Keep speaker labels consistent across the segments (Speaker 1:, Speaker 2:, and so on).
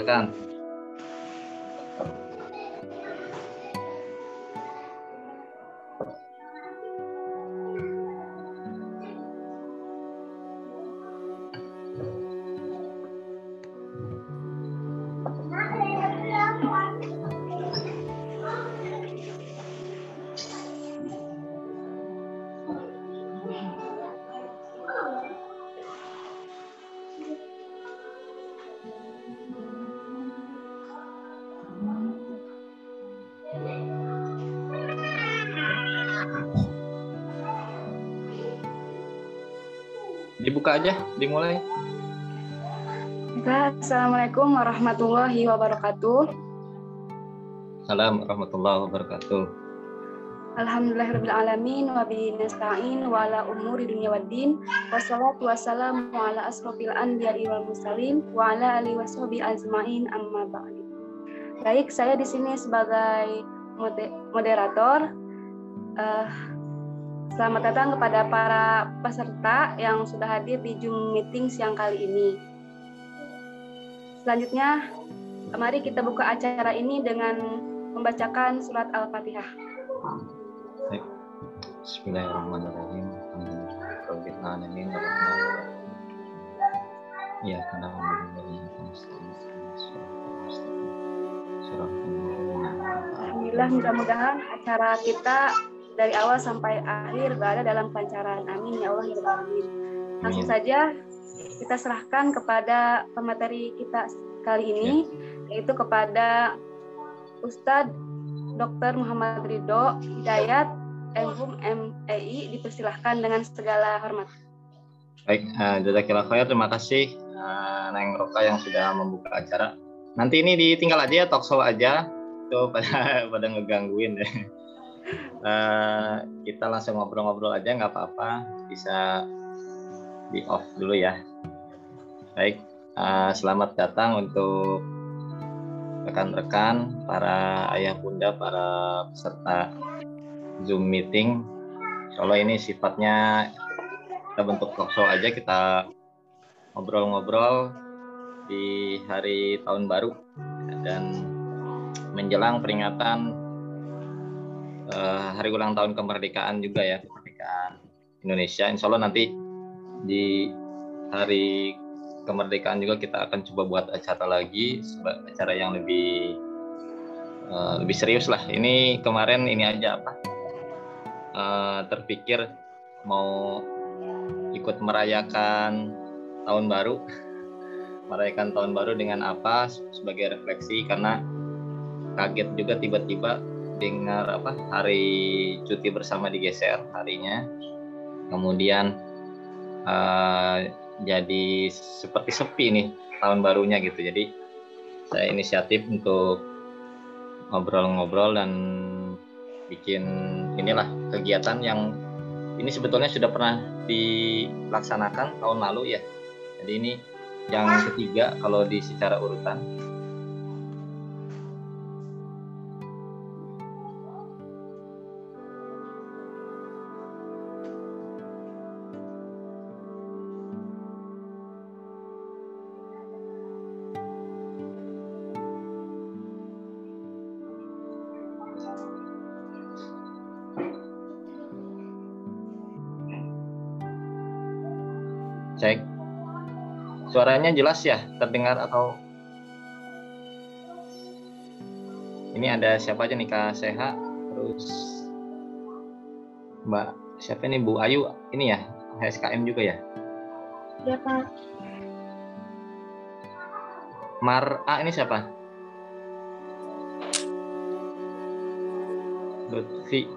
Speaker 1: แล้วกัน Dibuka aja, dimulai.
Speaker 2: Assalamualaikum warahmatullahi wabarakatuh.
Speaker 1: Salam warahmatullahi wabarakatuh.
Speaker 2: Alhamdulillahirrahmanirrahim wa bihi nasta'in wa ala umuri dunya waddin wassalatu wassalamu ala asrofil anbiya'i wal mursalin wa ala alihi washabi azmain amma ba'du. Baik, saya di sini sebagai moderator. Uh, Selamat datang kepada para peserta yang sudah hadir di Zoom meeting siang kali ini. Selanjutnya, mari kita buka acara ini dengan membacakan surat Al-Fatihah.
Speaker 1: Bismillahirrahmanirrahim. Alhamdulillahirrahmanirrahim. Ya, karena
Speaker 2: Alhamdulillah, mudah-mudahan acara kita dari awal sampai akhir berada dalam pancaran. Amin ya Allah ya Alamin. Langsung saja kita serahkan kepada pemateri kita kali ini, ya. yaitu kepada Ustadz Dr. Muhammad Ridho Hidayat, MHUM MEI, dipersilahkan dengan segala hormat.
Speaker 1: Baik, uh, Jazakillah khair. Terima kasih uh, Neng Roka yang sudah membuka acara. Nanti ini ditinggal aja ya, talk show aja. Tuh pada pada ngegangguin deh uh, kita langsung ngobrol-ngobrol aja nggak apa-apa. Bisa di off dulu ya. Baik uh, selamat datang untuk rekan-rekan para ayah bunda para peserta zoom meeting. Kalau ini sifatnya kita bentuk talk show aja kita ngobrol-ngobrol di hari tahun baru. Dan menjelang peringatan uh, hari ulang tahun kemerdekaan juga ya kemerdekaan Indonesia. Insya Allah nanti di hari kemerdekaan juga kita akan coba buat acara lagi, acara yang lebih uh, lebih serius lah. Ini kemarin ini aja apa uh, terpikir mau ikut merayakan tahun baru, merayakan tahun baru dengan apa sebagai refleksi karena kaget juga tiba-tiba dengar apa hari cuti bersama digeser harinya. Kemudian uh, jadi seperti sepi nih tahun barunya gitu. Jadi saya inisiatif untuk ngobrol-ngobrol dan bikin inilah kegiatan yang ini sebetulnya sudah pernah dilaksanakan tahun lalu ya. Jadi ini yang ketiga kalau di secara urutan Suaranya jelas ya, terdengar atau ini ada siapa aja nih Kak Seha, terus Mbak siapa nih Bu Ayu ini ya HSKM juga ya?
Speaker 2: Ya Pak.
Speaker 1: Mar A ini siapa? Lutfi.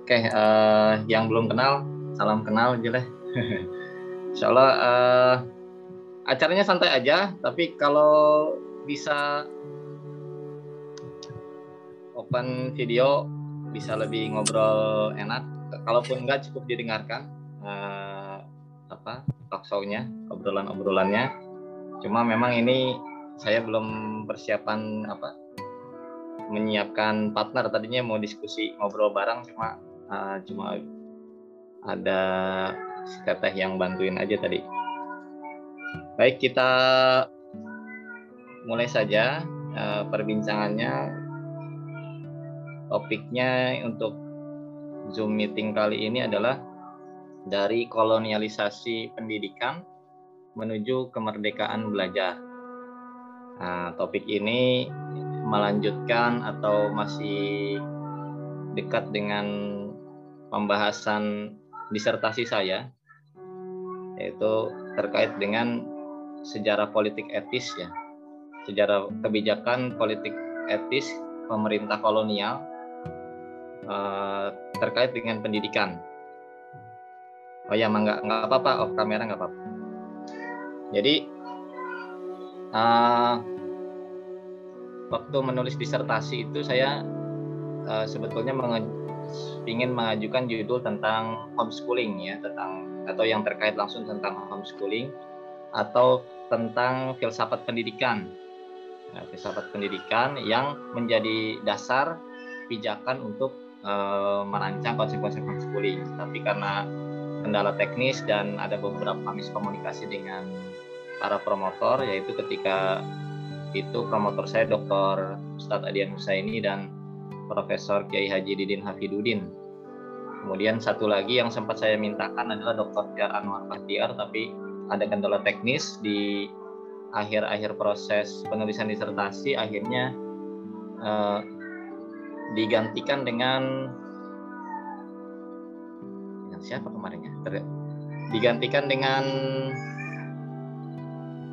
Speaker 1: Oke, uh, yang belum kenal, salam kenal aja deh. Insya Allah uh, acaranya santai aja, tapi kalau bisa open video bisa lebih ngobrol enak. Kalaupun enggak cukup didengarkan uh, apa talk show-nya, obrolan-obrolannya. Cuma memang ini saya belum persiapan apa menyiapkan partner tadinya mau diskusi ngobrol bareng cuma uh, cuma ada si teteh yang bantuin aja tadi. Baik, kita mulai saja uh, perbincangannya. Topiknya untuk Zoom meeting kali ini adalah dari kolonialisasi pendidikan menuju kemerdekaan belajar. Nah, topik ini melanjutkan atau masih dekat dengan pembahasan disertasi saya yaitu terkait dengan sejarah politik etis ya. Sejarah kebijakan politik etis pemerintah kolonial uh, terkait dengan pendidikan. Oh ya nggak nggak apa-apa off kamera nggak apa-apa. Jadi uh, waktu menulis disertasi itu saya uh, sebetulnya ingin mengajukan judul tentang homeschooling ya tentang atau yang terkait langsung tentang homeschooling atau tentang filsafat pendidikan nah, filsafat pendidikan yang menjadi dasar pijakan untuk e, merancang konsep-konsep homeschooling tapi karena kendala teknis dan ada beberapa miskomunikasi dengan para promotor yaitu ketika itu promotor saya Dr. Ustadz Adian Husaini dan Profesor Kiai Haji Didin Hafiduddin. Kemudian satu lagi yang sempat saya mintakan adalah Dr. Tiar Anwar Bahtiar, tapi ada kendala teknis di akhir-akhir proses penulisan disertasi, akhirnya eh, digantikan dengan dengan siapa kemarinnya? Digantikan dengan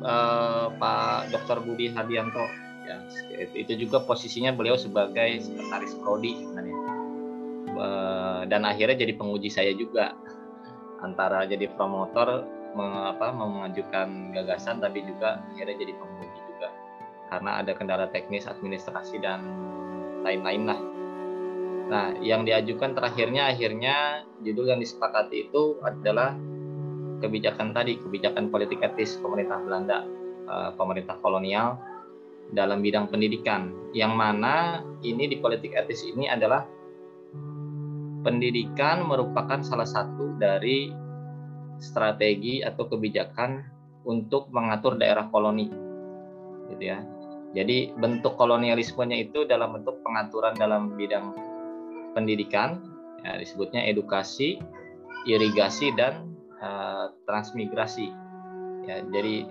Speaker 1: eh, Pak Dr. Budi Hadianto ya itu juga posisinya beliau sebagai sekretaris prodi sebenarnya. Dan akhirnya jadi penguji saya juga. Antara jadi promotor mengapa mengajukan gagasan tapi juga akhirnya jadi penguji juga. Karena ada kendala teknis administrasi dan lain-lain lah. Nah yang diajukan terakhirnya akhirnya judul yang disepakati itu adalah kebijakan tadi kebijakan politik etis pemerintah Belanda eh, pemerintah kolonial dalam bidang pendidikan. Yang mana ini di politik etis ini adalah pendidikan merupakan salah satu dari strategi atau kebijakan untuk mengatur daerah koloni gitu ya. Jadi bentuk kolonialismenya itu dalam bentuk pengaturan dalam bidang pendidikan ya, disebutnya edukasi irigasi dan uh, transmigrasi. Ya jadi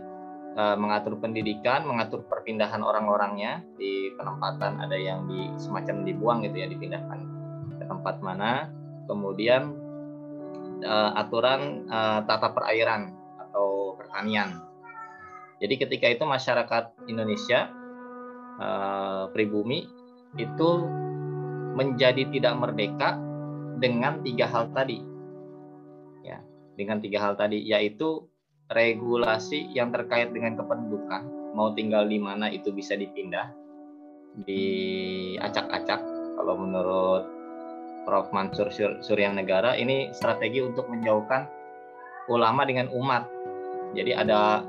Speaker 1: mengatur pendidikan, mengatur perpindahan orang-orangnya. Di penempatan ada yang di semacam dibuang gitu ya dipindahkan ke tempat mana, kemudian uh, aturan uh, tata perairan atau pertanian. Jadi ketika itu masyarakat Indonesia uh, pribumi itu menjadi tidak merdeka dengan tiga hal tadi, ya dengan tiga hal tadi yaitu regulasi yang terkait dengan kependudukan mau tinggal di mana itu bisa dipindah diacak-acak. Kalau menurut Prof. Mansur Suryang Negara ini strategi untuk menjauhkan ulama dengan umat. Jadi ada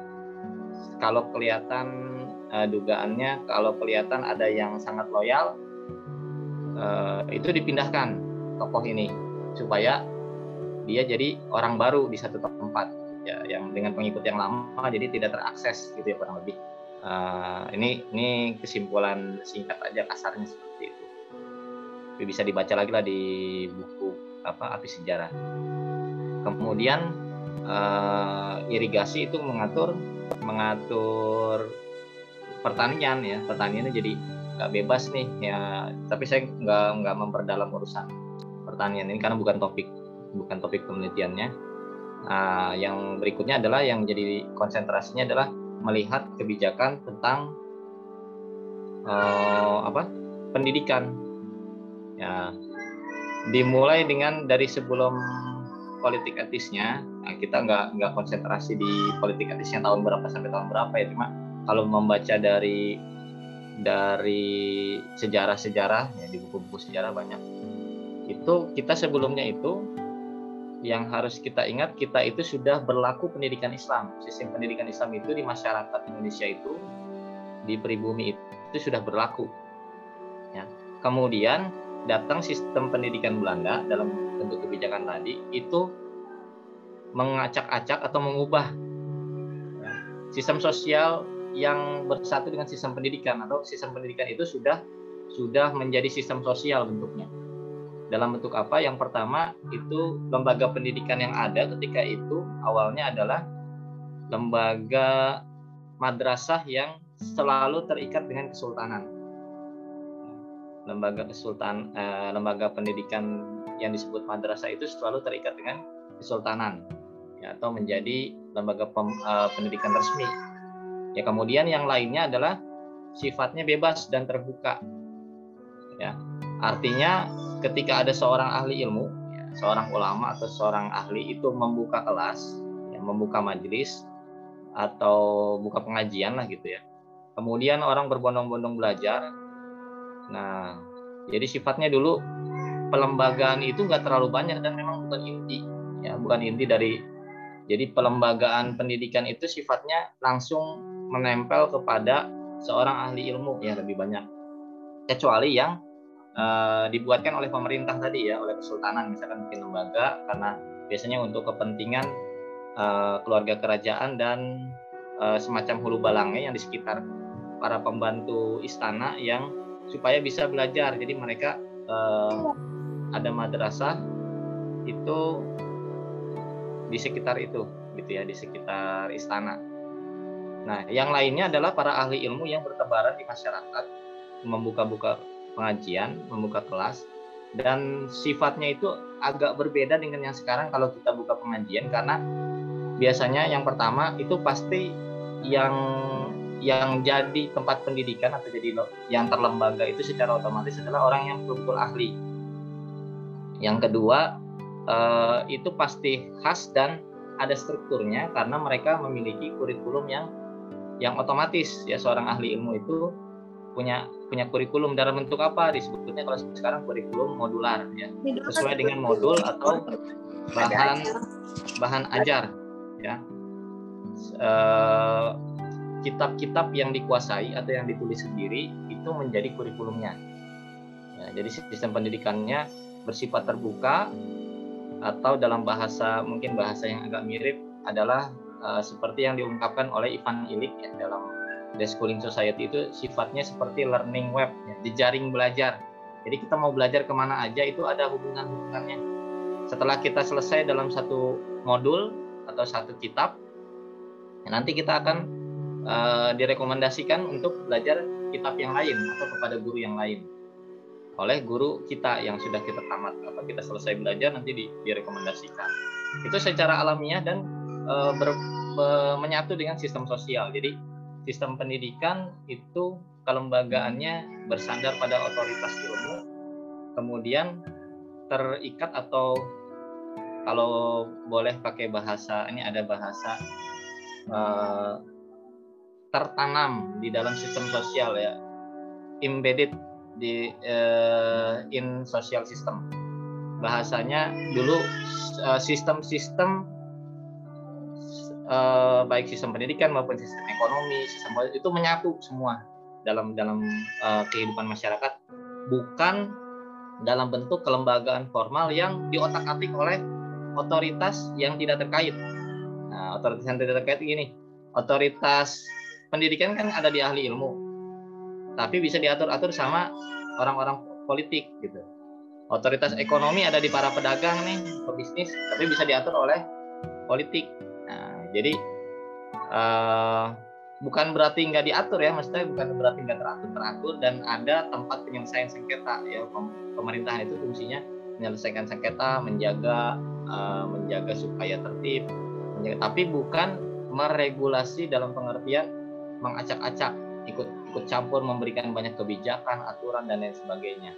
Speaker 1: kalau kelihatan uh, dugaannya kalau kelihatan ada yang sangat loyal uh, itu dipindahkan tokoh ini supaya dia jadi orang baru di satu tempat ya yang dengan pengikut yang lama jadi tidak terakses gitu ya kurang lebih. Uh, ini ini kesimpulan singkat aja kasarnya seperti itu. Tapi bisa dibaca lagi lah di buku apa api sejarah. Kemudian uh, irigasi itu mengatur mengatur pertanian ya. Pertaniannya jadi nggak bebas nih ya. Tapi saya nggak nggak memperdalam urusan pertanian ini karena bukan topik bukan topik penelitiannya Nah, yang berikutnya adalah yang jadi konsentrasinya adalah melihat kebijakan tentang uh, apa pendidikan. Ya, dimulai dengan dari sebelum politik etisnya. Nah, kita nggak nggak konsentrasi di politik etisnya tahun berapa sampai tahun berapa ya, cuma kalau membaca dari dari sejarah-sejarah ya di buku-buku sejarah banyak itu kita sebelumnya itu yang harus kita ingat kita itu sudah berlaku pendidikan Islam. Sistem pendidikan Islam itu di masyarakat Indonesia itu di pribumi itu sudah berlaku. Ya. Kemudian datang sistem pendidikan Belanda dalam bentuk kebijakan tadi itu mengacak-acak atau mengubah ya, sistem sosial yang bersatu dengan sistem pendidikan atau sistem pendidikan itu sudah sudah menjadi sistem sosial bentuknya. Dalam bentuk apa? Yang pertama itu lembaga pendidikan yang ada ketika itu awalnya adalah lembaga madrasah yang selalu terikat dengan kesultanan. Lembaga kesultan eh, lembaga pendidikan yang disebut madrasah itu selalu terikat dengan kesultanan ya, atau menjadi lembaga pem, uh, pendidikan resmi. Ya kemudian yang lainnya adalah sifatnya bebas dan terbuka. Ya, artinya ketika ada seorang ahli ilmu, ya, seorang ulama atau seorang ahli itu membuka kelas, ya, membuka majelis atau buka pengajian lah gitu ya. Kemudian orang berbondong-bondong belajar. Nah, jadi sifatnya dulu pelembagaan itu nggak terlalu banyak dan memang bukan inti, ya bukan inti dari jadi pelembagaan pendidikan itu sifatnya langsung menempel kepada seorang ahli ilmu yang lebih banyak. Kecuali yang uh, dibuatkan oleh pemerintah tadi ya, oleh kesultanan misalkan bikin lembaga karena biasanya untuk kepentingan uh, keluarga kerajaan dan uh, semacam hulu balangnya yang di sekitar para pembantu istana yang supaya bisa belajar. Jadi mereka uh, ada madrasah itu di sekitar itu gitu ya di sekitar istana. Nah, yang lainnya adalah para ahli ilmu yang bertebaran di masyarakat, membuka-buka pengajian, membuka kelas dan sifatnya itu agak berbeda dengan yang sekarang kalau kita buka pengajian karena biasanya yang pertama itu pasti yang yang jadi tempat pendidikan atau jadi yang terlembaga itu secara otomatis adalah orang yang betul ahli. Yang kedua uh, itu pasti khas dan ada strukturnya karena mereka memiliki kurikulum yang yang otomatis ya seorang ahli ilmu itu punya punya kurikulum. Dalam bentuk apa? Disebutnya kalau sekarang kurikulum modular ya. Sesuai dengan modul atau bahan bahan ajar ya. Eh, kitab-kitab yang dikuasai atau yang ditulis sendiri itu menjadi kurikulumnya. Ya, jadi sistem pendidikannya bersifat terbuka atau dalam bahasa mungkin bahasa yang agak mirip adalah uh, seperti yang diungkapkan oleh Ivan Illich ya, dalam The Schooling Society itu sifatnya seperti learning web, ya, jejaring belajar. Jadi kita mau belajar ke mana aja itu ada hubungan-hubungannya. Setelah kita selesai dalam satu modul atau satu kitab, ya nanti kita akan uh, direkomendasikan untuk belajar kitab yang lain atau kepada guru yang lain oleh guru kita yang sudah kita tamat apa kita selesai belajar nanti di, direkomendasikan itu secara alamiah dan e, ber, be, menyatu dengan sistem sosial jadi sistem pendidikan itu kelembagaannya bersandar pada otoritas ilmu kemudian terikat atau kalau boleh pakai bahasa ini ada bahasa e, tertanam di dalam sistem sosial ya embedded di uh, in social system. Bahasanya dulu uh, sistem-sistem uh, baik sistem pendidikan maupun sistem ekonomi sistem itu menyatu semua dalam dalam uh, kehidupan masyarakat bukan dalam bentuk kelembagaan formal yang diotak-atik oleh otoritas yang tidak terkait. Nah, otoritas yang tidak terkait ini, otoritas pendidikan kan ada di ahli ilmu, tapi bisa diatur-atur sama orang-orang politik gitu. Otoritas ekonomi ada di para pedagang nih, pebisnis, tapi bisa diatur oleh politik. Jadi uh, bukan berarti nggak diatur ya, maksudnya bukan berarti nggak teratur teratur dan ada tempat penyelesaian sengketa ya pemerintahan itu fungsinya menyelesaikan sengketa, menjaga uh, menjaga supaya tertib, menjaga, tapi bukan meregulasi dalam pengertian mengacak-acak ikut ikut campur memberikan banyak kebijakan, aturan dan lain sebagainya.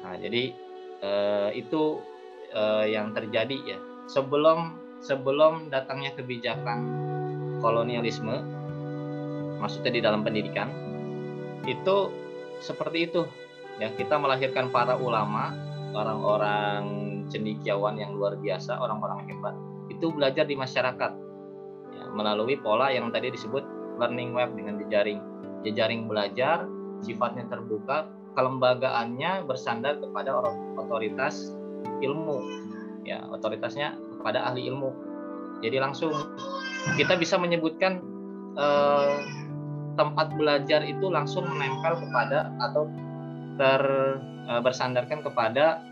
Speaker 1: Nah, jadi eh, itu eh, yang terjadi ya. Sebelum sebelum datangnya kebijakan kolonialisme, maksudnya di dalam pendidikan, itu seperti itu. Ya, kita melahirkan para ulama, orang-orang cendikiawan yang luar biasa, orang-orang hebat. Itu belajar di masyarakat ya, melalui pola yang tadi disebut learning web dengan jejaring jejaring belajar sifatnya terbuka kelembagaannya bersandar kepada otoritas ilmu ya otoritasnya kepada ahli ilmu jadi langsung kita bisa menyebutkan eh, tempat belajar itu langsung menempel kepada atau ter uh, bersandarkan kepada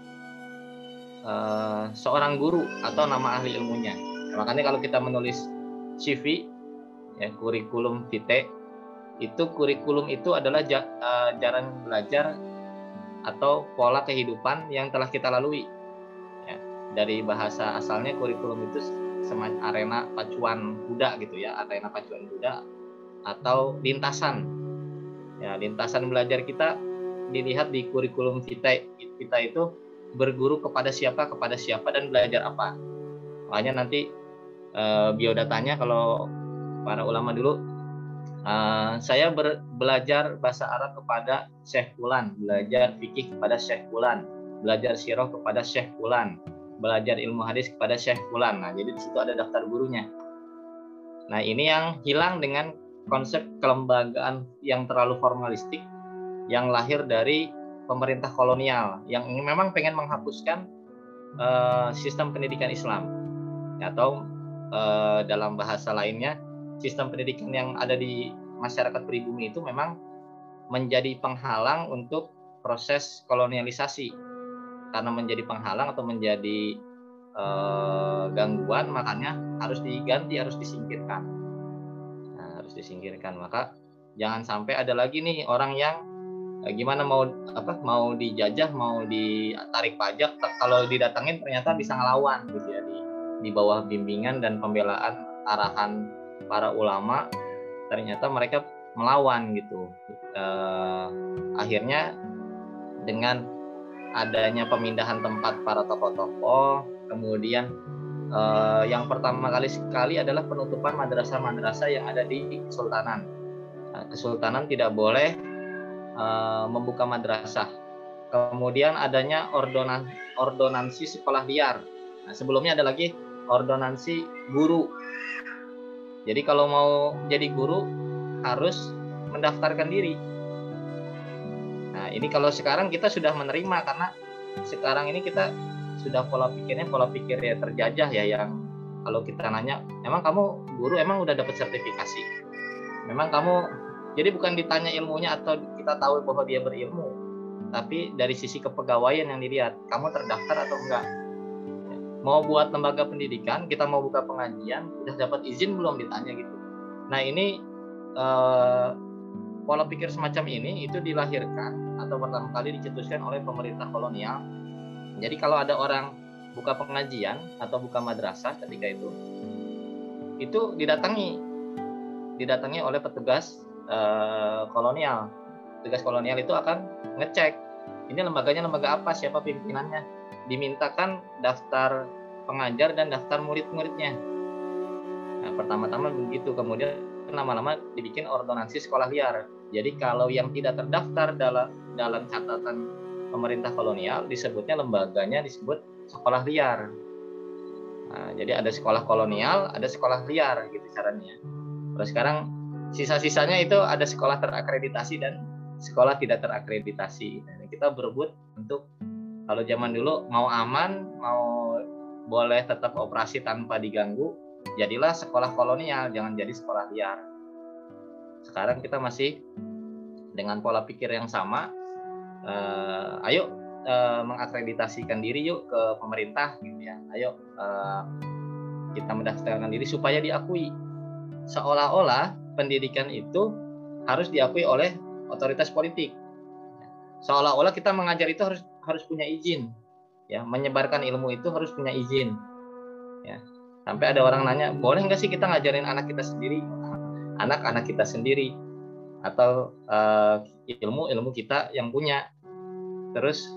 Speaker 1: uh, seorang guru atau nama ahli ilmunya. Makanya kalau kita menulis CV ya kurikulum vitae itu kurikulum itu adalah uh, jalan belajar atau pola kehidupan yang telah kita lalui. Dari bahasa asalnya kurikulum itu semacam arena pacuan kuda gitu ya, arena pacuan kuda atau lintasan. Ya, lintasan belajar kita dilihat di kurikulum kita kita itu berguru kepada siapa kepada siapa dan belajar apa. Makanya nanti uh, biodatanya kalau para ulama dulu uh, saya belajar bahasa Arab kepada Syekh Fulan, belajar fikih kepada Syekh Fulan, belajar sirah kepada Syekh Fulan, belajar ilmu hadis kepada Syekh Fulan. Nah, jadi di situ ada daftar gurunya. Nah, ini yang hilang dengan konsep kelembagaan yang terlalu formalistik yang lahir dari pemerintah kolonial yang memang pengen menghapuskan uh, sistem pendidikan Islam atau uh, dalam bahasa lainnya sistem pendidikan yang ada di masyarakat pribumi itu memang menjadi penghalang untuk proses kolonialisasi karena menjadi penghalang atau menjadi eh, gangguan makanya harus diganti harus disingkirkan. Nah, harus disingkirkan. Maka jangan sampai ada lagi nih orang yang eh, gimana mau apa mau dijajah mau ditarik pajak kalau didatangin ternyata bisa ngelawan gitu ya di di bawah bimbingan dan pembelaan arahan para ulama. Ternyata mereka melawan gitu. Uh, akhirnya dengan adanya pemindahan tempat para tokoh-tokoh, kemudian uh, yang pertama kali sekali adalah penutupan madrasah-madrasah yang ada di Kesultanan. Nah, Kesultanan tidak boleh uh, membuka madrasah. Kemudian adanya ordonan ordonansi sekolah liar. Nah, sebelumnya ada lagi ordonansi guru jadi kalau mau jadi guru harus mendaftarkan diri. Nah, ini kalau sekarang kita sudah menerima karena sekarang ini kita sudah pola pikirnya pola pikir ya terjajah ya yang kalau kita nanya, emang kamu guru emang udah dapat sertifikasi? Memang kamu jadi bukan ditanya ilmunya atau kita tahu bahwa dia berilmu, tapi dari sisi kepegawaian yang dilihat, kamu terdaftar atau enggak? mau buat lembaga pendidikan kita mau buka pengajian udah dapat izin belum ditanya gitu nah ini eh, pola pikir semacam ini itu dilahirkan atau pertama kali dicetuskan oleh pemerintah kolonial jadi kalau ada orang buka pengajian atau buka madrasah ketika itu itu didatangi didatangi oleh petugas eh, kolonial petugas kolonial itu akan ngecek ini lembaganya lembaga apa siapa pimpinannya dimintakan daftar pengajar dan daftar murid-muridnya. Nah, pertama-tama begitu, kemudian lama-lama dibikin ordonansi sekolah liar. Jadi kalau yang tidak terdaftar dalam dalam catatan pemerintah kolonial disebutnya lembaganya disebut sekolah liar. Nah, jadi ada sekolah kolonial, ada sekolah liar gitu caranya. Terus sekarang sisa-sisanya itu ada sekolah terakreditasi dan sekolah tidak terakreditasi. Nah, kita berebut untuk kalau zaman dulu mau aman, mau boleh tetap operasi tanpa diganggu, jadilah sekolah kolonial, jangan jadi sekolah liar. Sekarang kita masih dengan pola pikir yang sama. Uh, ayo uh, mengakreditasikan diri yuk ke pemerintah gitu ya. Ayo uh, kita mendaftarkan diri supaya diakui. Seolah-olah pendidikan itu harus diakui oleh otoritas politik. Seolah-olah kita mengajar itu harus harus punya izin ya menyebarkan ilmu itu harus punya izin ya sampai ada orang nanya boleh nggak sih kita ngajarin anak kita sendiri anak-anak kita sendiri atau uh, ilmu ilmu kita yang punya terus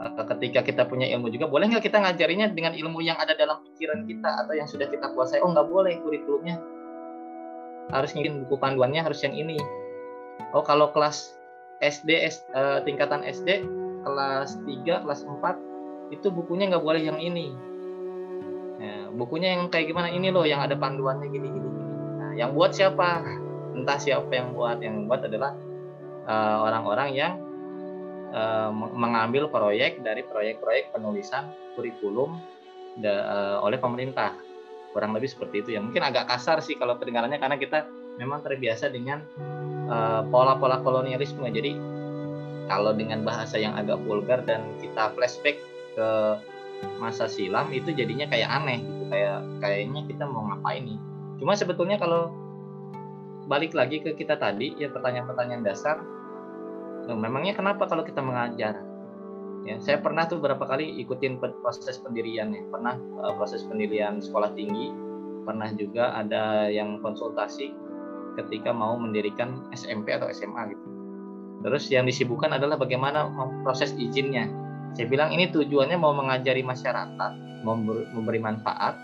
Speaker 1: uh, ketika kita punya ilmu juga boleh nggak kita ngajarinya dengan ilmu yang ada dalam pikiran kita atau yang sudah kita kuasai oh nggak boleh kurikulumnya harus ngin buku panduannya harus yang ini oh kalau kelas SD uh, eh, tingkatan SD kelas 3, kelas 4 itu bukunya nggak boleh yang ini. Ya, bukunya yang kayak gimana ini loh yang ada panduannya gini gini. Nah, yang buat siapa? Entah siapa yang buat. Yang buat adalah eh, orang-orang uh, yang uh, mengambil proyek dari proyek-proyek penulisan kurikulum da, uh, oleh pemerintah. Kurang lebih seperti itu ya. Mungkin agak kasar sih kalau pendengarannya karena kita memang terbiasa dengan uh, pola-pola kolonialisme. Jadi kalau dengan bahasa yang agak vulgar dan kita flashback ke masa silam itu jadinya kayak aneh gitu kayak kayaknya kita mau ngapain nih cuma sebetulnya kalau balik lagi ke kita tadi ya pertanyaan-pertanyaan dasar memangnya kenapa kalau kita mengajar? Ya saya pernah tuh berapa kali ikutin proses pendirian ya. Pernah uh, proses pendirian sekolah tinggi. Pernah juga ada yang konsultasi ketika mau mendirikan SMP atau SMA gitu. Terus yang disibukkan adalah bagaimana proses izinnya. Saya bilang ini tujuannya mau mengajari masyarakat memberi manfaat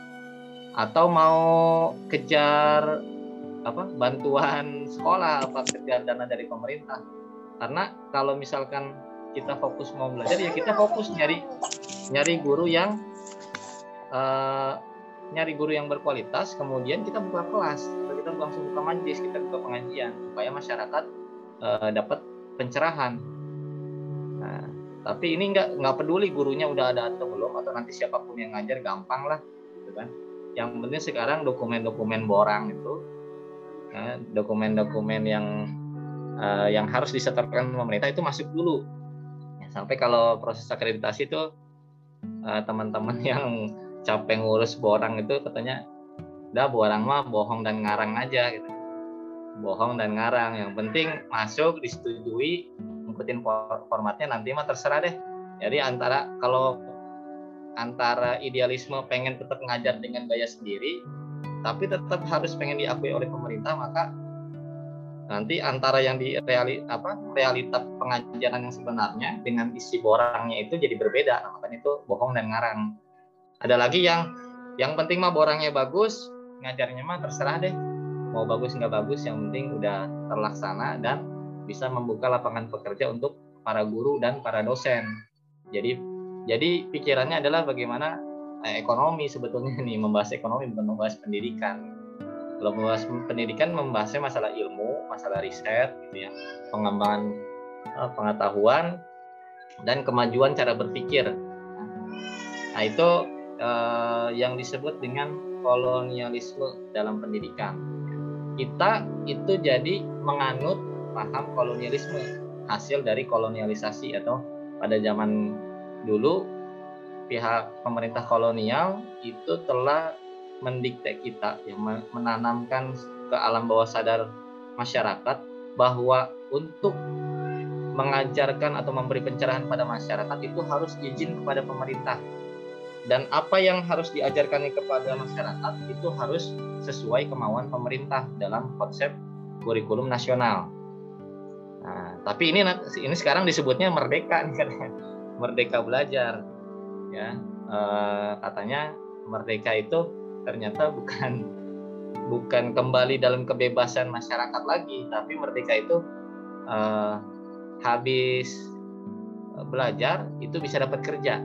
Speaker 1: atau mau kejar apa bantuan sekolah apa kejar dana dari pemerintah karena kalau misalkan kita fokus mau belajar ya kita fokus nyari nyari guru yang uh, nyari guru yang berkualitas kemudian kita buka kelas kita langsung buka majlis kita buka pengajian supaya masyarakat uh, dapat pencerahan. Nah tapi ini nggak nggak peduli gurunya udah ada atau belum atau nanti siapa pun yang ngajar gampang lah gitu kan. Yang penting sekarang dokumen-dokumen borang itu ya, dokumen-dokumen yang uh, yang harus disetorkan pemerintah itu masuk dulu. Sampai kalau proses akreditasi itu uh, teman-teman yang capek ngurus borang itu katanya dah borang mah bohong dan ngarang aja gitu. Bohong dan ngarang. Yang penting masuk disetujui ngikutin formatnya nanti mah terserah deh. Jadi antara kalau antara idealisme pengen tetap ngajar dengan gaya sendiri tapi tetap harus pengen diakui oleh pemerintah maka nanti antara yang di reali, apa realita pengajaran yang sebenarnya dengan isi borangnya itu jadi berbeda. Nah, makanya itu bohong dan ngarang. Ada lagi yang yang penting mah borangnya bagus ngajarnya mah terserah deh. Mau bagus nggak bagus yang penting udah terlaksana dan bisa membuka lapangan pekerja untuk para guru dan para dosen. Jadi jadi pikirannya adalah bagaimana eh, ekonomi sebetulnya nih membahas ekonomi bukan membahas pendidikan kalau membahas pendidikan membahasnya masalah ilmu, masalah riset, gitu ya, pengembangan uh, pengetahuan dan kemajuan cara berpikir. Nah itu uh, yang disebut dengan kolonialisme dalam pendidikan. Kita itu jadi menganut paham kolonialisme hasil dari kolonialisasi atau pada zaman dulu pihak pemerintah kolonial itu telah mendikte kita ya menanamkan ke alam bawah sadar masyarakat bahwa untuk mengajarkan atau memberi pencerahan pada masyarakat itu harus izin kepada pemerintah. Dan apa yang harus diajarkan kepada masyarakat itu harus sesuai kemauan pemerintah dalam konsep kurikulum nasional. Nah, tapi ini ini sekarang disebutnya merdeka nih merdeka belajar ya. E, katanya merdeka itu ternyata bukan bukan kembali dalam kebebasan masyarakat lagi tapi merdeka itu uh, habis belajar itu bisa dapat kerja.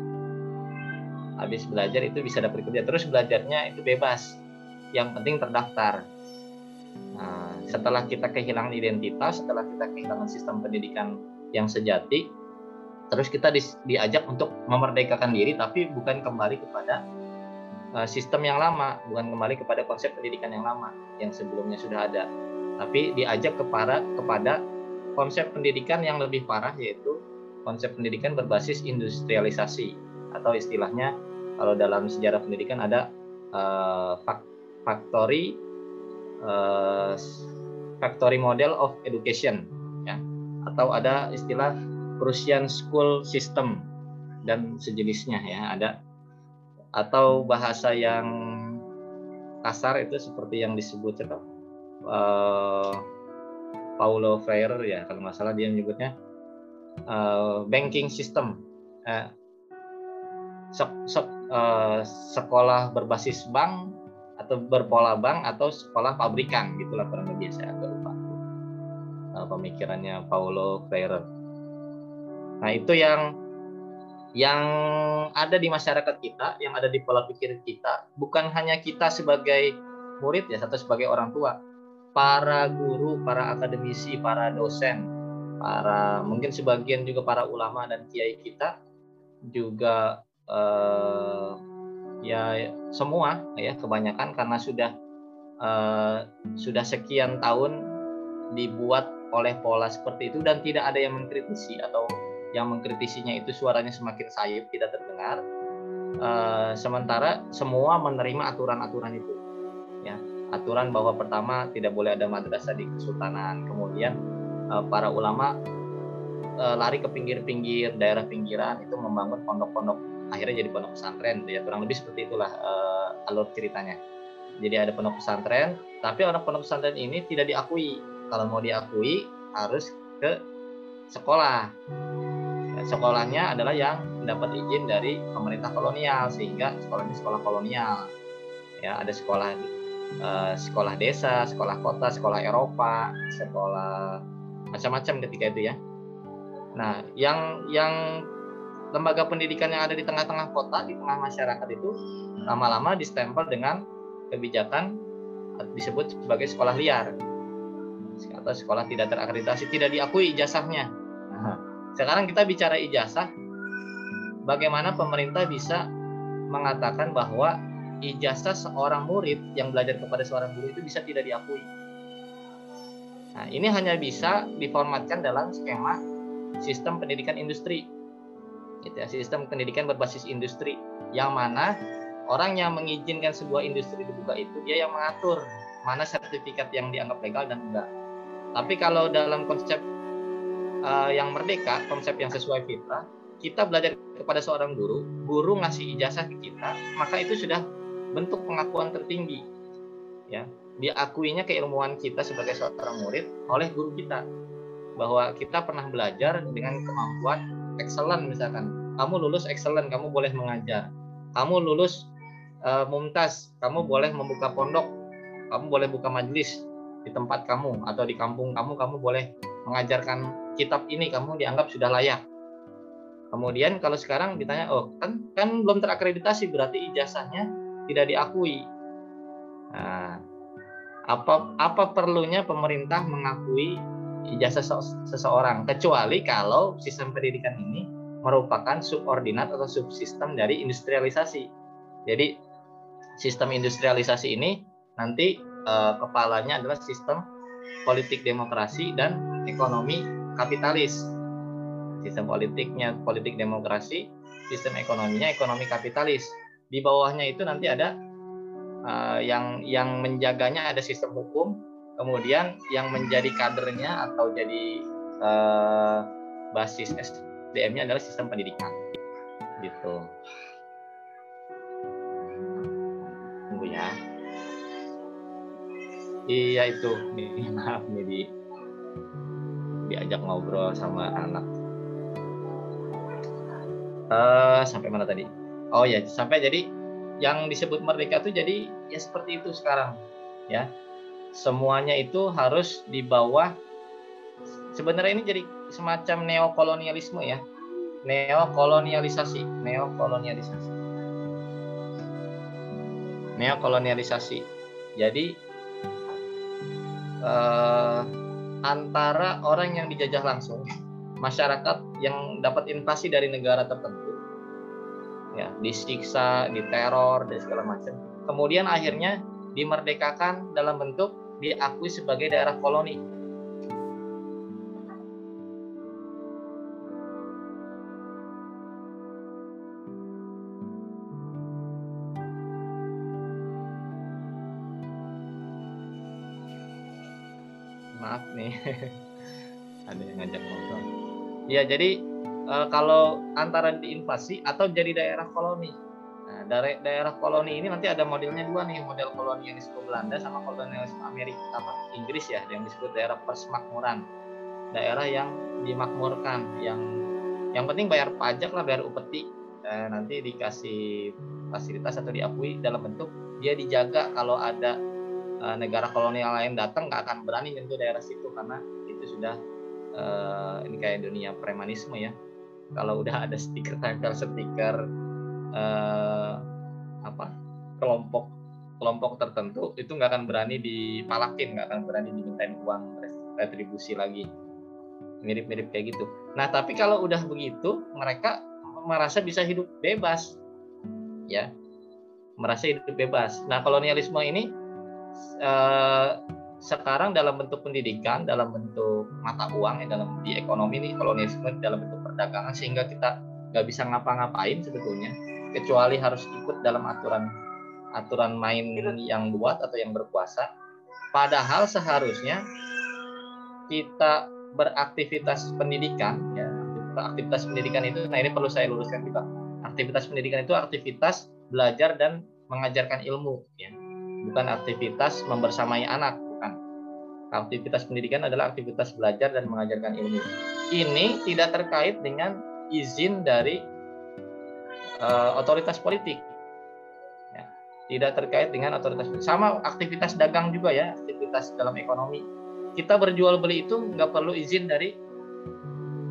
Speaker 1: Habis belajar itu bisa dapat kerja terus belajarnya itu bebas. Yang penting terdaftar. Nah, setelah kita kehilangan identitas setelah kita kehilangan sistem pendidikan yang sejati terus kita di, diajak untuk memerdekakan diri tapi bukan kembali kepada Eh, sistem yang lama, bukan kembali kepada konsep pendidikan yang lama yang sebelumnya sudah ada. Tapi diajak kepada kepada konsep pendidikan yang lebih parah yaitu konsep pendidikan berbasis industrialisasi. Atau istilahnya kalau dalam sejarah pendidikan ada uh, factory uh, factory model of education ya. Atau ada istilah Prussian school system dan sejenisnya ya. Ada atau bahasa yang kasar itu seperti yang disebut uh, Paulo Freire ya kalau nggak salah dia menyebutnya. Uh, banking system. Uh, se se uh, sekolah berbasis bank atau berpola bank atau sekolah pabrikan gitulah kurang lebih saya agak lupa. Uh, pemikirannya Paulo Freire. Nah itu yang yang ada di masyarakat kita, yang ada di pola pikir kita, bukan hanya kita sebagai murid ya, atau sebagai orang tua, para guru, para akademisi, para dosen, para mungkin sebagian juga para ulama dan kiai kita juga eh, ya semua ya kebanyakan karena sudah uh, sudah sekian tahun dibuat oleh pola seperti itu dan tidak ada yang mengkritisi atau yang mengkritisinya itu suaranya semakin sayup tidak terdengar. Uh, sementara semua menerima aturan-aturan itu ya. Aturan bahwa pertama tidak boleh ada madrasah di kesultanan kemudian uh, para ulama uh, lari ke pinggir-pinggir daerah pinggiran itu membangun pondok-pondok akhirnya jadi pondok pesantren ya. Kurang lebih seperti itulah uh, alur ceritanya. Jadi ada pondok pesantren tapi orang pondok pesantren ini tidak diakui. Kalau mau diakui harus ke sekolah sekolahnya adalah yang dapat izin dari pemerintah kolonial sehingga sekolahnya sekolah kolonial ya ada sekolah uh, sekolah desa sekolah kota sekolah Eropa sekolah macam-macam ketika itu ya nah yang yang lembaga pendidikan yang ada di tengah-tengah kota di tengah masyarakat itu lama-lama distempel dengan kebijakan disebut sebagai sekolah liar atau sekolah tidak terakreditasi tidak diakui ijazahnya. Sekarang kita bicara ijazah, bagaimana pemerintah bisa mengatakan bahwa ijazah seorang murid yang belajar kepada seorang guru itu bisa tidak diakui. Nah, ini hanya bisa diformatkan dalam skema sistem pendidikan industri. Gitu ya, sistem pendidikan berbasis industri yang mana orang yang mengizinkan sebuah industri dibuka itu dia yang mengatur mana sertifikat yang dianggap legal dan enggak. Tapi kalau dalam konsep uh, yang merdeka, konsep yang sesuai fitrah, kita belajar kepada seorang guru, guru ngasih ijazah ke kita, maka itu sudah bentuk pengakuan tertinggi. Ya, diakuinya keilmuan kita sebagai seorang murid oleh guru kita bahwa kita pernah belajar dengan kemampuan excellent misalkan kamu lulus excellent kamu boleh mengajar kamu lulus uh, mumtaz kamu boleh membuka pondok kamu boleh buka majelis di tempat kamu atau di kampung kamu kamu boleh mengajarkan kitab ini kamu dianggap sudah layak. Kemudian kalau sekarang ditanya oh kan kan belum terakreditasi berarti ijazahnya tidak diakui. Nah, apa apa perlunya pemerintah mengakui ijazah seseorang? Kecuali kalau sistem pendidikan ini merupakan subordinat atau subsistem dari industrialisasi. Jadi sistem industrialisasi ini nanti uh, kepalanya adalah sistem politik demokrasi dan ekonomi kapitalis. Sistem politiknya politik demokrasi, sistem ekonominya ekonomi kapitalis. Di bawahnya itu nanti ada uh, yang yang menjaganya ada sistem hukum, kemudian yang menjadi kadernya atau jadi uh, basis SDM-nya adalah sistem pendidikan. Gitu. Tunggu ya. Iya itu, maaf nih di diajak ngobrol sama anak. Uh, sampai mana tadi? Oh ya, sampai jadi yang disebut merdeka itu jadi ya seperti itu sekarang, ya. Semuanya itu harus di bawah. Sebenarnya ini jadi semacam neokolonialisme ya, neokolonialisasi, neokolonialisasi, neokolonialisasi. Jadi uh, antara orang yang dijajah langsung, masyarakat yang dapat invasi dari negara tertentu, ya disiksa, diteror, dan segala macam. Kemudian akhirnya dimerdekakan dalam bentuk diakui sebagai daerah koloni ada yang ngajak ngobrol. Ya jadi e, kalau antara diinvasi atau jadi daerah koloni. Nah, dari daerah koloni ini nanti ada modelnya dua nih model kolonialisme Belanda sama kolonialisme Amerika apa Inggris ya yang disebut daerah persemakmuran. Daerah yang dimakmurkan yang yang penting bayar pajak lah bayar upeti. Eh, nanti dikasih fasilitas atau diakui dalam bentuk dia dijaga kalau ada uh, negara kolonial lain datang nggak akan berani nyentuh daerah situ karena itu sudah uh, ini kayak dunia premanisme ya. Kalau udah ada stiker tempel stiker uh, apa kelompok kelompok tertentu itu nggak akan berani dipalakin nggak akan berani dimintain uang retribusi lagi. Mirip-mirip kayak gitu. Nah tapi kalau udah begitu mereka merasa bisa hidup bebas. Ya merasa hidup bebas. Nah kolonialisme ini eh, sekarang dalam bentuk pendidikan, dalam bentuk mata uang, ya dalam di ekonomi nih kolonialisme dalam bentuk perdagangan sehingga kita nggak bisa ngapa-ngapain sebetulnya kecuali harus ikut dalam aturan aturan main yang buat atau yang berkuasa. Padahal seharusnya kita beraktivitas pendidikan ya aktivitas pendidikan itu nah ini perlu saya luruskan juga aktivitas pendidikan itu aktivitas belajar dan mengajarkan ilmu ya bukan aktivitas membersamai anak aktivitas pendidikan adalah aktivitas belajar dan mengajarkan ilmu. Ini tidak terkait dengan izin dari uh, otoritas politik. Ya, tidak terkait dengan otoritas. Sama aktivitas dagang juga ya, aktivitas dalam ekonomi. Kita berjual beli itu nggak perlu izin dari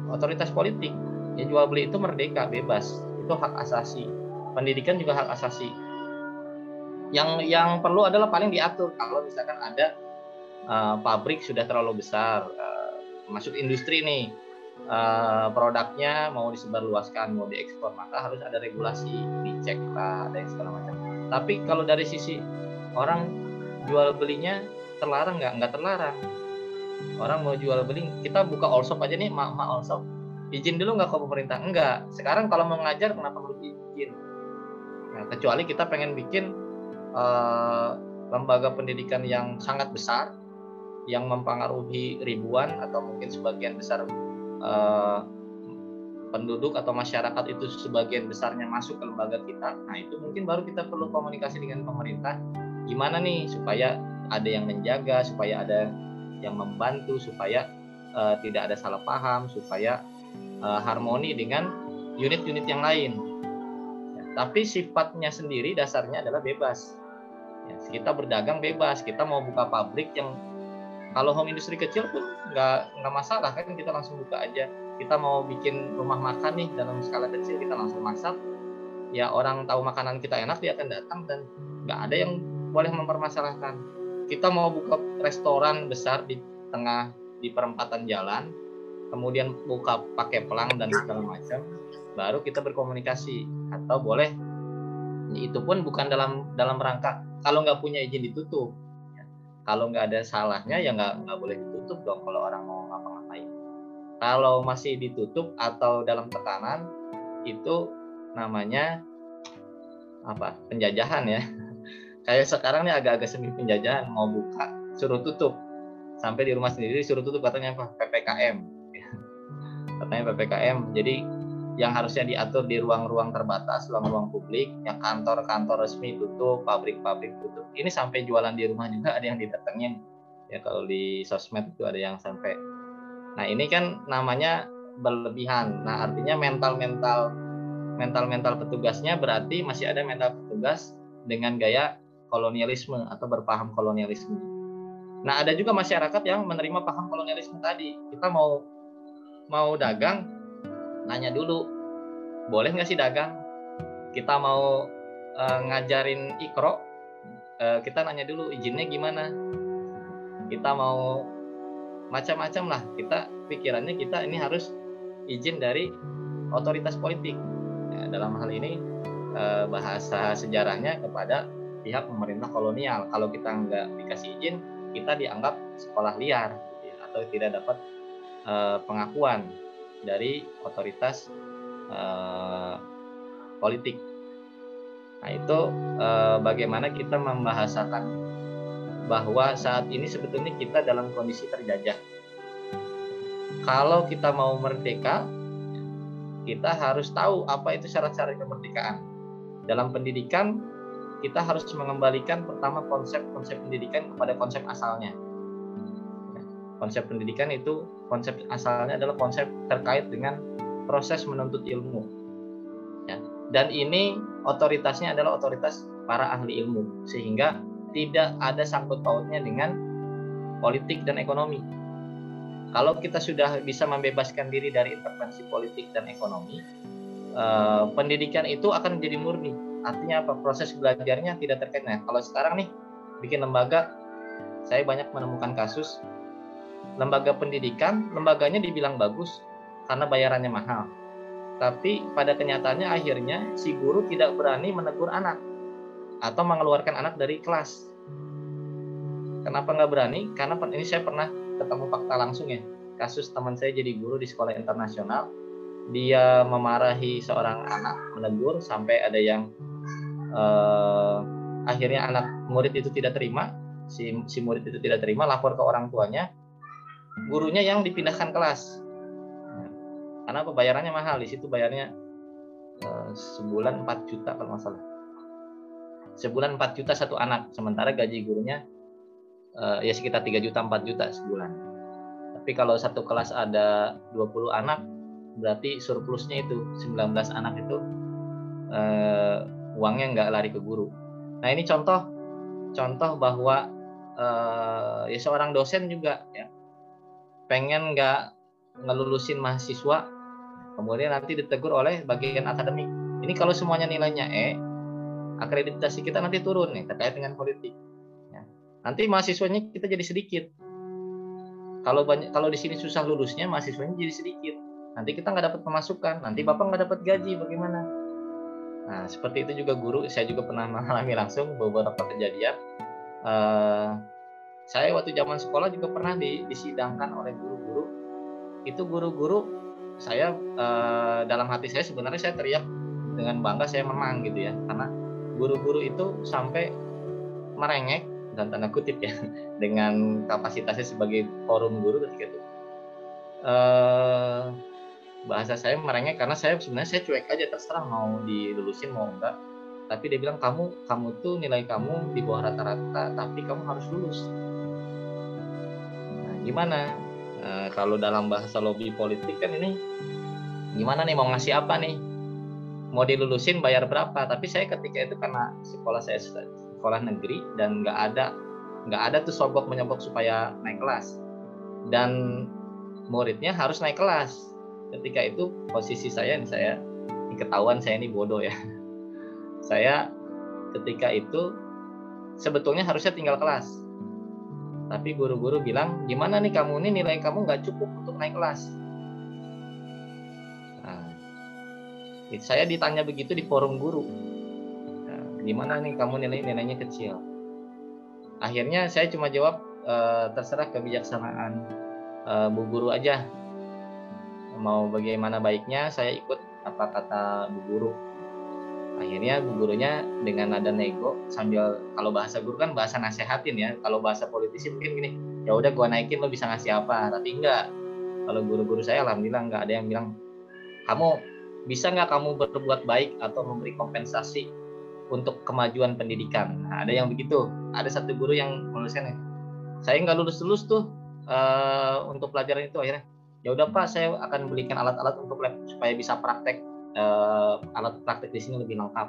Speaker 1: otoritas politik. Ya jual beli itu merdeka, bebas. Itu hak asasi. Pendidikan juga hak asasi. Yang yang perlu adalah paling diatur kalau misalkan ada uh, pabrik sudah terlalu besar, uh, masuk industri nih, uh, produknya mau disebarluaskan, mau diekspor, maka harus ada regulasi, dicek lah, ada yang segala macam. Tapi kalau dari sisi orang jual belinya terlarang nggak? Nggak terlarang. Orang mau jual beli, kita buka all shop aja nih, ma, ma all shop. Izin dulu nggak ke pemerintah? Enggak. Sekarang kalau mau ngajar, kenapa perlu izin? Nah, kecuali kita pengen bikin uh, lembaga pendidikan yang sangat besar, yang mempengaruhi ribuan atau mungkin sebagian besar uh, penduduk atau masyarakat itu sebagian besarnya masuk ke lembaga kita, nah itu mungkin baru kita perlu komunikasi dengan pemerintah gimana nih supaya ada yang menjaga, supaya ada yang membantu, supaya uh, tidak ada salah paham, supaya uh, harmoni dengan unit-unit yang lain. Ya, tapi sifatnya sendiri dasarnya adalah bebas. Ya, kita berdagang bebas, kita mau buka pabrik yang kalau home industry kecil pun nggak nggak masalah kan kita langsung buka aja. Kita mau bikin rumah makan nih dalam skala kecil kita langsung masak. Ya orang tahu makanan kita enak dia akan datang dan nggak ada yang boleh mempermasalahkan. Kita mau buka restoran besar di tengah di perempatan jalan kemudian buka pakai pelang dan segala macam baru kita berkomunikasi. Atau boleh itu pun bukan dalam dalam rangka kalau nggak punya izin ditutup. Kalau nggak ada salahnya ya nggak nggak boleh ditutup dong kalau orang mau ngapa-ngapain. Kalau masih ditutup atau dalam tekanan itu namanya apa? Penjajahan ya. Kayak sekarang nih agak-agak semi penjajahan mau buka suruh tutup. Sampai di rumah sendiri suruh tutup katanya apa? Ppkm katanya ppkm jadi yang harusnya diatur di ruang-ruang terbatas, ruang-ruang publik, yang kantor-kantor resmi tutup, pabrik-pabrik tutup. Ini sampai jualan di rumah juga ada yang didatengin. Ya kalau di sosmed itu ada yang sampai. Nah ini kan namanya berlebihan. Nah artinya mental-mental mental-mental petugasnya berarti masih ada mental petugas dengan gaya kolonialisme atau berpaham kolonialisme. Nah ada juga masyarakat yang menerima paham kolonialisme tadi. Kita mau mau dagang nanya dulu boleh nggak sih dagang? Kita mau uh, ngajarin ikro uh, kita nanya dulu izinnya gimana. Kita mau macam-macam lah kita pikirannya kita ini harus izin dari otoritas politik. Ya, dalam hal ini uh, bahasa sejarahnya kepada pihak pemerintah kolonial. Kalau kita nggak dikasih izin kita dianggap sekolah liar gitu ya, atau tidak dapat pengakuan dari otoritas uh, politik. Nah itu uh, bagaimana kita membahasakan bahwa saat ini sebetulnya kita dalam kondisi terjajah. Kalau kita mau merdeka, kita harus tahu apa itu syarat-syarat kemerdekaan. Dalam pendidikan, kita harus mengembalikan pertama konsep-konsep pendidikan kepada konsep asalnya konsep pendidikan itu konsep asalnya adalah konsep terkait dengan proses menuntut ilmu. Ya. dan ini otoritasnya adalah otoritas para ahli ilmu sehingga tidak ada sangkut pautnya dengan politik dan ekonomi. Kalau kita sudah bisa membebaskan diri dari intervensi politik dan ekonomi eh, pendidikan itu akan menjadi murni. Artinya apa? Proses belajarnya tidak terkait. Nah kalau sekarang nih bikin lembaga saya banyak menemukan kasus lembaga pendidikan, lembaganya dibilang bagus karena bayarannya mahal. Tapi pada kenyataannya akhirnya si guru tidak berani menegur anak atau mengeluarkan anak dari kelas. kenapa nggak berani karena ini saya pernah ketemu fakta langsung ya kasus teman saya jadi guru di sekolah internasional dia memarahi seorang anak menegur sampai ada yang uh, akhirnya anak murid itu tidak terima si, si murid itu tidak terima lapor ke orang tuanya gurunya yang dipindahkan kelas. Karena pembayarannya mahal di situ bayarnya uh, sebulan 4 juta kalau nggak sebulan 4 juta satu anak sementara gaji gurunya uh, ya sekitar 3 juta 4 juta sebulan. Tapi kalau satu kelas ada 20 anak berarti surplusnya itu 19 anak itu uh, uangnya nggak lari ke guru. Nah ini contoh contoh bahwa ya seorang dosen juga ya pengen nggak ngelulusin mahasiswa kemudian nanti ditegur oleh bagian akademik. Ini kalau semuanya nilainya E, akreditasi kita nanti turun nih terkait dengan politik. Ya. Nanti mahasiswanya kita jadi sedikit. Kalau banyak kalau di sini susah lulusnya mahasiswanya jadi sedikit nanti kita nggak dapat pemasukan nanti bapak nggak dapat gaji bagaimana nah seperti itu juga guru saya juga pernah mengalami langsung beberapa kejadian uh, saya waktu zaman sekolah juga pernah disidangkan oleh guru-guru. Itu guru-guru saya uh, dalam hati saya sebenarnya saya teriak dengan bangga saya menang gitu ya. Karena guru-guru itu sampai merengek dan tanda kutip ya dengan kapasitasnya sebagai forum guru ketika itu. Uh, bahasa saya merengek karena saya sebenarnya saya cuek aja terserah mau dilulusin mau enggak. Tapi dia bilang kamu kamu tuh nilai kamu di bawah rata-rata tapi kamu harus lulus gimana? E, kalau dalam bahasa lobby politik kan ini gimana nih mau ngasih apa nih? Mau dilulusin bayar berapa? Tapi saya ketika itu karena sekolah saya sekolah negeri dan nggak ada nggak ada tuh sogok menyogok supaya naik kelas. Dan muridnya harus naik kelas. Ketika itu posisi saya ini saya ini ketahuan saya ini bodoh ya. Saya ketika itu sebetulnya harusnya tinggal kelas tapi guru-guru bilang gimana nih kamu? Ini nilai kamu nggak cukup untuk naik kelas. Nah, saya ditanya begitu di forum guru. Nah, gimana nih kamu nilai nilainya kecil? Akhirnya saya cuma jawab e, terserah kebijaksanaan e, bu guru aja. Mau bagaimana baiknya saya ikut apa kata bu guru akhirnya gurunya dengan nada nego sambil kalau bahasa guru kan bahasa nasehatin ya kalau bahasa politisi mungkin gini ya udah gua naikin lo bisa ngasih apa? Tapi enggak. Kalau guru-guru saya alhamdulillah enggak. Ada yang bilang kamu bisa nggak kamu berbuat baik atau memberi kompensasi untuk kemajuan pendidikan? Nah, ada yang begitu. Ada satu guru yang menuliskan saya nggak lulus lulus tuh uh, untuk pelajaran itu. Akhirnya ya udah pak saya akan belikan alat-alat untuk lab supaya bisa praktek uh, alat praktek di sini lebih lengkap.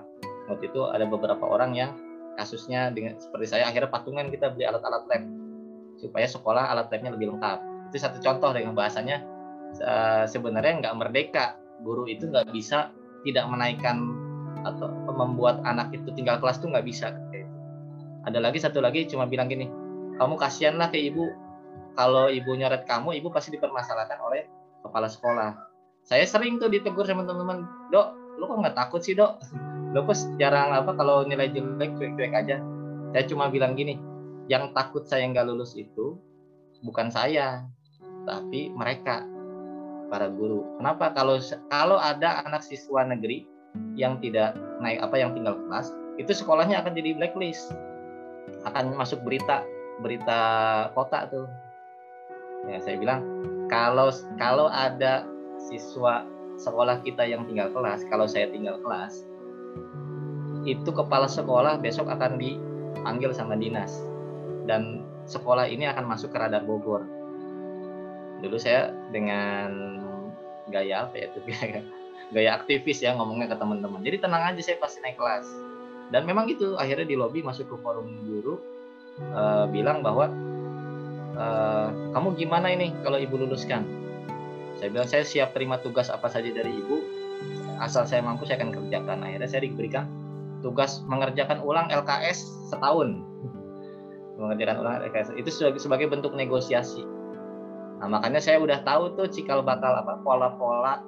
Speaker 1: Waktu itu ada beberapa orang yang kasusnya dengan seperti saya akhirnya patungan kita beli alat-alat lab. Supaya sekolah alat labnya lebih lengkap. Itu satu contoh dengan bahasanya. Uh, sebenarnya nggak merdeka. Guru itu nggak bisa tidak menaikkan atau membuat anak itu tinggal kelas tuh nggak bisa. Ada lagi satu lagi cuma bilang gini kamu kasihanlah ke ibu. Kalau ibu nyoret kamu, ibu pasti dipermasalahkan oleh kepala sekolah. Saya sering tuh ditegur sama teman-teman, dok, lu kok nggak takut sih dok? Lu kok jarang apa kalau nilai jelek cuek-cuek aja. Saya cuma bilang gini, yang takut saya nggak lulus itu bukan saya, tapi mereka para guru. Kenapa? Kalau kalau ada anak siswa negeri yang tidak naik apa yang tinggal kelas, itu sekolahnya akan jadi blacklist, akan masuk berita berita kota tuh ya saya bilang kalau kalau ada siswa sekolah kita yang tinggal kelas kalau saya tinggal kelas itu kepala sekolah besok akan dipanggil sama dinas. Dan sekolah ini akan masuk ke radar Bogor. Dulu saya dengan gaya apa ya itu? Gaya, gaya aktivis ya ngomongnya ke teman-teman. Jadi tenang aja saya pasti naik kelas. Dan memang itu akhirnya di lobby masuk ke forum guru uh, bilang bahwa uh, kamu gimana ini kalau ibu luluskan saya bilang saya siap terima tugas apa saja dari ibu. Asal saya mampu saya akan kerjakan. Akhirnya saya diberikan tugas mengerjakan ulang LKS setahun. Mengerjakan ulang LKS itu sebagai, sebagai bentuk negosiasi. Nah makanya saya udah tahu tuh cikal bakal apa pola-pola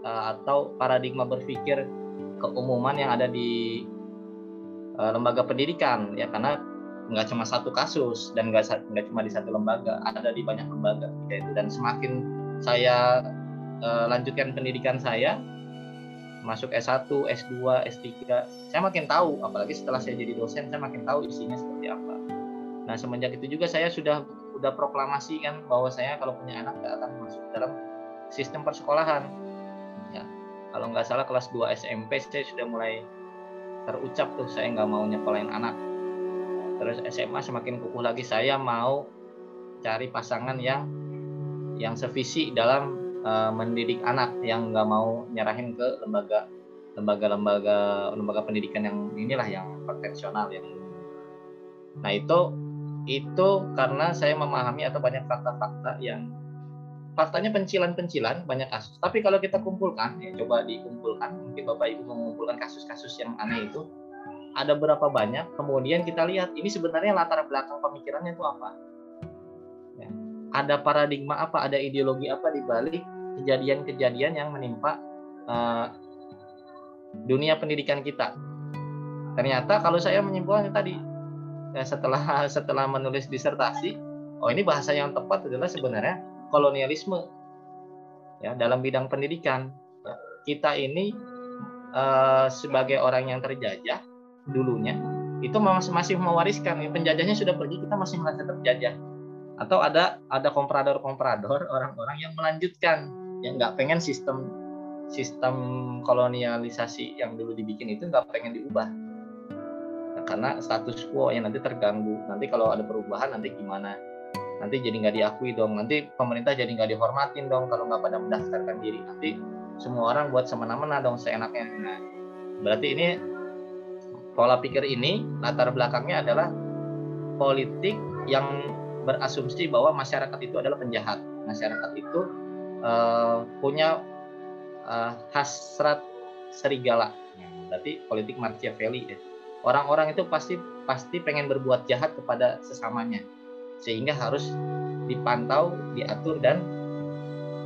Speaker 1: uh, atau paradigma berpikir keumuman yang ada di uh, lembaga pendidikan ya. Karena nggak cuma satu kasus dan nggak cuma di satu lembaga ada di banyak lembaga itu. Dan semakin saya uh, lanjutkan pendidikan saya masuk S1, S2, S3 saya makin tahu apalagi setelah saya jadi dosen saya makin tahu isinya seperti apa. Nah semenjak itu juga saya sudah udah proklamasi kan bahwa saya kalau punya anak nggak akan masuk dalam sistem persekolahan. Ya kalau nggak salah kelas 2 SMP saya sudah mulai terucap tuh saya nggak mau nyekolahin anak. Terus SMA semakin kukuh lagi saya mau cari pasangan yang yang sevisi dalam uh, mendidik anak yang nggak mau nyerahin ke lembaga lembaga-lembaga lembaga pendidikan yang inilah yang konvensional yang nah itu itu karena saya memahami atau banyak fakta-fakta yang faktanya pencilan-pencilan banyak kasus. Tapi kalau kita kumpulkan ya coba dikumpulkan mungkin bapak ibu mengumpulkan kasus-kasus yang aneh itu ada berapa banyak? Kemudian kita lihat ini sebenarnya latar belakang pemikirannya itu apa. Ada paradigma apa ada ideologi apa di balik kejadian-kejadian yang menimpa uh, dunia pendidikan kita? Ternyata kalau saya menyimpulkan tadi ya setelah setelah menulis disertasi oh ini bahasa yang tepat adalah sebenarnya kolonialisme ya dalam bidang pendidikan. Ya, kita ini uh, sebagai orang yang terjajah dulunya itu masih mewariskan penjajahnya sudah pergi kita masih merasa terjajah atau ada ada komprador-komprador orang-orang yang melanjutkan yang nggak pengen sistem sistem kolonialisasi yang dulu dibikin itu nggak pengen diubah. Nah, karena status quo yang nanti terganggu. Nanti kalau ada perubahan nanti gimana? Nanti jadi nggak diakui dong. Nanti pemerintah jadi nggak dihormatin dong kalau nggak pada mendaftarkan diri. Nanti semua orang buat semena-mena dong seenaknya. Nah berarti ini pola pikir ini latar belakangnya adalah politik yang berasumsi bahwa masyarakat itu adalah penjahat. Masyarakat itu uh, punya uh, hasrat serigala. Berarti politik Machiavelli. Orang-orang itu pasti pasti pengen berbuat jahat kepada sesamanya, sehingga harus dipantau, diatur dan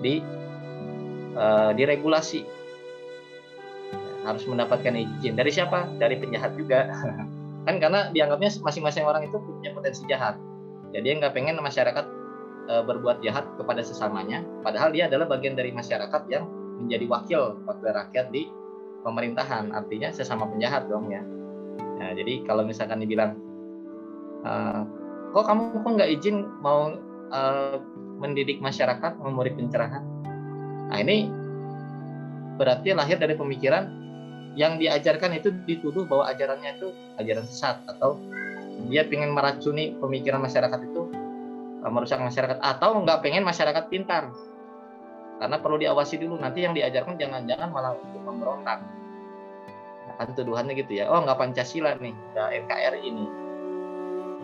Speaker 1: di uh, diregulasi harus mendapatkan izin dari siapa dari penjahat juga kan karena dianggapnya masing-masing orang itu punya potensi jahat jadi nggak pengen masyarakat e, berbuat jahat kepada sesamanya. Padahal dia adalah bagian dari masyarakat yang menjadi wakil wakil rakyat di pemerintahan. Artinya sesama penjahat dong ya. Nah, jadi kalau misalkan dibilang e, kok kamu kok nggak izin mau e, mendidik masyarakat memberi pencerahan? Nah ini berarti lahir dari pemikiran yang diajarkan itu dituduh bahwa ajarannya itu ajaran sesat atau dia ingin meracuni pemikiran masyarakat itu eh, merusak masyarakat atau nggak pengen masyarakat pintar. Karena perlu diawasi dulu nanti yang diajarkan jangan-jangan malah untuk memberontak. Nah, kan tuduhannya gitu ya oh nggak pancasila nih nggak NKRI ini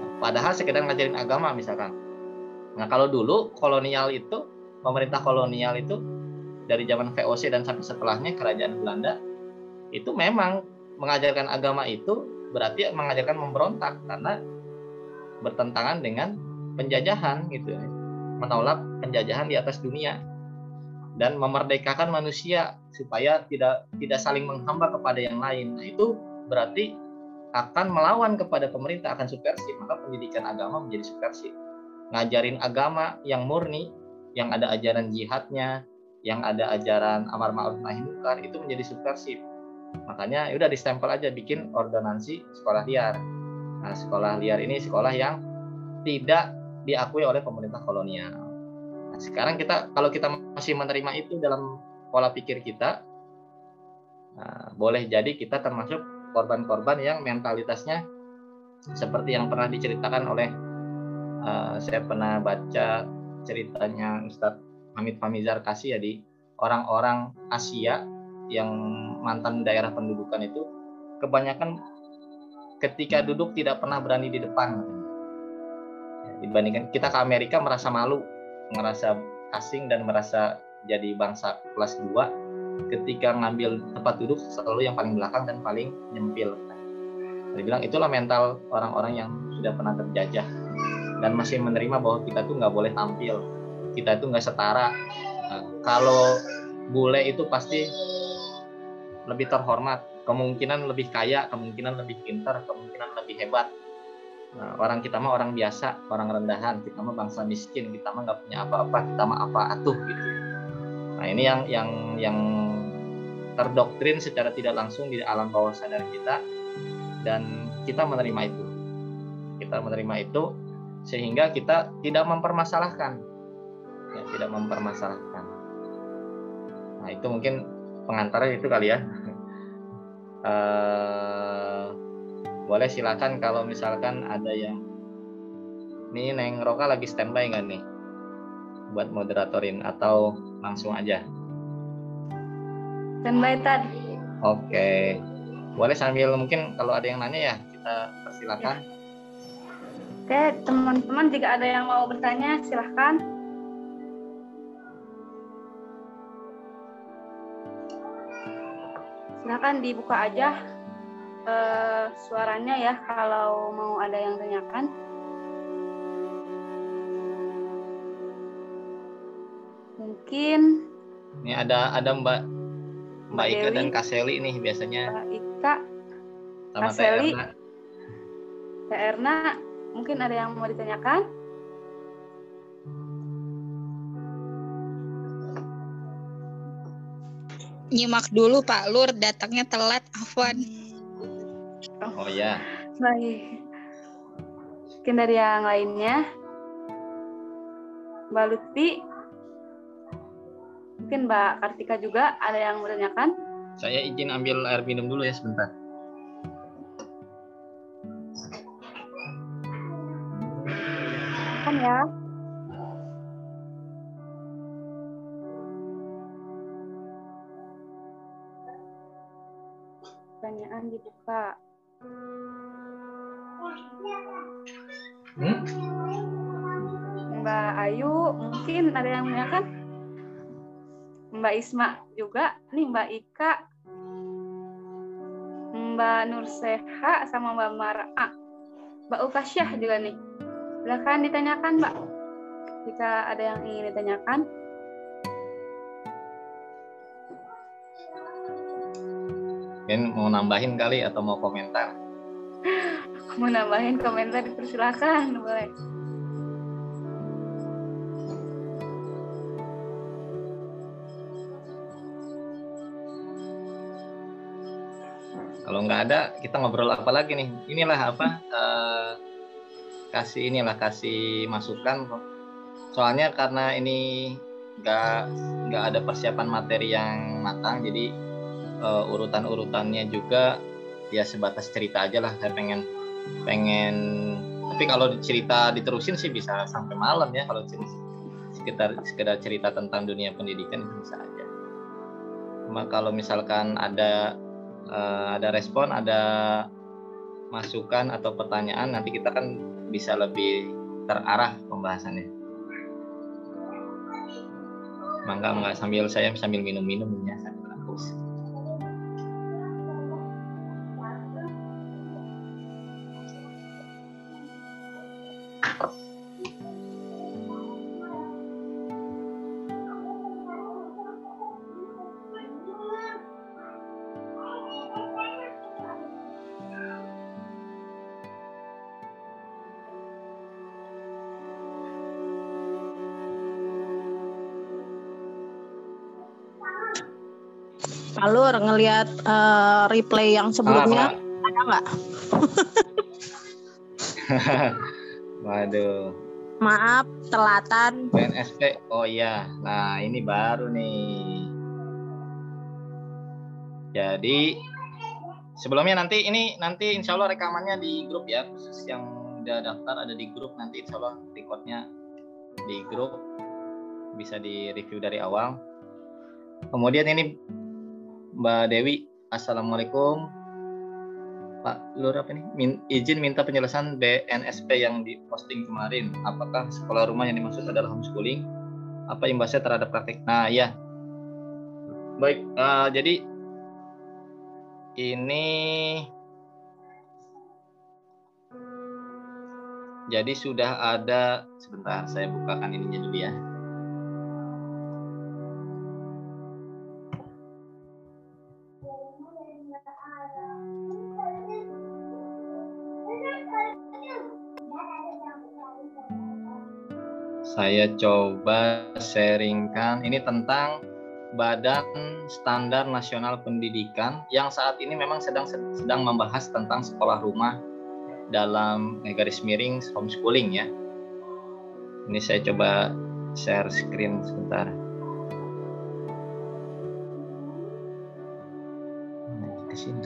Speaker 1: nah, padahal sekedar ngajarin agama misalkan. Nah kalau dulu kolonial itu pemerintah kolonial itu dari zaman VOC dan sampai setelahnya kerajaan Belanda itu memang mengajarkan agama itu berarti mengajarkan memberontak karena bertentangan dengan penjajahan gitu menolak penjajahan di atas dunia. Dan memerdekakan manusia supaya tidak tidak saling menghamba kepada yang lain. Nah, itu berarti akan melawan kepada pemerintah akan subversif. Maka pendidikan agama menjadi subversif. Ngajarin agama yang murni yang ada ajaran jihadnya yang ada ajaran amar ma'ruf nahi munkar itu menjadi subversif Makanya ya udah distempel aja bikin ordonansi sekolah liar. Nah, sekolah liar ini sekolah yang tidak diakui oleh pemerintah kolonial. Nah, sekarang kita kalau kita masih menerima itu dalam pola pikir kita, nah, boleh jadi kita termasuk korban-korban yang mentalitasnya seperti yang pernah diceritakan oleh uh, saya pernah baca ceritanya Ustadz Hamid Famizar Kasih ya di orang-orang Asia yang mantan daerah pendudukan itu kebanyakan ketika duduk tidak pernah berani di depan. Ya, dibandingkan kita ke Amerika merasa malu merasa asing dan merasa jadi bangsa kelas 2 ketika ngambil tempat duduk selalu yang paling belakang dan paling nyempil. Dia bilang itulah mental orang-orang yang sudah pernah terjajah dan masih menerima bahwa kita tuh nggak boleh tampil kita itu nggak setara. Nah, kalau bule itu pasti lebih terhormat, kemungkinan lebih kaya, kemungkinan lebih pintar, kemungkinan lebih hebat. Nah, orang kita mah orang biasa, orang rendahan, kita mah bangsa miskin, kita mah nggak punya apa-apa, kita mah apa atuh gitu. Nah ini yang yang yang terdoktrin secara tidak langsung di alam bawah sadar kita dan kita menerima itu. Kita menerima itu sehingga kita tidak mempermasalahkan, ya, tidak mempermasalahkan. Nah itu mungkin pengantarnya itu kali ya. Uh, boleh silakan kalau misalkan ada yang ini Neng Roka lagi standby nggak nih? Buat moderatorin atau langsung aja?
Speaker 2: Standby tadi
Speaker 1: oke. Boleh sambil mungkin kalau ada yang nanya ya kita persilakan. Ya.
Speaker 2: oke teman-teman jika ada yang mau bertanya silahkan silahkan dibuka aja uh, suaranya ya kalau mau ada yang tanyakan. Mungkin
Speaker 1: ini ada ada Mbak Mbak Ika Dewi, dan Kaseli nih biasanya.
Speaker 2: Mbak Ika, sama Kaseli, Teh Erna, mungkin ada yang mau ditanyakan?
Speaker 3: Nyimak dulu Pak Lur, datangnya telat, Afwan.
Speaker 1: Oh, oh ya.
Speaker 2: Baik. Mungkin dari yang lainnya. Mbak Lutfi. Mungkin Mbak Kartika juga ada yang menanyakan.
Speaker 1: Saya izin ambil air minum dulu ya sebentar.
Speaker 2: Kan ya. Pertanyaan dibuka. Hmm? Mbak Ayu mungkin ada yang menanyakan Mbak Isma juga nih Mbak Ika. Mbak Nurseha sama Mbak Mara. Mbak Ukasyah juga nih. Silakan ditanyakan Mbak. Jika ada yang ingin ditanyakan
Speaker 1: Mungkin mau nambahin kali atau mau komentar?
Speaker 2: mau nambahin komentar dipersilakan boleh.
Speaker 1: Kalau nggak ada, kita ngobrol apa lagi nih? Inilah apa? Uh, kasih inilah kasih masukan. Soalnya karena ini nggak nggak ada persiapan materi yang matang, jadi uh, urutan-urutannya juga ya sebatas cerita aja lah. Saya pengen pengen tapi kalau cerita diterusin sih bisa sampai malam ya. Kalau sekitar sekedar cerita tentang dunia pendidikan itu bisa aja. Cuma kalau misalkan ada uh, ada respon ada masukan atau pertanyaan nanti kita kan bisa lebih terarah pembahasannya. Mangga nggak sambil saya sambil minum-minum ya sambil
Speaker 3: ngelihat uh, replay yang sebelumnya ah, ada nggak?
Speaker 1: Waduh.
Speaker 3: Maaf, telatan.
Speaker 1: PNSP, oh iya. Nah ini baru nih. Jadi sebelumnya nanti ini nanti insya Allah rekamannya di grup ya khusus yang udah daftar ada di grup nanti insya Allah recordnya di grup bisa di review dari awal. Kemudian ini Mbak Dewi, Assalamualaikum. Pak Lur apa nih? Min, izin minta penjelasan BNSP yang diposting kemarin. Apakah sekolah rumah yang dimaksud adalah homeschooling? Apa imbasnya terhadap praktik? Nah, ya. Baik, uh, jadi ini jadi sudah ada sebentar saya bukakan ininya dulu ya. Saya coba sharingkan ini tentang Badan Standar Nasional Pendidikan yang saat ini memang sedang sedang membahas tentang sekolah rumah dalam garis miring homeschooling ya. Ini saya coba share screen sebentar. Ke sini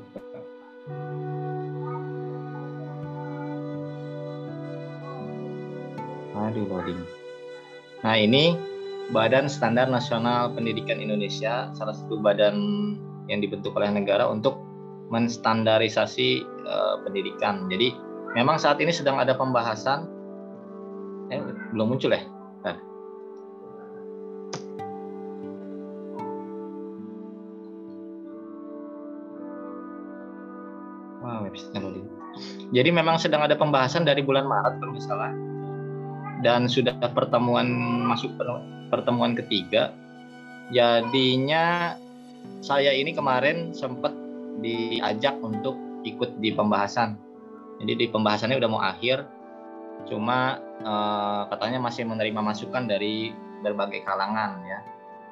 Speaker 1: terbuka. Aduh loading. Nah ini Badan Standar Nasional Pendidikan Indonesia, salah satu badan yang dibentuk oleh negara untuk menstandarisasi uh, pendidikan. Jadi memang saat ini sedang ada pembahasan. Eh, belum muncul ya? Jadi memang sedang ada pembahasan dari bulan Maret kalau salah. Dan sudah pertemuan masuk pertemuan ketiga. Jadinya saya ini kemarin sempat diajak untuk ikut di pembahasan. Jadi di pembahasannya udah mau akhir. Cuma eh, katanya masih menerima masukan dari berbagai kalangan ya.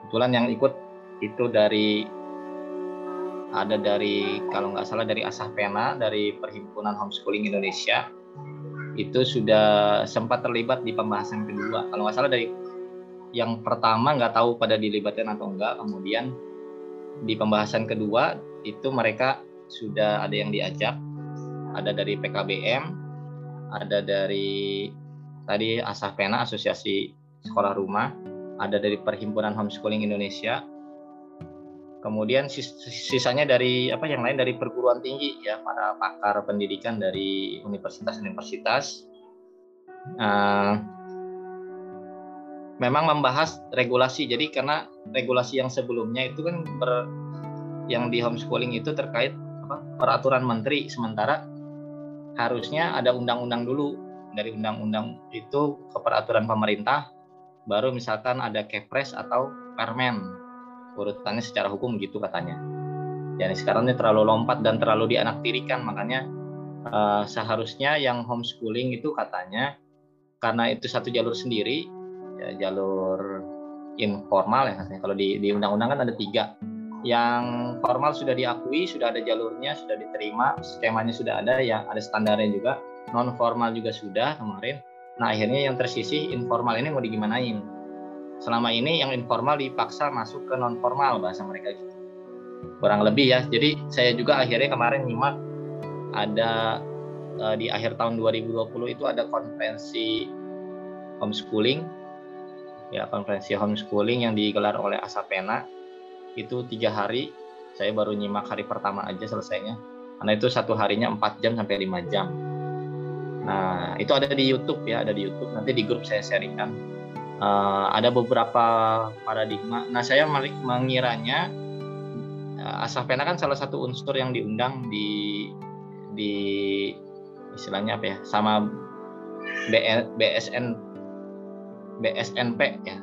Speaker 1: Kebetulan yang ikut itu dari ada dari kalau nggak salah dari Asah Pena dari Perhimpunan Homeschooling Indonesia. Itu sudah sempat terlibat di pembahasan kedua. Kalau nggak salah dari yang pertama nggak tahu pada dilibatkan atau enggak kemudian di pembahasan kedua itu mereka sudah ada yang diajak. Ada dari PKBM ada dari tadi Asah Pena Asosiasi Sekolah Rumah ada dari Perhimpunan Homeschooling Indonesia kemudian sisanya dari apa yang lain dari perguruan tinggi ya para pakar pendidikan dari universitas-universitas. Uh, memang membahas regulasi. Jadi karena regulasi yang sebelumnya itu kan ber, yang di homeschooling itu terkait apa, peraturan menteri. Sementara harusnya ada undang-undang dulu. Dari undang-undang itu ke peraturan pemerintah baru misalkan ada kepres atau permen urutannya secara hukum gitu katanya. Jadi sekarang ini terlalu lompat dan terlalu dianaktirikan makanya uh, seharusnya yang homeschooling itu katanya karena itu satu jalur sendiri ya, jalur informal ya katanya. Kalau di, di undang-undang kan ada tiga. Yang formal sudah diakui sudah ada jalurnya sudah diterima skemanya sudah ada ya ada standarnya juga. Non formal juga sudah kemarin. Nah akhirnya yang tersisih informal ini mau digimanain selama ini yang informal dipaksa masuk ke non formal bahasa mereka gitu. Kurang lebih ya. Jadi saya juga akhirnya kemarin nyimak ada uh, di akhir tahun 2020 itu ada konferensi homeschooling. Ya konferensi homeschooling yang digelar oleh Asapena. Itu tiga hari. Saya baru nyimak hari pertama aja selesainya. Karena itu satu harinya 4 jam sampai 5 jam. Nah itu ada di YouTube ya ada di YouTube. Nanti di grup saya sharingkan uh, ada beberapa paradigma. Nah, saya mengiranya uh, Asafena kan salah satu unsur yang diundang di di istilahnya apa ya sama BSN BSNP ya.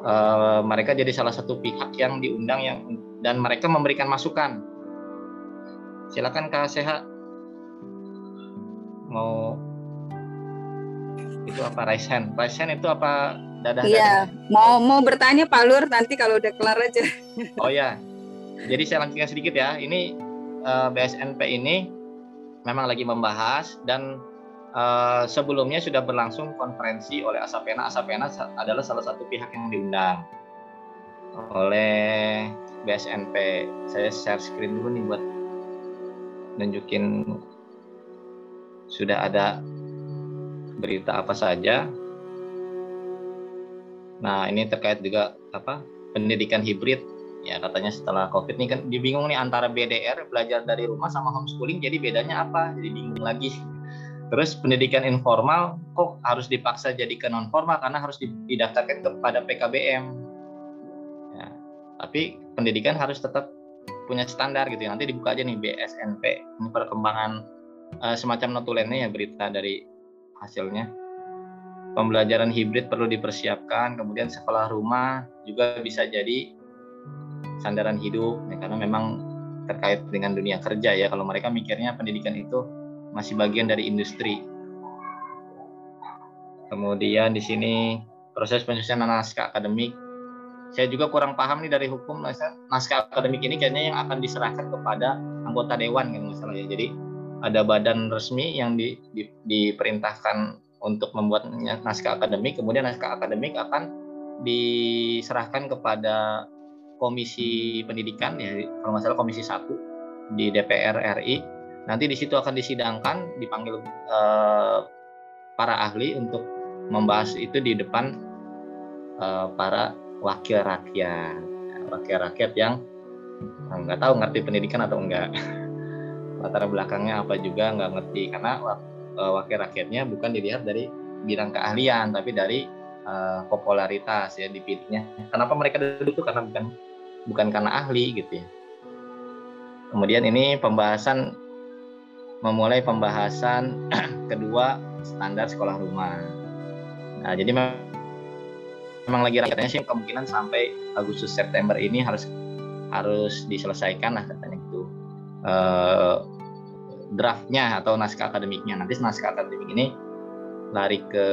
Speaker 1: Uh, mereka jadi salah satu pihak yang diundang yang dan mereka memberikan masukan. Silakan Kak Seha mau itu apa rice hand? Rice hand itu apa dadah
Speaker 4: iya mau mau bertanya Pak Lur nanti kalau udah kelar aja.
Speaker 1: Oh ya jadi saya lanjutkan sedikit ya. Ini uh, eh, BSNP ini memang lagi membahas dan uh, sebelumnya sudah berlangsung konferensi oleh Asapena. Asapena adalah salah satu pihak yang diundang oleh BSNP saya share screen dulu nih buat nunjukin sudah ada berita apa saja. Nah, ini terkait juga apa? pendidikan hibrid. Ya, katanya setelah Covid ini kan dibingung nih antara BDR belajar dari rumah sama homeschooling jadi bedanya apa? Jadi bingung lagi. Terus pendidikan informal kok harus dipaksa jadi ke non formal karena harus didaftarkan kepada PKBM. Ya, tapi pendidikan harus tetap punya standar gitu ya. Nanti dibuka aja nih BSNP. Ini perkembangan uh, semacam notulennya ya berita dari hasilnya. pembelajaran hibrid perlu dipersiapkan, kemudian sekolah rumah juga bisa jadi sandaran hidup ya, karena memang terkait dengan dunia kerja ya kalau mereka mikirnya pendidikan itu masih bagian dari industri. Kemudian di sini proses penyusunan naskah akademik. Saya juga kurang paham nih dari hukum naskah akademik ini kayaknya yang akan diserahkan kepada anggota dewan kan masalahnya. Jadi ada badan resmi yang di, di, diperintahkan untuk membuat naskah akademik, kemudian naskah akademik akan diserahkan kepada komisi pendidikan ya kalau nggak salah komisi satu di DPR RI nanti di situ akan disidangkan dipanggil eh, para ahli untuk membahas itu di depan eh, para wakil rakyat. Wakil rakyat yang nggak tahu ngerti pendidikan atau enggak latar belakangnya apa juga nggak ngerti karena eh, wakil rakyatnya bukan dilihat dari bidang keahlian tapi dari uh, popularitas ya dipilihnya kenapa mereka duduk itu karena bukan bukan karena ahli gitu ya. Kemudian ini pembahasan memulai pembahasan kedua standar sekolah rumah. Nah, jadi memang lagi katanya sih kemungkinan sampai Agustus September ini harus harus diselesaikan lah katanya Eh, draftnya atau naskah akademiknya. Nanti naskah akademik ini lari ke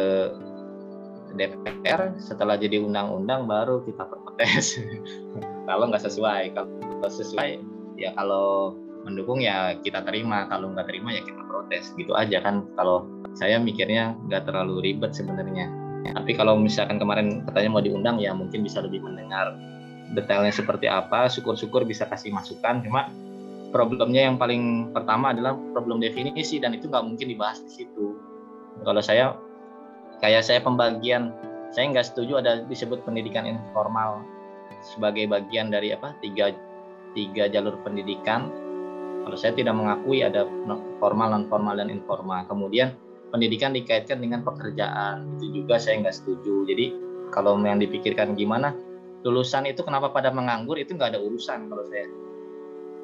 Speaker 1: DPR setelah jadi undang-undang baru kita protes. Kalau nggak sesuai kalau sesuai ya kalau mendukung ya kita terima. Kalau nggak terima ya kita protes. Gitu aja kan. Kalau saya mikirnya nggak terlalu ribet sebenarnya. Tapi kalau misalkan kemarin katanya mau diundang ya mungkin bisa lebih mendengar detailnya seperti apa. Syukur-syukur bisa kasih masukan. Cuma problemnya yang paling pertama adalah problem definisi dan itu nggak mungkin dibahas di situ. Kalau saya kayak saya pembagian saya nggak setuju ada disebut pendidikan informal sebagai bagian dari apa tiga tiga jalur pendidikan. Kalau saya tidak mengakui ada formal non formal dan informal. Kemudian pendidikan dikaitkan dengan pekerjaan itu juga saya nggak setuju. Jadi kalau yang dipikirkan gimana lulusan itu kenapa pada menganggur itu nggak ada urusan kalau saya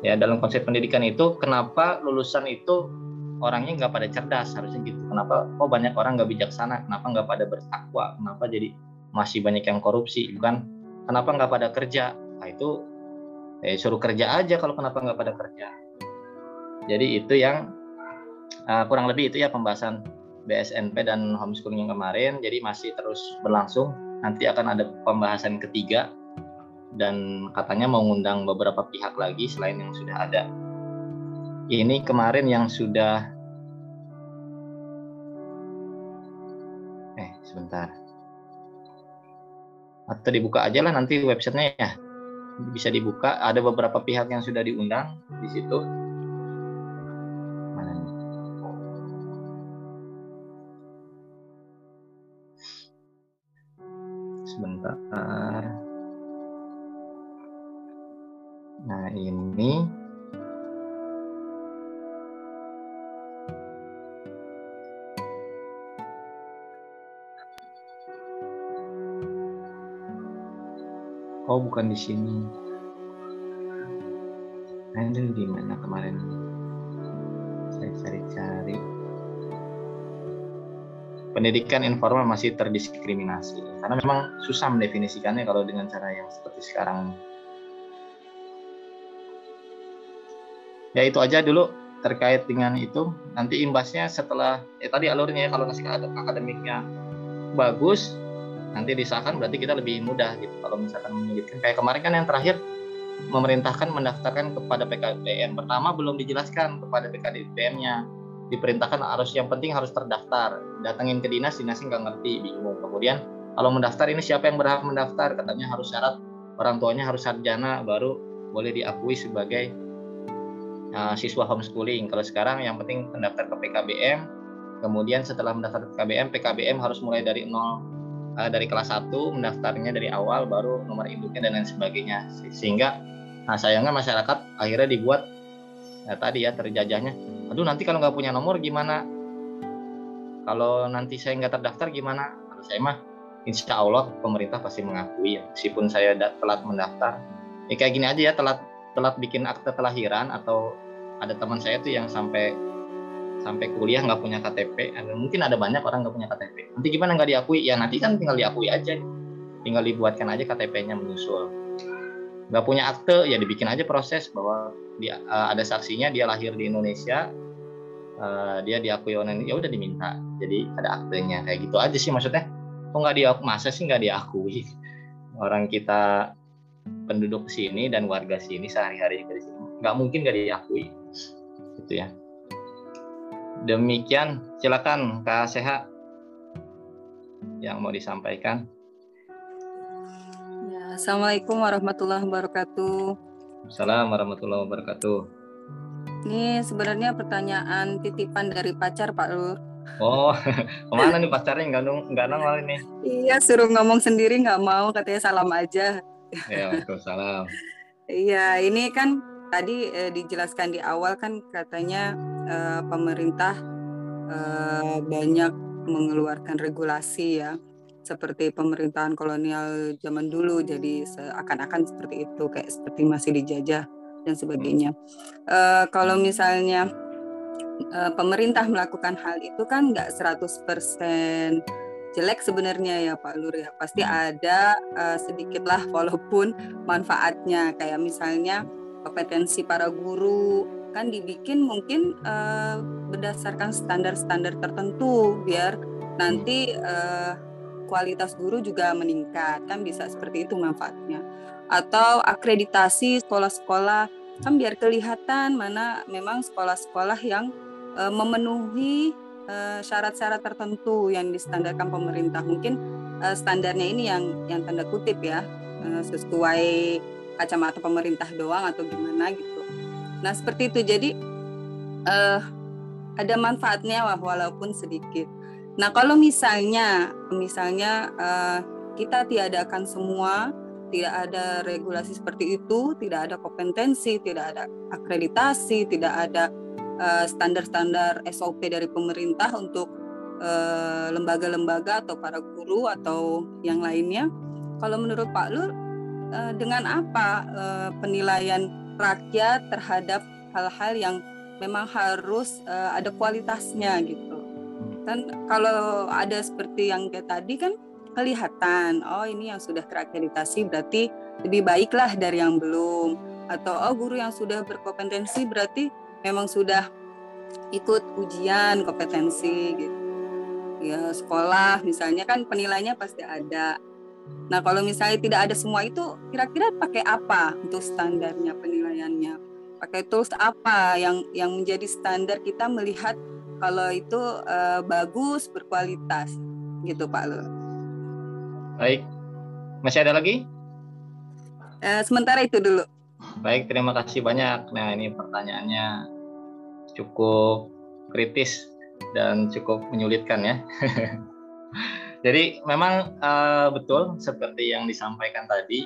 Speaker 1: ya dalam konsep pendidikan itu kenapa lulusan itu orangnya nggak pada cerdas? Harusnya gitu. Kenapa oh banyak orang nggak bijaksana? Kenapa nggak pada bertakwa? Kenapa jadi masih banyak yang korupsi? Bukan kenapa nggak pada kerja? Nah itu eh, suruh kerja aja kalau kenapa nggak pada kerja. Jadi itu yang uh, kurang lebih itu ya pembahasan BSNP dan homeschooling yang kemarin. Jadi masih terus berlangsung. Nanti akan ada pembahasan ketiga dan katanya mau ngundang beberapa pihak lagi selain yang sudah ada. Ini kemarin yang sudah eh sebentar. Atau dibuka aja lah nanti websitenya ya. Bisa dibuka. Ada beberapa pihak yang sudah diundang di situ. Mana nih? Sebentar nah ini oh bukan di sini. Ada di mana kemarin? Saya cari-cari. Pendidikan informal masih terdiskriminasi karena memang susah mendefinisikannya kalau dengan cara yang seperti sekarang ya itu aja dulu terkait dengan itu. Nanti imbasnya setelah ya tadi alurnya ya kalau ngasih akademiknya bagus nanti disahkan berarti kita lebih mudah gitu. Kalau misalkan menyulitkan. Kayak kemarin kan yang terakhir memerintahkan mendaftarkan kepada PKBM pertama belum dijelaskan kepada PKBM-nya diperintahkan harus yang penting harus terdaftar. Datangin ke dinas dinasnya nggak ngerti bingung. Kemudian kalau mendaftar ini siapa yang berhak mendaftar? Katanya harus syarat orang tuanya harus sarjana baru boleh diakui sebagai uh, siswa homeschooling. Kalau sekarang yang penting mendaftar ke PKBM kemudian setelah mendaftar ke PKBM PKBM harus mulai dari nol uh, dari kelas 1 mendaftarnya dari awal baru nomor induknya dan lain sebagainya. Sehingga nah sayangnya masyarakat akhirnya dibuat ya, tadi ya terjajahnya. Aduh nanti kalau nggak punya nomor gimana? Kalau nanti saya nggak terdaftar gimana? Kalau saya mah insya Allah pemerintah pasti mengakui ya meskipun saya telat mendaftar. Ya kayak gini aja ya telat telat bikin akte kelahiran atau ada teman saya tuh yang sampai sampai kuliah nggak punya KTP mungkin ada banyak orang nggak punya KTP nanti gimana nggak diakui? Ya nanti kan tinggal diakui aja. Tinggal dibuatkan aja KTP-nya menyusul. Nggak punya akte ya dibikin aja proses bahwa dia uh, ada saksinya dia lahir di Indonesia uh, dia diakui online ya udah diminta. Jadi ada aktenya kayak gitu aja sih maksudnya. Kok nggak diakui masa sih nggak diakui? Orang kita penduduk sini dan warga sini sehari-hari di sini. Nggak mungkin nggak diakui gitu ya. Demikian silakan Kak Seha yang mau disampaikan.
Speaker 4: Ya, Assalamualaikum warahmatullahi wabarakatuh.
Speaker 1: Assalamualaikum warahmatullahi wabarakatuh.
Speaker 4: Ini sebenarnya pertanyaan titipan dari pacar Pak Lur.
Speaker 1: Oh, ke mana nih pacarnya? Nggak nong nggak nongol ini?
Speaker 4: Iya, suruh ngomong sendiri nggak mau, katanya salam aja.
Speaker 1: Ya, salam.
Speaker 4: Iya, ini kan tadi eh, dijelaskan di awal kan katanya eh, pemerintah eh, banyak mengeluarkan regulasi ya, seperti pemerintahan kolonial zaman dulu, jadi seakan-akan seperti itu, kayak seperti masih dijajah dan sebagainya. Eh, kalau misalnya uh, pemerintah melakukan hal itu kan nggak 100% jelek sebenarnya ya Pak Lur ya. Pasti ada uh, sedikit lah walaupun manfaatnya. Kayak misalnya kompetensi para guru kan dibikin mungkin uh, berdasarkan standar-standar tertentu biar nanti uh, kualitas guru juga meningkat kan bisa seperti itu manfaatnya atau akreditasi sekolah-sekolah kan biar kelihatan mana memang sekolah-sekolah yang uh, memenuhi syarat-syarat uh, tertentu yang distandarkan pemerintah. Mungkin uh, standarnya ini yang yang tanda kutip ya uh, sesuai kacamata pemerintah doang atau gimana gitu. Nah seperti itu jadi uh, ada manfaatnya walaupun sedikit. Nah kalau misalnya misalnya uh, kita tiadakan semua tidak ada regulasi seperti itu, tidak ada kompetensi, tidak ada akreditasi, tidak ada Eh, standar-standar uh, SOP dari pemerintah untuk lembaga-lembaga uh, atau para guru atau yang lainnya. Kalau menurut Pak Lur, uh, dengan apa uh, penilaian rakyat terhadap hal-hal yang memang harus uh, ada kualitasnya gitu? Kan kalau ada seperti yang kayak tadi kan kelihatan, oh ini yang sudah terakreditasi berarti lebih baiklah dari yang belum. Atau oh guru yang sudah berkompetensi berarti memang sudah ikut ujian kompetensi gitu. Ya sekolah misalnya kan penilainya pasti ada nah kalau misalnya tidak ada semua itu kira-kira pakai apa untuk standarnya penilaiannya pakai tools apa yang yang menjadi standar kita melihat kalau itu uh, bagus berkualitas gitu Pak Lo.
Speaker 1: Baik, masih ada lagi?
Speaker 4: Uh, sementara itu dulu.
Speaker 1: Baik, terima kasih banyak. Nah, ini pertanyaannya cukup kritis dan cukup menyulitkan ya. Jadi memang uh, betul seperti yang disampaikan tadi,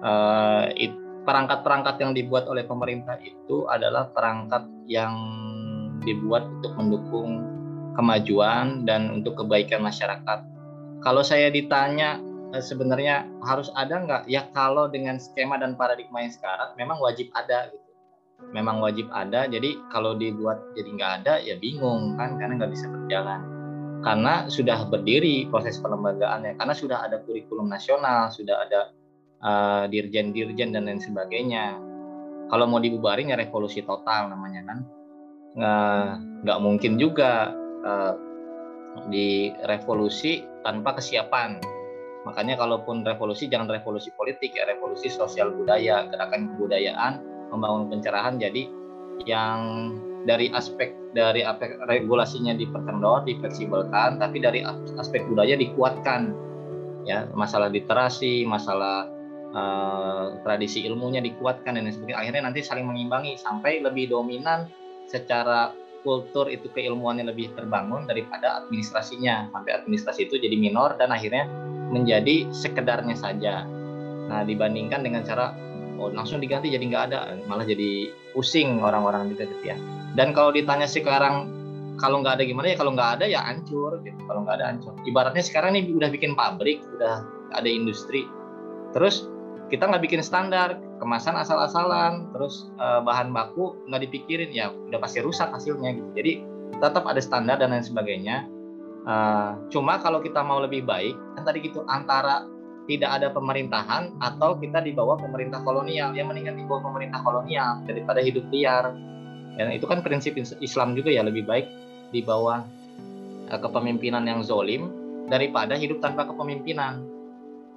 Speaker 1: uh, perangkat-perangkat yang dibuat oleh pemerintah itu adalah perangkat yang dibuat untuk mendukung kemajuan dan untuk kebaikan masyarakat. Kalau saya ditanya uh, sebenarnya harus ada nggak? Ya kalau dengan skema dan paradigma yang sekarang memang wajib ada gitu memang wajib ada jadi kalau dibuat jadi nggak ada ya bingung kan karena nggak bisa berjalan karena sudah berdiri proses perlembagaannya karena sudah ada kurikulum nasional sudah ada uh, dirjen-dirjen dan lain sebagainya. Kalau mau dibubarin ya revolusi total namanya kan. Nggak mungkin juga uh, di revolusi tanpa kesiapan. Makanya kalaupun revolusi jangan revolusi politik ya revolusi sosial budaya gerakan kebudayaan membangun pencerahan jadi yang dari aspek dari aspek regulasinya diperkendor, difleksibelkan, tapi dari aspek budaya dikuatkan. Ya, masalah literasi, masalah uh, tradisi ilmunya dikuatkan dan sebagainya. Akhirnya nanti saling mengimbangi sampai lebih dominan secara kultur itu keilmuannya lebih terbangun daripada administrasinya. Sampai administrasi itu jadi minor dan akhirnya menjadi sekedarnya saja. Nah, dibandingkan dengan cara oh langsung diganti jadi nggak ada. Malah jadi pusing orang-orang gitu ya. Dan kalau ditanya sekarang kalau nggak ada gimana ya kalau nggak ada ya hancur gitu. Kalau nggak ada hancur. Ibaratnya sekarang nih udah bikin pabrik udah ada industri. Terus kita nggak bikin standar kemasan asal-asalan terus eh, bahan baku nggak dipikirin ya udah pasti rusak hasilnya gitu. Jadi tetap ada standar dan lain sebagainya. Uh, cuma kalau kita mau lebih baik, kan tadi gitu antara tidak ada pemerintahan atau kita di bawah pemerintah kolonial, yang mendingan di bawah pemerintah kolonial daripada hidup liar. Dan itu kan prinsip Islam juga ya lebih baik di bawah uh, kepemimpinan yang zolim daripada hidup tanpa kepemimpinan.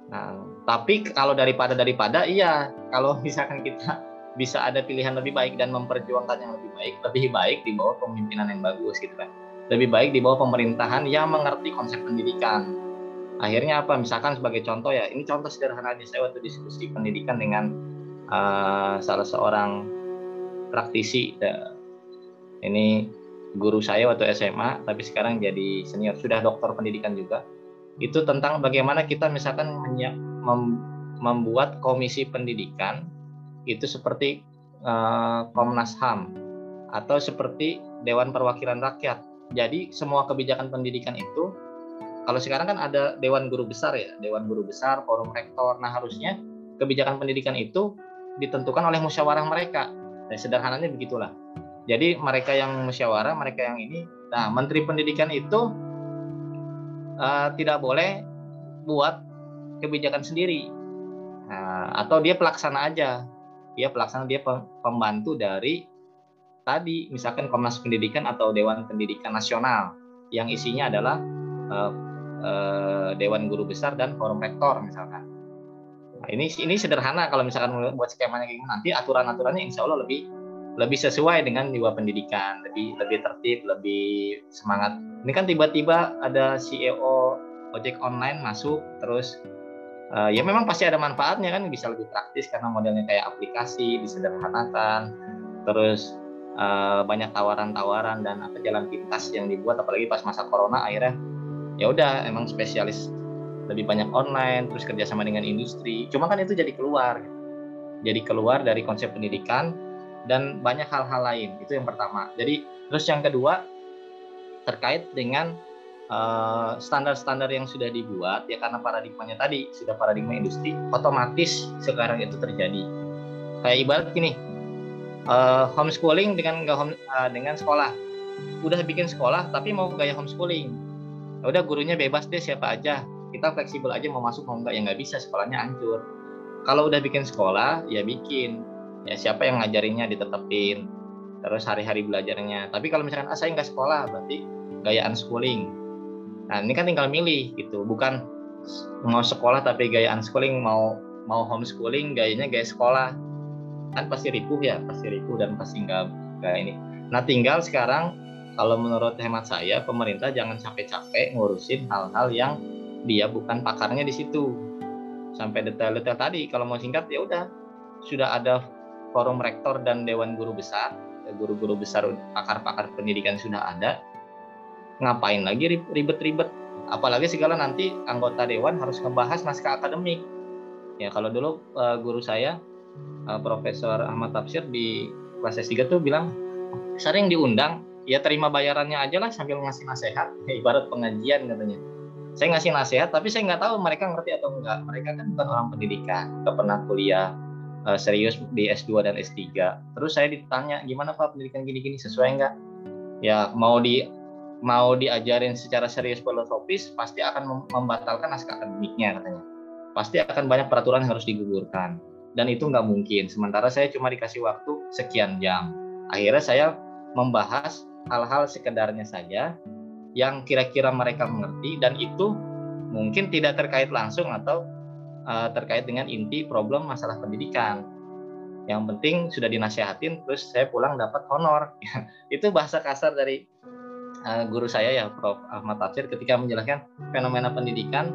Speaker 1: Nah, tapi kalau daripada daripada iya, kalau misalkan kita bisa ada pilihan lebih baik dan memperjuangkan yang lebih baik, lebih baik di bawah pemimpinan yang bagus gitu kan. Lebih baik di bawah pemerintahan yang mengerti konsep pendidikan. Akhirnya apa? Misalkan sebagai contoh ya, ini contoh sederhana aja saya waktu diskusi pendidikan dengan uh, salah seorang praktisi. Uh, ini guru saya waktu SMA, tapi sekarang jadi senior, sudah doktor pendidikan juga. Itu tentang bagaimana kita misalkan mem membuat komisi pendidikan itu seperti uh, Komnas HAM atau seperti Dewan Perwakilan Rakyat. Jadi semua kebijakan pendidikan itu kalau sekarang kan ada Dewan Guru Besar ya, Dewan Guru Besar, Forum Rektor. Nah harusnya kebijakan pendidikan itu ditentukan oleh musyawarah mereka. Dan sederhananya begitulah. Jadi mereka yang musyawarah, mereka yang ini. Nah Menteri Pendidikan itu uh, tidak boleh buat kebijakan sendiri. Nah, atau dia pelaksana aja dia pelaksana dia pembantu dari tadi misalkan Komnas Pendidikan atau Dewan Pendidikan Nasional yang isinya adalah uh, uh, Dewan Guru Besar dan Forum Rektor misalkan. Nah, ini ini sederhana kalau misalkan buat skemanya kayak nanti aturan-aturannya insya Allah lebih lebih sesuai dengan jiwa pendidikan, lebih lebih tertib, lebih semangat. Ini kan tiba-tiba ada CEO ojek online masuk terus uh, ya memang pasti ada manfaatnya kan bisa lebih praktis karena modelnya kayak aplikasi disederhanakan terus uh, banyak tawaran-tawaran dan apa jalan pintas yang dibuat apalagi pas masa corona akhirnya ya udah emang spesialis lebih banyak online terus kerjasama dengan industri. Cuma kan itu jadi keluar jadi keluar dari konsep pendidikan dan banyak hal-hal lain. Itu yang pertama. Jadi terus yang kedua terkait dengan Eh, standar-standar yang sudah dibuat ya karena paradigmanya tadi sudah paradigma industri otomatis sekarang itu terjadi. Kayak ibarat gini uh, homeschooling dengan home, uh, dengan sekolah. Udah bikin sekolah tapi mau gaya homeschooling udah gurunya bebas deh siapa aja. Kita fleksibel aja mau masuk mau enggak ya nggak bisa sekolahnya hancur. Kalau udah bikin sekolah ya bikin. Ya siapa yang ngajarinnya ditetepin. Terus hari-hari belajarnya. Tapi kalau misalkan ah saya nggak sekolah berarti gaya unschooling. Nah ini kan tinggal milih gitu, bukan mau sekolah tapi gaya unschooling, mau mau homeschooling gayanya gaya sekolah. Kan pasti ripuh ya, pasti ripuh dan pasti nggak nggak ini. Nah tinggal sekarang kalau menurut hemat saya pemerintah jangan capek-capek ngurusin hal-hal yang dia bukan pakarnya di situ. Sampai detail-detail tadi kalau mau singkat ya udah. Sudah ada forum rektor dan dewan guru besar guru-guru besar pakar-pakar pendidikan sudah ada. Ngapain lagi ribet-ribet? Apalagi segala nanti anggota dewan harus membahas naskah akademik. Ya kalau dulu uh, guru saya uh, Profesor Ahmad Tafsir di kelas S3 tuh bilang sering diundang ya terima bayarannya aja lah sambil ngasih nasihat. Ya, ibarat pengajian katanya. Saya ngasih nasihat tapi saya nggak tahu mereka ngerti atau enggak mereka kan bukan orang pendidikan nggak pernah kuliah uh, serius di S2 dan S3 terus saya ditanya gimana Pak pendidikan gini-gini? Sesuai enggak ya mau di mau diajarin secara serius filosofis pasti akan membatalkan naskah akademiknya katanya. Pasti akan banyak peraturan yang harus digugurkan. Dan itu nggak mungkin. Sementara saya cuma dikasih waktu sekian jam. Akhirnya saya membahas hal-hal sekedarnya saja yang kira-kira mereka mengerti dan itu mungkin tidak terkait langsung atau uh, terkait dengan inti problem masalah pendidikan. Yang penting sudah dinasihatin terus saya pulang dapat honor. Itu bahasa kasar dari uh, guru saya ya Prof. Ahmad Tafsir ketika menjelaskan fenomena pendidikan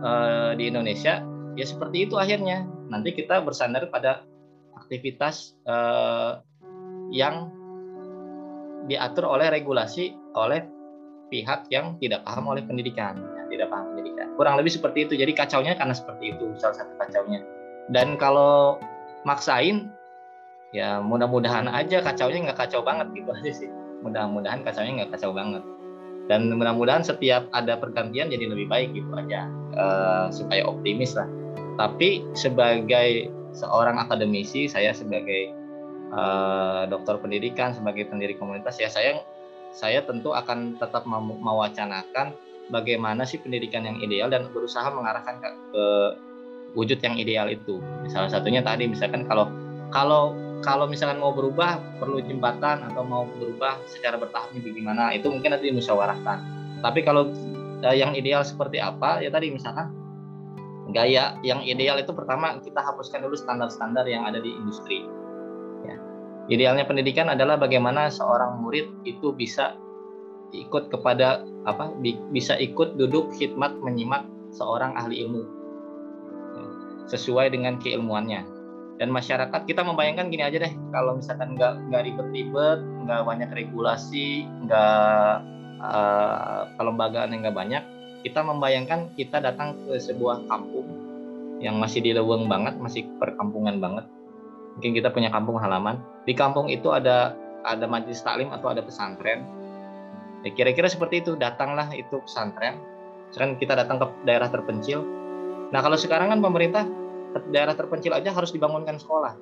Speaker 1: uh, di Indonesia ya seperti itu akhirnya. Nanti kita bersandar pada aktivitas uh, yang diatur oleh regulasi oleh pihak yang tidak paham oleh pendidikan ya, tidak paham pendidikan. Kurang lebih seperti itu. Jadi kacaunya karena seperti itu salah satu kacaunya. Dan kalau maksain ya mudah-mudahan aja kacaunya nggak kacau banget gitu aja sih. Mudah-mudahan kacaunya nggak kacau banget. Dan mudah-mudahan setiap ada pergantian jadi lebih baik gitu aja uh, supaya optimis lah. Tapi sebagai seorang akademisi saya sebagai uh, dokter pendidikan sebagai pendiri komunitas ya saya saya tentu akan tetap mewacanakan bagaimana sih pendidikan yang ideal dan berusaha mengarahkan ke, ke wujud yang ideal itu. Salah satunya tadi misalkan kalau kalau kalau misalkan mau berubah perlu jembatan atau mau berubah secara bertahap bagaimana itu mungkin nanti dimusyawarahkan. Tapi kalau eh, yang ideal seperti apa ya tadi misalkan gaya yang ideal itu pertama kita hapuskan dulu standar-standar yang ada di industri. Ya. Idealnya pendidikan adalah bagaimana seorang murid itu bisa ikut kepada apa bisa ikut duduk khidmat menyimak seorang ahli ilmu sesuai dengan keilmuannya dan masyarakat kita membayangkan gini aja deh kalau misalkan nggak nggak ribet-ribet nggak banyak regulasi nggak uh, kelembagaan yang nggak banyak kita membayangkan kita datang ke sebuah kampung yang masih di leweng banget masih perkampungan banget mungkin kita punya kampung halaman di kampung itu ada ada majelis taklim atau ada pesantren ya kira-kira seperti itu datanglah itu pesantren sekarang kita datang ke daerah terpencil nah kalau sekarang kan pemerintah daerah terpencil aja harus dibangunkan sekolah.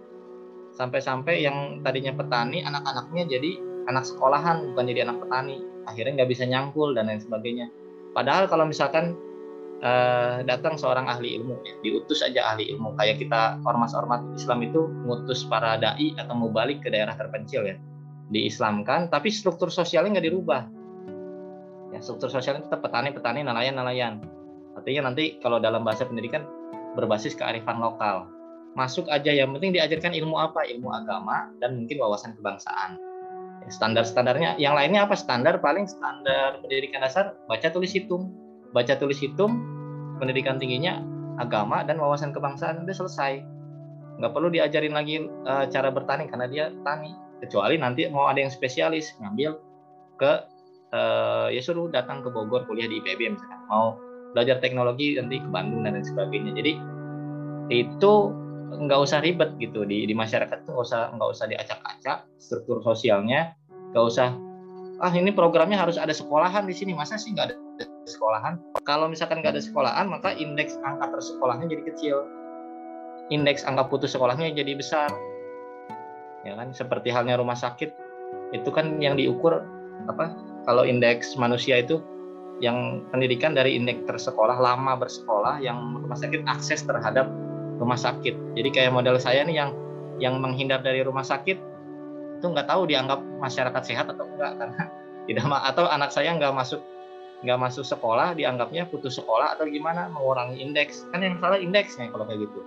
Speaker 1: Sampai-sampai yang tadinya petani, anak-anaknya jadi anak sekolahan, bukan jadi anak petani. Akhirnya nggak bisa nyangkul dan lain sebagainya. Padahal kalau misalkan uh, datang seorang ahli ilmu, ya, diutus aja ahli ilmu. Kayak kita ormas-ormas Islam itu ngutus para dai atau mau balik ke daerah terpencil ya, diislamkan, tapi struktur sosialnya nggak dirubah. Ya, struktur sosialnya tetap petani-petani, nelayan-nelayan. Artinya nanti kalau dalam bahasa pendidikan berbasis kearifan lokal. Masuk aja yang penting diajarkan ilmu apa? Ilmu agama dan mungkin wawasan kebangsaan. Ya, standar-standarnya yang lainnya apa? Standar paling standar pendidikan dasar baca tulis hitung. Baca tulis hitung pendidikan tingginya agama dan wawasan kebangsaan udah selesai. Nggak perlu diajarin lagi uh, cara bertani karena dia tani. Kecuali nanti mau ada yang spesialis ngambil ke uh, ya suruh datang ke Bogor kuliah di IPB misalkan. Mau belajar teknologi nanti ke Bandung dan lain sebagainya jadi itu nggak usah ribet gitu di di masyarakat tuh usah nggak usah diacak-acak struktur sosialnya nggak usah ah ini programnya harus ada sekolahan di sini masa sih nggak ada sekolahan. Kalau misalkan nggak ada sekolahan maka indeks angka tersekolahnya jadi kecil. Indeks angka putus sekolahnya jadi besar. Ya kan? Seperti halnya rumah sakit itu kan yang diukur apa kalau indeks manusia itu yang pendidikan dari indeks tersekolah lama bersekolah yang rumah sakit akses terhadap rumah sakit. Jadi kayak model saya nih yang yang menghindar dari rumah sakit itu nggak tahu dianggap masyarakat sehat atau enggak karena tidak atau anak saya nggak masuk nggak masuk sekolah dianggapnya putus sekolah atau gimana mengurangi indeks. Kan yang salah indeksnya kalau kayak gitu.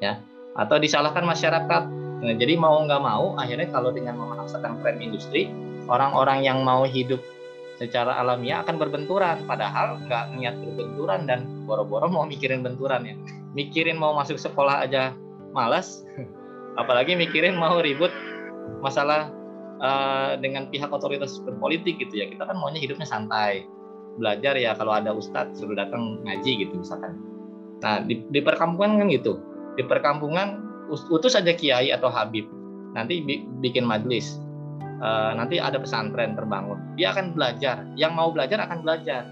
Speaker 1: Ya. Atau disalahkan masyarakat. Nah, jadi mau nggak mau akhirnya kalau dengan memaksakan tren industri orang-orang yang mau hidup secara alamiah akan berbenturan. Padahal nggak niat berbenturan dan boro-boro mau mikirin benturan ya. Mikirin mau masuk sekolah aja malas apalagi mikirin mau ribut masalah uh, dengan pihak otoritas berpolitik gitu ya. Kita kan maunya hidupnya santai. Belajar ya kalau ada ustadz suruh datang ngaji gitu misalkan. Nah di, di perkampungan kan gitu. Di perkampungan utus aja kiai atau habib. Nanti bikin majelis uh, nanti ada pesantren terbangun. Dia akan belajar. Yang mau belajar akan belajar.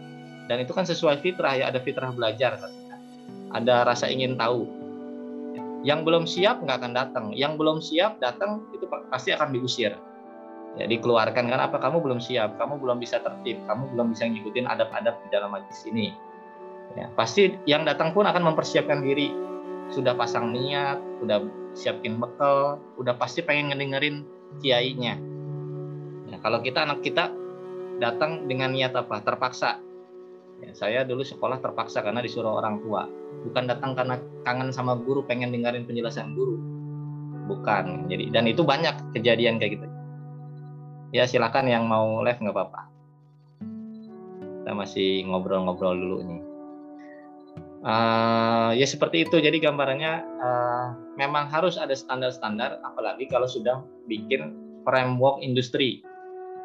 Speaker 1: Dan itu kan sesuai fitrah ya. Ada fitrah belajar. Ada rasa ingin tahu. Yang belum siap nggak akan datang. Yang belum siap datang itu pasti akan diusir ya dikeluarkan kan apa kamu belum siap kamu belum bisa tertib kamu belum bisa ngikutin adab-adab di dalam majlis ini ya pasti yang datang pun akan mempersiapkan diri sudah pasang niat udah siapin bekal udah pasti pengen ngedengerin kiainya kalau kita anak kita datang dengan niat apa? Terpaksa. Ya, saya dulu sekolah terpaksa karena disuruh orang tua. Bukan datang karena kangen sama guru, pengen dengerin penjelasan guru. Bukan. Jadi dan itu banyak kejadian kayak gitu. Ya silakan yang mau live nggak apa-apa. Kita masih ngobrol-ngobrol dulu nih. Uh, ya seperti itu. Jadi gambarannya uh, memang harus ada standar-standar, apalagi kalau sudah bikin framework industri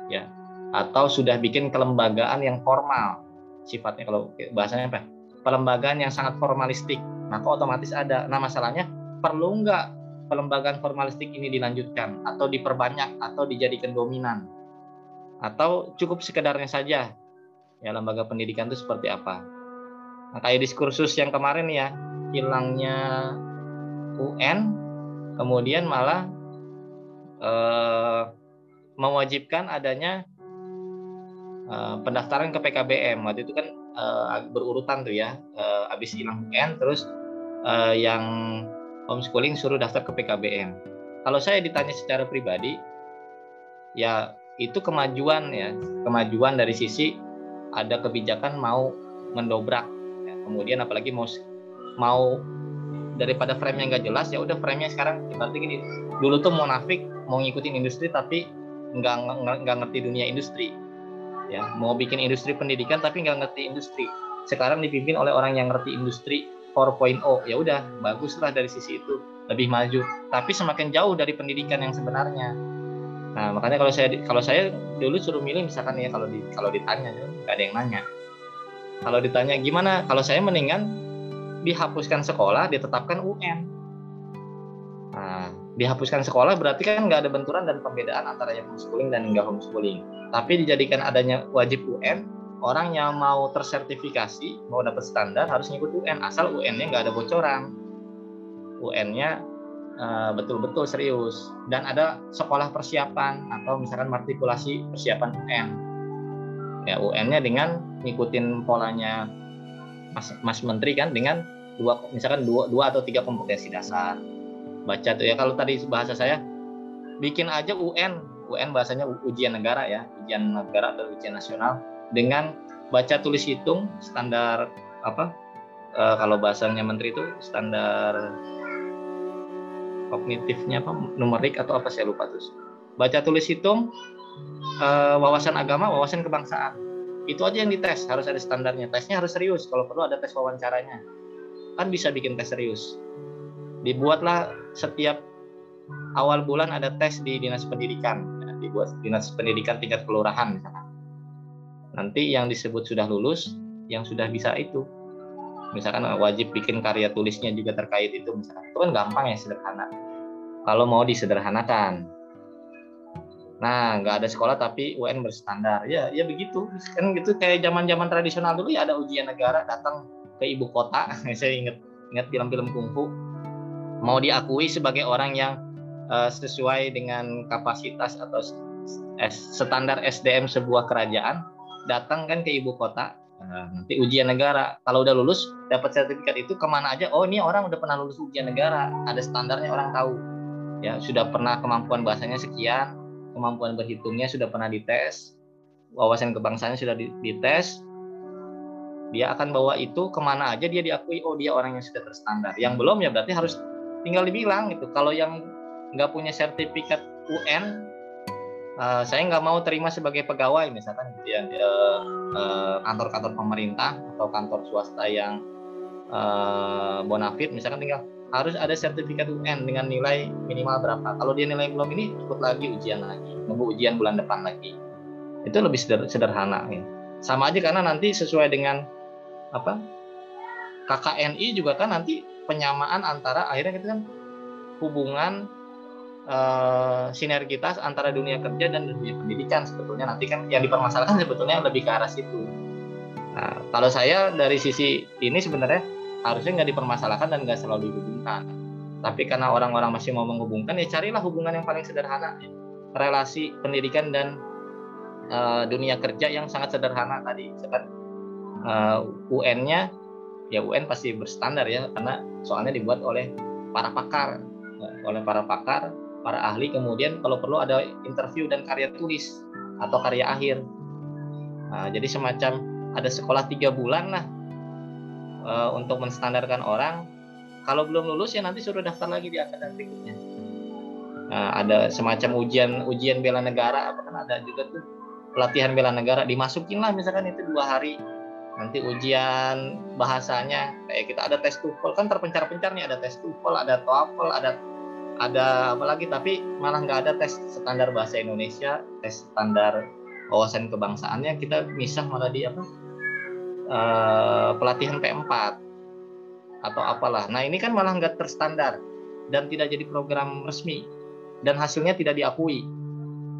Speaker 1: ya atau sudah bikin kelembagaan yang formal sifatnya kalau bahasanya apa pelembagaan yang sangat formalistik maka otomatis ada nah masalahnya perlu nggak pelembagaan formalistik ini dilanjutkan atau diperbanyak atau dijadikan dominan? Atau cukup sekedarnya saja? Ya lembaga pendidikan itu seperti apa? Nah, kayak diskursus yang kemarin ya hilangnya UN kemudian malah eh, mewajibkan adanya uh, pendaftaran ke PKBM waktu itu kan uh, berurutan tuh ya uh, habis hilang UN terus uh, yang homeschooling suruh daftar ke PKBM kalau saya ditanya secara pribadi ya itu kemajuan ya kemajuan dari sisi ada kebijakan mau mendobrak ya. kemudian apalagi mau mau daripada frame yang nggak jelas ya udah frame-nya sekarang berarti gini dulu tuh mau nafik mau ngikutin industri tapi nggak nggak ngerti dunia industri ya. Mau bikin industri pendidikan tapi nggak ngerti industri. Sekarang dipimpin oleh orang yang ngerti industri 4.0 ya udah baguslah dari sisi itu lebih maju tapi semakin jauh dari pendidikan yang sebenarnya Nah, makanya kalau saya kalau saya dulu suruh milih misalkan ya kalau di kalau ditanya nggak ada yang nanya. Kalau ditanya gimana? Kalau saya mendingan dihapuskan sekolah, ditetapkan UN. Nah, dihapuskan sekolah berarti kan nggak ada benturan dan pembedaan antara yang homeschooling dan nggak homeschooling. Tapi dijadikan adanya wajib UN, orang yang mau tersertifikasi, mau dapat standar harus ngikut UN, asal UN-nya nggak ada bocoran. UN-nya Eh, betul-betul serius. Dan ada sekolah persiapan atau misalkan matrikulasi persiapan UN ya UN-nya dengan ngikutin polanya Mas, Mas Menteri kan dengan dua misalkan dua, dua atau tiga kompetensi dasar. Baca tuh ya kalau tadi bahasa saya bikin aja UN UN bahasanya ujian negara ya ujian negara atau ujian nasional dengan baca tulis hitung standar apa e, kalau bahasanya menteri itu standar kognitifnya apa numerik atau apa saya lupa terus. Baca tulis hitung uh, wawasan agama wawasan kebangsaan. Itu aja yang dites harus ada standarnya. Tesnya harus serius kalau perlu ada tes wawancaranya. Kan bisa bikin tes serius. Dibuatlah setiap awal bulan ada tes di dinas pendidikan. Dibuat dinas pendidikan tingkat kelurahan misalkan nanti yang disebut sudah lulus yang sudah bisa itu. Misalkan wajib bikin karya tulisnya juga terkait itu. Misalkan itu kan gampang ya sederhana. Kalau mau disederhanakan. Nah nggak ada sekolah tapi UN berstandar. Ya ya begitu. Kan gitu kayak zaman zaman tradisional dulu ya ada ujian negara datang ke ibu kota. Saya inget ingat film-film kungfu. Mau diakui sebagai orang yang uh, sesuai dengan kapasitas atau standar SDM sebuah kerajaan datang kan ke ibu kota Nah, nanti ujian negara. Kalau udah lulus dapat sertifikat itu ke mana aja? Oh ini orang udah pernah lulus ujian negara. Ada standarnya orang tahu. Ya sudah pernah kemampuan bahasanya sekian kemampuan berhitungnya sudah pernah dites wawasan kebangsaannya sudah dites. Dia akan bawa itu ke mana aja dia diakui oh dia orang yang sudah terstandar. Yang belum ya berarti harus tinggal dibilang gitu. Kalau yang nggak punya sertifikat UN uh, saya nggak mau terima sebagai pegawai misalkan gitu ya. Uh, kantor-kantor pemerintah atau kantor swasta yang uh, bonafit misalkan tinggal harus ada sertifikat UN dengan nilai minimal berapa. Kalau dia nilai belum ini ikut lagi ujian lagi nunggu ujian bulan depan lagi. Itu lebih sederhana ya. sama aja karena nanti sesuai dengan apa KKNI juga kan nanti penyamaan antara akhirnya kita kan hubungan uh, sinergitas antara dunia kerja dan dunia pendidikan sebetulnya nanti kan yang dipermasalahkan sebetulnya lebih ke arah situ. Nah, kalau saya dari sisi ini sebenarnya harusnya nggak dipermasalahkan dan nggak selalu dihubungkan. Tapi karena orang-orang masih mau menghubungkan, ya carilah hubungan yang paling sederhana, relasi pendidikan dan uh, dunia kerja yang sangat sederhana tadi. Misalkan uh, eh, UN-nya, ya UN pasti berstandar ya, karena soalnya dibuat oleh para pakar, oleh para pakar para ahli kemudian kalau perlu ada interview dan karya tulis atau karya akhir. Nah, jadi semacam ada sekolah tiga bulan lah uh, untuk menstandarkan orang. Kalau belum lulus ya nanti suruh daftar lagi di akademik berikutnya. Nah, ada semacam ujian ujian bela negara apa kan ada juga tuh. Pelatihan bela negara dimasukin lah misalkan itu dua hari. Nanti ujian bahasanya kayak kita ada tes TOEFL kan terpencar-pencar nih ada tes TOEFL ada TOEFL ada ada apa lagi? Tapi malah nggak ada tes standar bahasa Indonesia tes standar wawasan kebangsaannya. Kita misah malah di apa? Uh, pelatihan P4 atau apalah. Nah ini kan malah nggak terstandar dan tidak jadi program resmi dan hasilnya tidak diakui.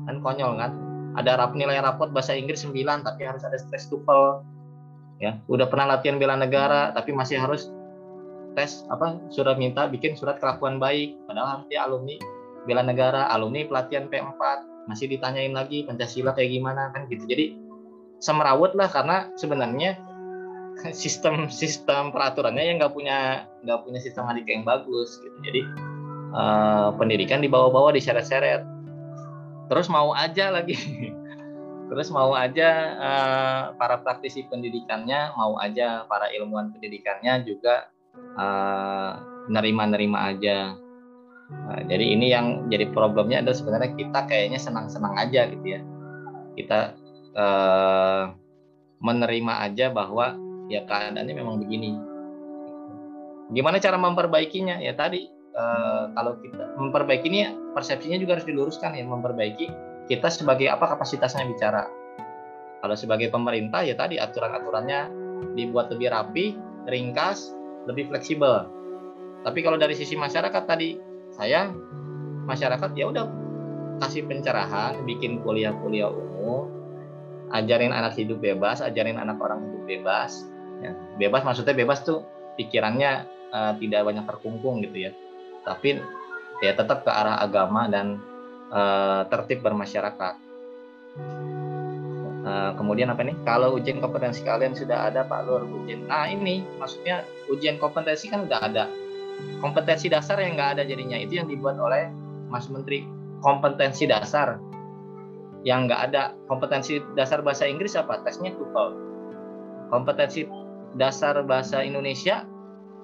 Speaker 1: Kan konyol kan? Ada rap nilai rapot bahasa Inggris 9 tapi harus ada tes TOEFL ya udah pernah latihan bela negara tapi masih harus tes apa surat minta bikin surat kelakuan baik. Padahal harus dia alumni bela negara alumni pelatihan P4 masih ditanyain lagi Pancasila kayak gimana kan gitu. Jadi semerawut lah karena sebenarnya sistem sistem peraturannya yang nggak punya nggak punya sistem adik yang bagus gitu. Jadi uh, pendidikan dibawa-bawa diseret-seret. Terus mau aja lagi. Terus mau aja uh, para praktisi pendidikannya mau aja para ilmuwan pendidikannya juga uh, nerima-nerima aja. Nah, jadi ini yang jadi problemnya adalah sebenarnya kita kayaknya senang-senang aja gitu ya. Kita uh, menerima aja bahwa ya keadaannya memang begini. Gimana cara memperbaikinya? Ya tadi uh, kalau kita memperbaiki ini persepsinya juga harus diluruskan ya memperbaiki kita sebagai apa kapasitasnya bicara. Kalau sebagai pemerintah ya tadi aturan-aturannya dibuat lebih rapi ringkas lebih fleksibel. Tapi kalau dari sisi masyarakat tadi saya masyarakat ya udah kasih pencerahan bikin kuliah-kuliah umum ajarin anak hidup bebas ajarin anak orang hidup bebas ya, bebas maksudnya bebas tuh pikirannya uh, tidak banyak terkungkung gitu ya. Tapi ya tetap ke arah agama dan uh, tertib bermasyarakat uh, kemudian apa nih kalau ujian kompetensi kalian sudah ada Pak Lur ujian. Nah ini maksudnya ujian kompetensi kan udah ada. Kompetensi dasar yang nggak ada jadinya. Itu yang dibuat oleh Mas Menteri. Kompetensi dasar yang nggak ada. Kompetensi dasar bahasa Inggris apa? Tesnya TOEFL kompetensi dasar bahasa Indonesia,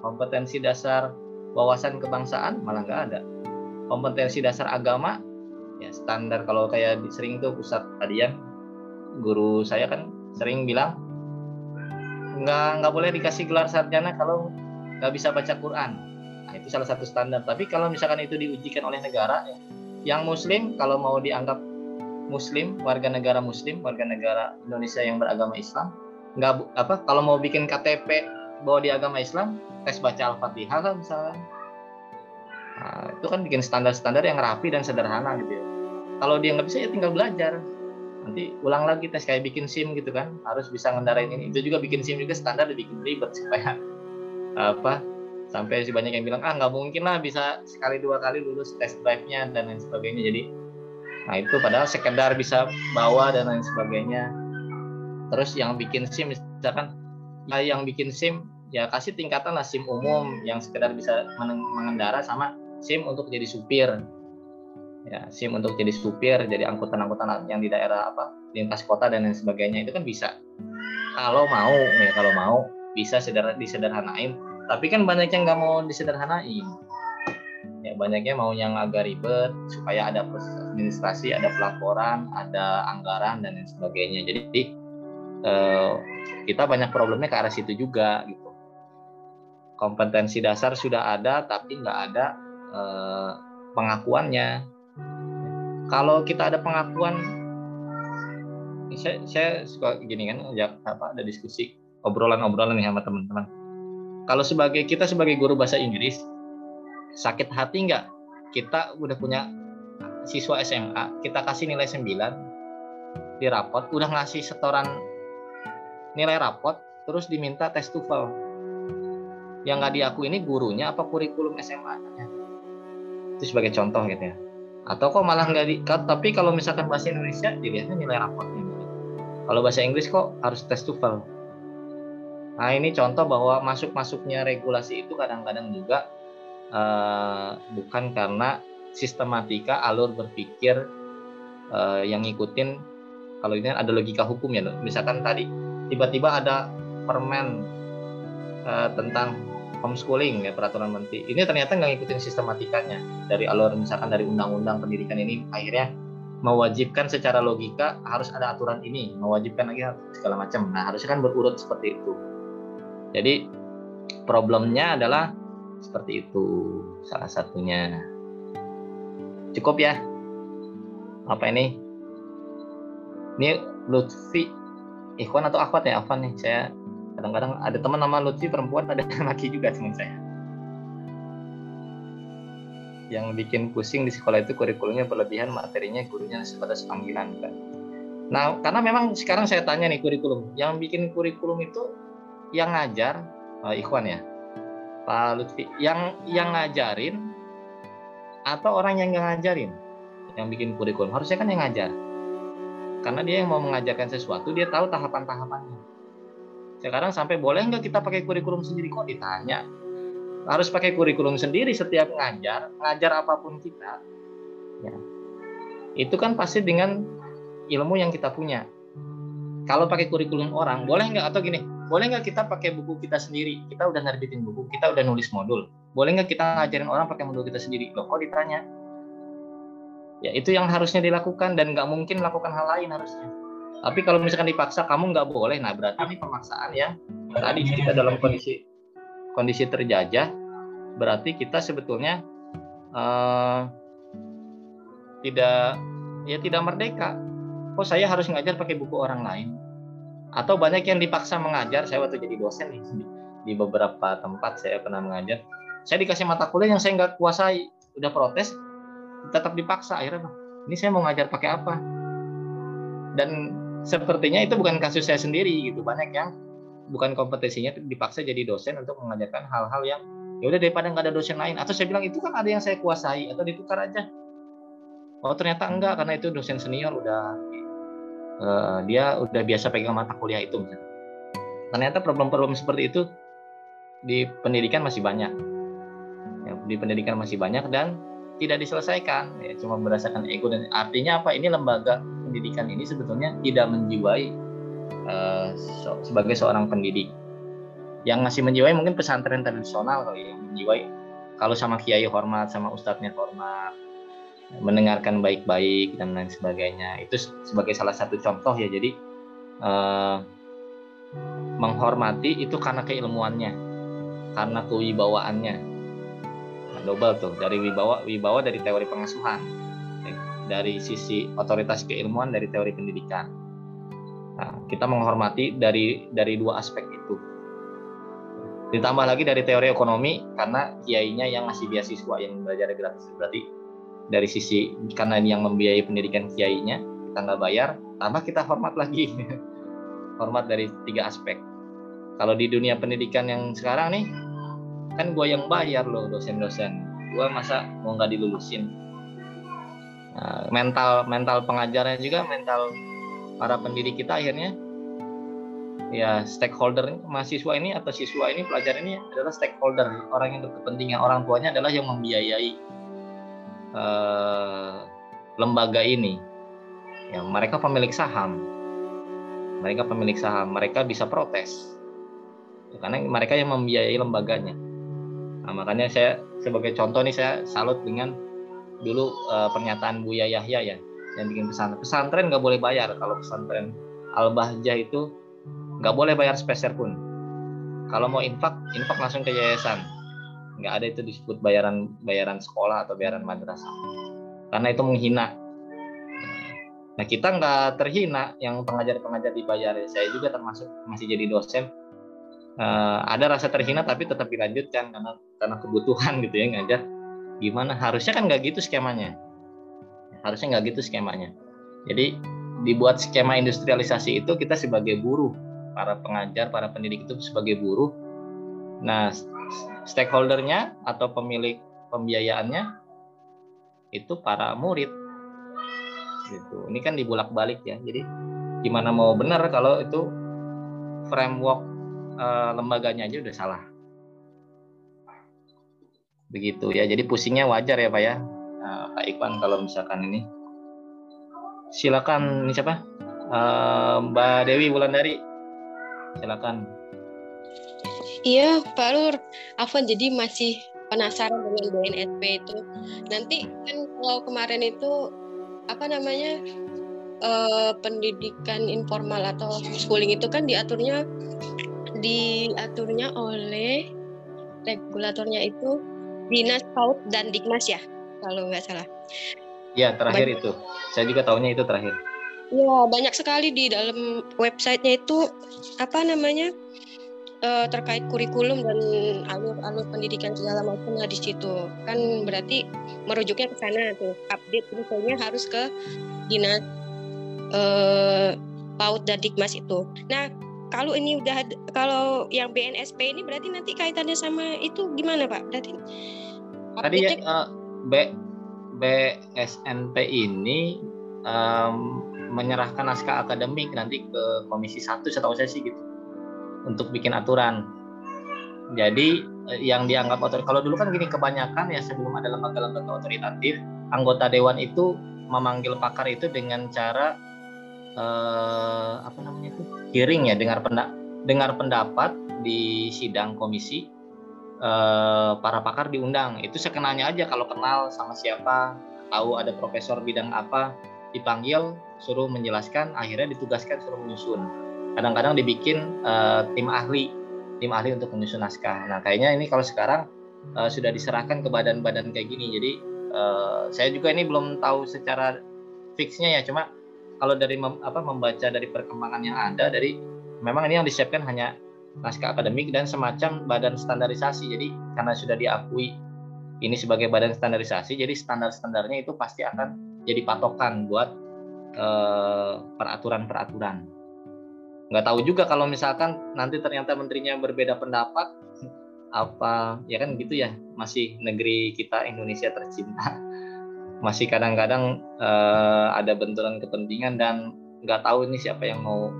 Speaker 1: kompetensi dasar wawasan kebangsaan malah nggak ada. Kompetensi dasar agama, ya standar kalau kayak sering tuh pusat tadian guru saya kan sering bilang nggak nggak boleh dikasih gelar sarjana kalau nggak bisa baca Quran. Nah, itu salah satu standar. Tapi kalau misalkan itu diujikan oleh negara, ya, yang Muslim kalau mau dianggap Muslim, warga negara Muslim, warga negara Indonesia yang beragama Islam, nggak apa kalau mau bikin KTP bahwa di agama Islam tes baca al-fatihah kan misalnya nah, itu kan bikin standar-standar yang rapi dan sederhana gitu ya kalau dia nggak bisa ya tinggal belajar nanti ulang lagi tes kayak bikin SIM gitu kan. Harus bisa ngendarain ini. Itu juga bikin SIM juga standar dibikin ribet supaya apa sampai si banyak yang bilang ah nggak mungkin lah bisa sekali dua kali lulus tes drive-nya dan lain sebagainya. Jadi nah itu padahal sekedar bisa bawa dan lain sebagainya. Terus yang bikin SIM misalkan ya yang bikin SIM ya kasih tingkatan lah SIM umum yang sekedar bisa mengendara sama SIM untuk jadi supir ya SIM untuk jadi supir jadi angkutan-angkutan yang di daerah apa lintas kota dan lain sebagainya itu kan bisa. Kalau mau ya kalau mau bisa sederhana disederhanain. Tapi kan banyak yang nggak mau disederhanain. Ya banyaknya mau yang agak ribet supaya ada proses administrasi ada pelaporan ada anggaran dan lain sebagainya. Jadi eh, kita banyak problemnya ke arah situ juga gitu. Kompetensi dasar sudah ada tapi nggak ada eh, pengakuannya kalau kita ada pengakuan saya, saya suka gini kan ya apa ada diskusi obrolan-obrolan nih sama teman-teman. Kalau sebagai kita sebagai guru bahasa Inggris sakit hati nggak? Kita udah punya siswa SMA kita kasih nilai 9 di rapot udah ngasih setoran nilai rapot terus diminta tes TOEFL. Yang nggak diakui ini gurunya apa kurikulum SMA-nya itu sebagai contoh gitu ya atau kok malah nggak di tapi kalau misalkan bahasa Indonesia dilihatnya nilai rapotnya gitu. kalau bahasa Inggris kok harus tes TOEFL nah ini contoh bahwa masuk masuknya regulasi itu kadang-kadang juga uh, bukan karena sistematika alur berpikir uh, yang ngikutin kalau ini ada logika hukum ya misalkan tadi tiba-tiba ada permen uh, tentang homeschooling ya peraturan menteri. Ini ternyata nggak ngikutin sistematikanya. Dari alur misalkan dari undang-undang pendidikan ini akhirnya mewajibkan secara logika harus ada aturan ini mewajibkan lagi segala macam. Nah harusnya kan berurut seperti itu. Jadi problemnya adalah seperti itu salah satunya. Cukup ya? Apa ini? Ini Lutfi Ikhwan atau Akhwat ya? Afan nih saya kadang-kadang ada teman nama Lutfi perempuan ada laki juga teman saya. Yang bikin pusing di sekolah itu kurikulumnya berlebihan materinya gurunya sebatas panggilan kan nah karena memang sekarang saya tanya nih kurikulum. Yang bikin kurikulum itu yang ngajar uh, Ikhwan ya Pak Lutfi yang yang ngajarin atau orang yang nggak ngajarin yang bikin kurikulum? Harusnya kan yang ngajar. Karena dia yang mau mengajarkan sesuatu dia tahu tahapan-tahapannya sekarang sampai boleh nggak kita pakai kurikulum sendiri? Kok ditanya? Harus pakai kurikulum sendiri setiap ngajar ngajar apa pun kita. Ya. Itu kan pasti dengan ilmu yang kita punya. Kalau pakai kurikulum orang boleh nggak? Atau gini boleh nggak kita pakai buku kita sendiri? Kita udah nerbitin buku kita udah nulis modul. Boleh nggak kita ngajarin orang pakai modul kita sendiri? Loh kok ditanya? Ya itu yang harusnya dilakukan dan nggak mungkin melakukan hal lain harusnya tapi kalau misalkan dipaksa kamu nggak boleh. Nah berarti ini pemaksaan ya tadi kita dalam kondisi kondisi terjajah. Berarti kita sebetulnya uh, tidak ya tidak merdeka. Kok saya harus ngajar pakai buku orang lain. Atau banyak yang dipaksa mengajar. Saya waktu jadi dosen nih di beberapa tempat saya pernah mengajar. Saya dikasih mata kuliah yang saya nggak kuasai. Udah protes tetap dipaksa akhirnya ini saya mau ngajar pakai apa? Dan sepertinya itu bukan kasus saya sendiri gitu. Banyak yang bukan kompetisinya dipaksa jadi dosen untuk mengajarkan hal-hal yang ya udah daripada nggak ada dosen lain. Atau saya bilang itu kan ada yang saya kuasai atau ditukar aja. Oh ternyata enggak karena itu dosen senior udah uh, dia udah biasa pegang mata kuliah itu misalnya. ternyata problem-problem seperti itu di pendidikan masih banyak. Ya, di pendidikan masih banyak dan tidak diselesaikan. Ya, cuma berdasarkan ego dan artinya apa? Ini lembaga pendidikan ini sebetulnya tidak menjiwai uh, so, sebagai seorang pendidik. Yang masih menjiwai mungkin pesantren tradisional kali yang menjiwai kalau sama kiai hormat sama ustadznya hormat mendengarkan baik-baik dan lain sebagainya. Itu sebagai salah satu contoh ya jadi uh, menghormati itu karena keilmuannya karena kewibawaannya. Double tuh dari wibawa wibawa dari teori pengasuhan dari sisi otoritas keilmuan dari teori pendidikan. Nah, kita menghormati dari dari dua aspek itu. Ditambah lagi dari teori ekonomi karena kiainya yang ngasih beasiswa yang belajar gratis. Berarti dari sisi karena yang membiayai pendidikan kiainya kita nggak bayar tambah kita hormat lagi. Hormat dari tiga aspek. Kalau di dunia pendidikan yang sekarang nih kan gue yang bayar loh dosen-dosen. Gue masa mau nggak dilulusin mental mental pengajarnya juga mental para pendidik kita akhirnya. Ya stakeholder mahasiswa ini atau siswa ini pelajar ini adalah stakeholder. Orang yang berkepentingan orang tuanya adalah yang membiayai uh, lembaga ini. Ya mereka pemilik saham. Mereka pemilik saham mereka bisa protes. Karena mereka yang membiayai lembaganya. Nah, makanya saya sebagai contoh nih saya salut dengan dulu uh, pernyataan Buya Yahya ya yang bikin pesantren. Pesantren nggak boleh bayar kalau pesantren Al Bahjah itu nggak boleh bayar speser pun. Kalau mau infak, infak langsung ke yayasan. Nggak ada itu disebut bayaran bayaran sekolah atau bayaran madrasah. Karena itu menghina. Nah kita nggak terhina yang pengajar-pengajar dibayar. Saya juga termasuk masih jadi dosen uh, ada rasa terhina tapi tetap dilanjutkan karena karena kebutuhan gitu ya ngajar gimana? Harusnya kan nggak gitu skemanya. Harusnya nggak gitu skemanya. Jadi dibuat skema industrialisasi itu kita sebagai buruh. Para pengajar para pendidik itu sebagai buruh. Nah stakeholdernya atau pemilik pembiayaannya itu para murid. Gitu. Ini kan dibulak balik ya. Jadi gimana mau benar kalau itu framework uh, lembaganya aja udah salah. Begitu ya. Jadi pusingnya wajar ya Pak ya. Uh, Pak Iqbal kalau misalkan ini. Silakan ini siapa? Uh, Mbak Dewi Wulandari. Silakan.
Speaker 5: Iya, Pak Lur. Afwan jadi masih penasaran dengan BNSP itu. Nanti kan kalau kemarin itu apa namanya uh, pendidikan informal atau schooling itu kan diaturnya diaturnya oleh regulatornya itu Dinas PAUD dan Dikmas ya kalau nggak salah.
Speaker 1: Ya terakhir banyak. itu, saya juga tahunya itu terakhir.
Speaker 5: Ya banyak sekali di dalam websitenya itu apa namanya uh, terkait kurikulum dan alur-alur pendidikan segala macam di situ kan berarti merujuknya ke sana tuh update infonya harus ke dinas uh, PAUD dan Dikmas itu. Nah kalau ini udah kalau yang BNSP ini berarti nanti kaitannya sama itu gimana Pak? Berarti
Speaker 1: tadi ya uh, B BSNP ini um, menyerahkan naskah akademik nanti ke komisi satu setahu saya sih gitu untuk bikin aturan. Jadi eh, yang dianggap otoriter kalau dulu kan gini kebanyakan ya sebelum ada lembaga-lembaga otoritatif anggota dewan itu memanggil pakar itu dengan cara eh, apa namanya itu? Hearing ya dengar pendak dengar pendapat di sidang komisi eh, para pakar diundang. Itu sekenanya aja kalau kenal sama siapa tahu ada profesor bidang apa dipanggil suruh menjelaskan akhirnya ditugaskan suruh menyusun. Kadang-kadang dibikin uh, tim ahli tim ahli untuk menyusun naskah. Nah kayaknya ini kalau sekarang uh, sudah diserahkan ke badan-badan kayak gini. Jadi uh, saya juga ini belum tahu secara fixnya ya. Cuma kalau dari mem, apa membaca dari perkembangan yang ada dari memang ini yang disiapkan hanya naskah akademik dan semacam badan standarisasi jadi karena sudah diakui ini sebagai badan standarisasi jadi standar-standarnya itu pasti akan jadi patokan buat uh, peraturan-peraturan. Nggak tahu juga kalau misalkan nanti ternyata menterinya berbeda pendapat, apa ya kan gitu ya masih negeri kita Indonesia tercinta masih kadang-kadang uh, ada benturan kepentingan dan nggak tahu ini siapa yang mau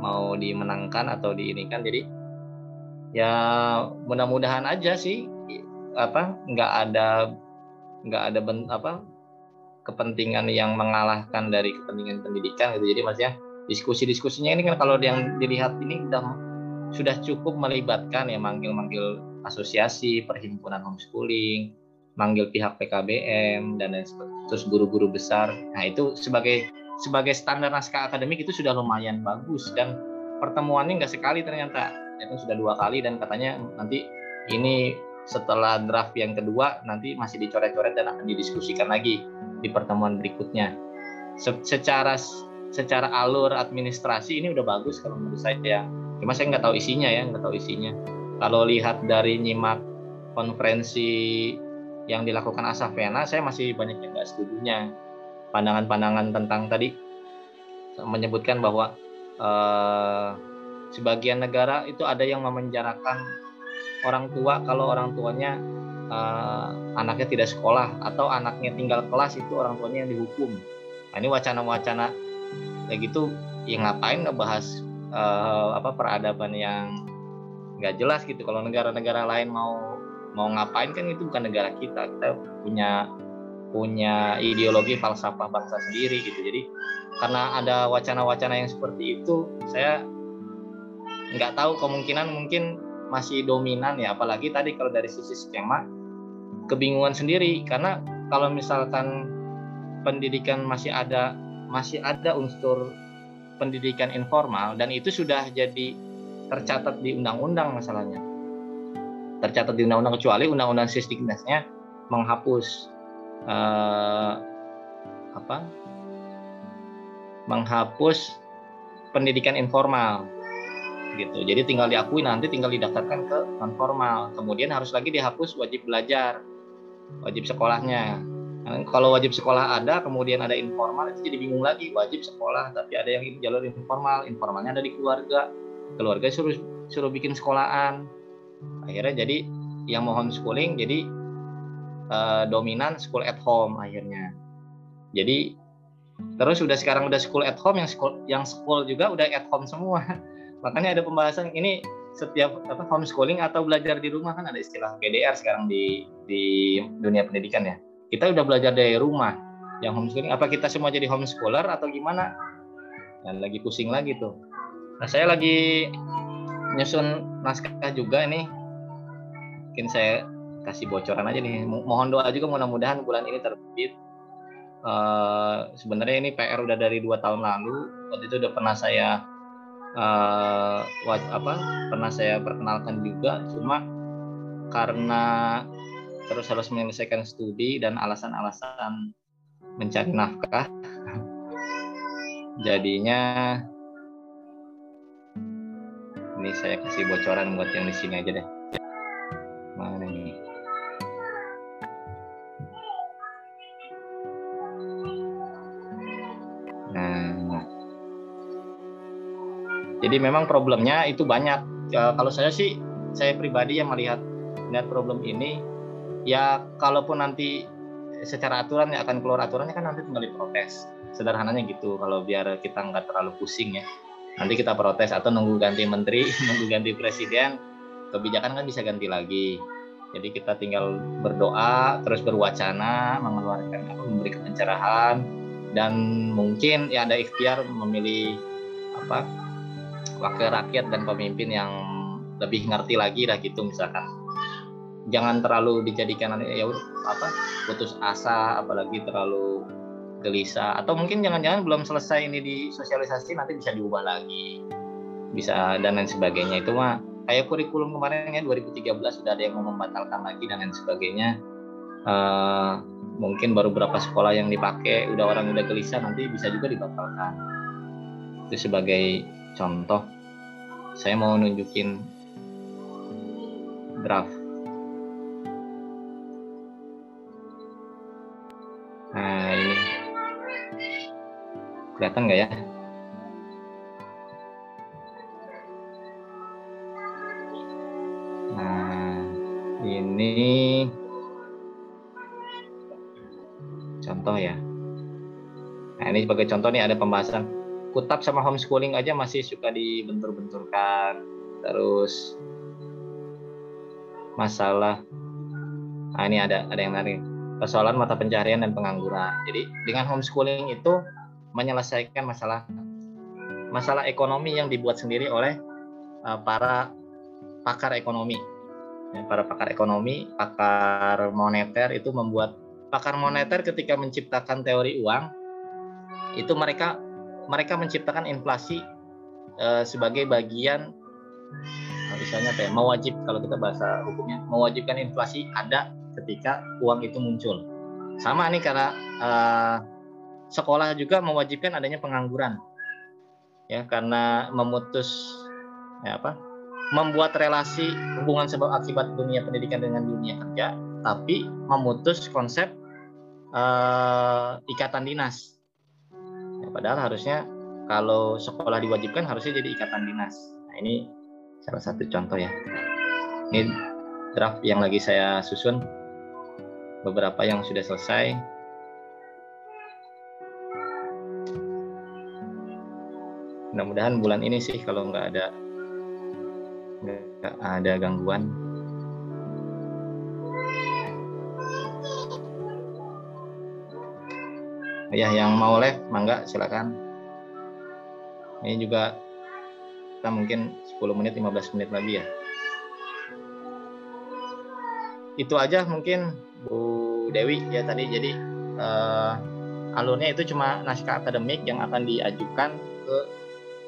Speaker 1: mau dimenangkan atau diinikan jadi ya mudah-mudahan aja sih apa nggak ada nggak ada ben, apa kepentingan yang mengalahkan dari kepentingan pendidikan gitu. Jadi maksudnya diskusi-diskusinya ini kan kalau yang dilihat ini sudah sudah cukup melibatkan ya manggil-manggil asosiasi, perhimpunan homeschooling, manggil pihak PKBM dan lain sebagainya. Terus guru-guru besar. Nah, itu sebagai sebagai standar naskah akademik itu sudah lumayan bagus dan pertemuannya nggak sekali ternyata. Itu sudah dua kali dan katanya nanti ini setelah draft yang kedua nanti masih dicoret-coret dan akan didiskusikan lagi di pertemuan berikutnya. Se secara secara alur administrasi ini udah bagus kalau menurut saya. Cuma saya nggak tahu isinya ya, nggak tahu isinya. Kalau lihat dari nyimak konferensi yang dilakukan Asafena, saya masih banyak yang nggak setujunya. Pandangan-pandangan tentang tadi menyebutkan bahwa eh, sebagian negara itu ada yang memenjarakan orang tua kalau orang tuanya uh, anaknya tidak sekolah atau anaknya tinggal kelas itu orang tuanya yang dihukum. Nah, ini wacana-wacana kayak gitu ya ngapain ngebahas uh, apa peradaban yang nggak jelas gitu. Kalau negara-negara lain mau mau ngapain kan itu bukan negara kita. Kita punya punya ideologi falsafah bangsa sendiri gitu. Jadi karena ada wacana-wacana yang seperti itu, saya nggak tahu kemungkinan mungkin masih dominan ya apalagi tadi kalau dari sisi skema kebingungan sendiri karena kalau misalkan pendidikan masih ada masih ada unsur pendidikan informal dan itu sudah jadi tercatat di undang-undang masalahnya tercatat di undang-undang kecuali undang-undang sistemnya menghapus eh, apa menghapus pendidikan informal gitu. Jadi tinggal diakui nanti tinggal didaftarkan ke non formal. Kemudian harus lagi dihapus wajib belajar, wajib sekolahnya. Nah, kalau wajib sekolah ada, kemudian ada informal itu jadi bingung lagi wajib sekolah, tapi ada yang jalur informal, informalnya ada di keluarga, keluarga suruh suruh bikin sekolahan. Akhirnya jadi yang mau homeschooling jadi uh, dominan school at home akhirnya. Jadi terus sudah sekarang udah school at home yang school yang school juga udah at home semua. Makanya ada pembahasan ini setiap apa homeschooling atau belajar di rumah kan ada istilah PDR sekarang di di dunia pendidikan ya. Kita udah belajar dari rumah yang homeschooling apa kita semua jadi homeschooler atau gimana? Nah, lagi pusing lagi tuh. Nah saya lagi nyusun naskah juga ini mungkin saya kasih bocoran aja nih. Mohon doa juga mudah-mudahan bulan ini terbit. Uh, sebenarnya ini PR udah dari dua tahun lalu. Waktu itu udah pernah saya uh, apa pernah saya perkenalkan juga. Cuma karena terus harus menyelesaikan studi dan alasan-alasan mencari nafkah jadinya ini saya kasih bocoran buat yang di sini aja deh. Mana ini Jadi memang problemnya itu banyak. Ya, kalau saya sih, saya pribadi yang melihat melihat problem ini, ya kalaupun nanti secara aturan yang akan keluar aturannya kan nanti tinggal diprotes sederhananya gitu kalau biar kita nggak terlalu pusing ya nanti kita protes atau nunggu ganti menteri nunggu ganti presiden kebijakan kan bisa ganti lagi. Jadi kita tinggal berdoa terus berwacana mengeluarkan apa memberikan pencerahan dan mungkin ya ada ikhtiar memilih apa wakil rakyat dan pemimpin yang lebih ngerti lagi lah gitu misalkan. Jangan terlalu dijadikan ya apa putus asa apalagi terlalu gelisah. Atau mungkin jangan-jangan belum selesai ini di sosialisasi nanti bisa diubah lagi. Bisa dan lain sebagainya. Itu mah kayak kurikulum kemarin ya 2013 sudah ada yang mau membatalkan lagi dan lain sebagainya. Uh, mungkin baru berapa sekolah yang dipakai udah orang udah gelisah nanti bisa juga dibatalkan. Itu sebagai contoh. Saya mau nunjukin draft nah kelihatan nggak ya ini contoh ya. Nah ini sebagai contoh nih ada pembahasan kutab sama homeschooling aja masih suka dibentur-benturkan. Terus masalah, nah ini ada ada yang menarik persoalan mata pencaharian dan pengangguran. Jadi dengan homeschooling itu menyelesaikan masalah masalah ekonomi yang dibuat sendiri oleh uh, para pakar ekonomi Ya, para pakar ekonomi, pakar moneter itu membuat pakar moneter ketika menciptakan teori uang itu mereka mereka menciptakan inflasi uh, sebagai bagian misalnya apa ya, mewajib kalau kita bahasa hukumnya mewajibkan inflasi ada ketika uang itu muncul. Sama nih karena uh, sekolah juga mewajibkan adanya pengangguran ya karena memutus ya apa membuat relasi hubungan sebab akibat dunia pendidikan dengan dunia kerja, tapi memutus konsep uh, ikatan dinas. Ya, padahal harusnya kalau sekolah diwajibkan harusnya jadi ikatan dinas. Nah ini salah satu contoh ya. Ini draft yang lagi saya susun, beberapa yang sudah selesai. Mudah-mudahan bulan ini sih kalau nggak ada nggak ada gangguan. Ya yang mau live mangga silakan. Ini juga kita mungkin 10 menit 15 menit lagi ya. Itu aja mungkin Bu Dewi ya tadi. Jadi uh, alurnya itu cuma naskah akademik yang akan diajukan ke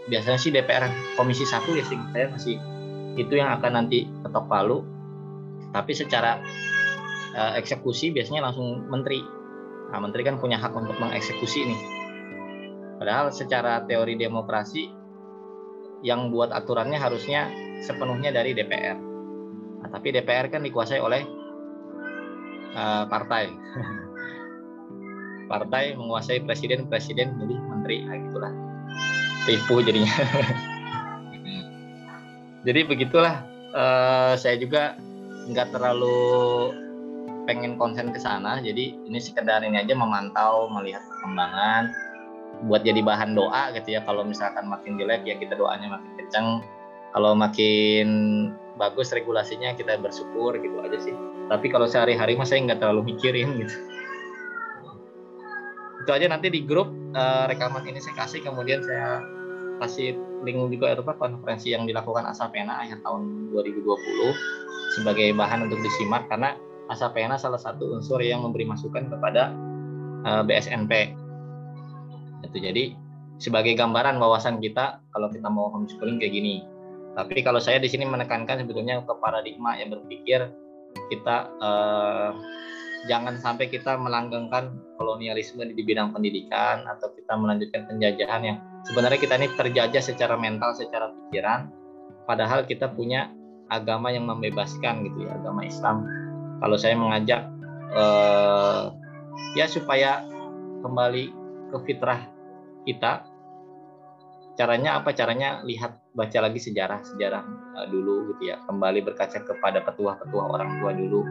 Speaker 1: biasanya sih DPR Komisi 1 ya saya masih itu yang akan nanti ketok palu. Tapi secara uh, eksekusi biasanya langsung menteri. Nah menteri kan punya hak untuk mengeksekusi nih. Padahal secara teori demokrasi yang buat aturannya harusnya sepenuhnya dari DPR nah, tapi DPR kan dikuasai oleh uh, partai. Partai menguasai presiden presiden jadi menteri nah gitulah tipu jadinya. Jadi begitulah uh, saya juga nggak terlalu pengen konsen ke sana. Jadi ini sekedar ini aja memantau melihat perkembangan buat jadi bahan doa gitu ya. Kalau misalkan makin jelek ya kita doanya makin kencang kalau makin bagus regulasinya kita bersyukur gitu aja sih. Tapi kalau sehari-hari mah saya nggak terlalu mikirin gitu. Itu aja nanti di grup uh, rekaman ini saya kasih kemudian saya kasih link juga apa konferensi yang dilakukan Asapena akhir tahun 2020 sebagai bahan untuk disimak karena Asapena salah satu unsur yang memberi masukan kepada eh, BSNP. Itu jadi sebagai gambaran wawasan kita kalau kita mau homeschooling kayak gini. Tapi kalau saya di sini menekankan sebetulnya ke paradigma yang berpikir kita uh, jangan sampai kita melanggengkan kolonialisme di bidang pendidikan atau kita melanjutkan penjajahan yang sebenarnya kita ini terjajah secara mental, secara pikiran, padahal kita punya agama yang membebaskan gitu ya, agama Islam. Kalau saya mengajak eh, ya supaya kembali ke fitrah kita, caranya apa? Caranya lihat baca lagi sejarah sejarah uh, dulu gitu ya, kembali berkaca kepada petua-petua orang tua dulu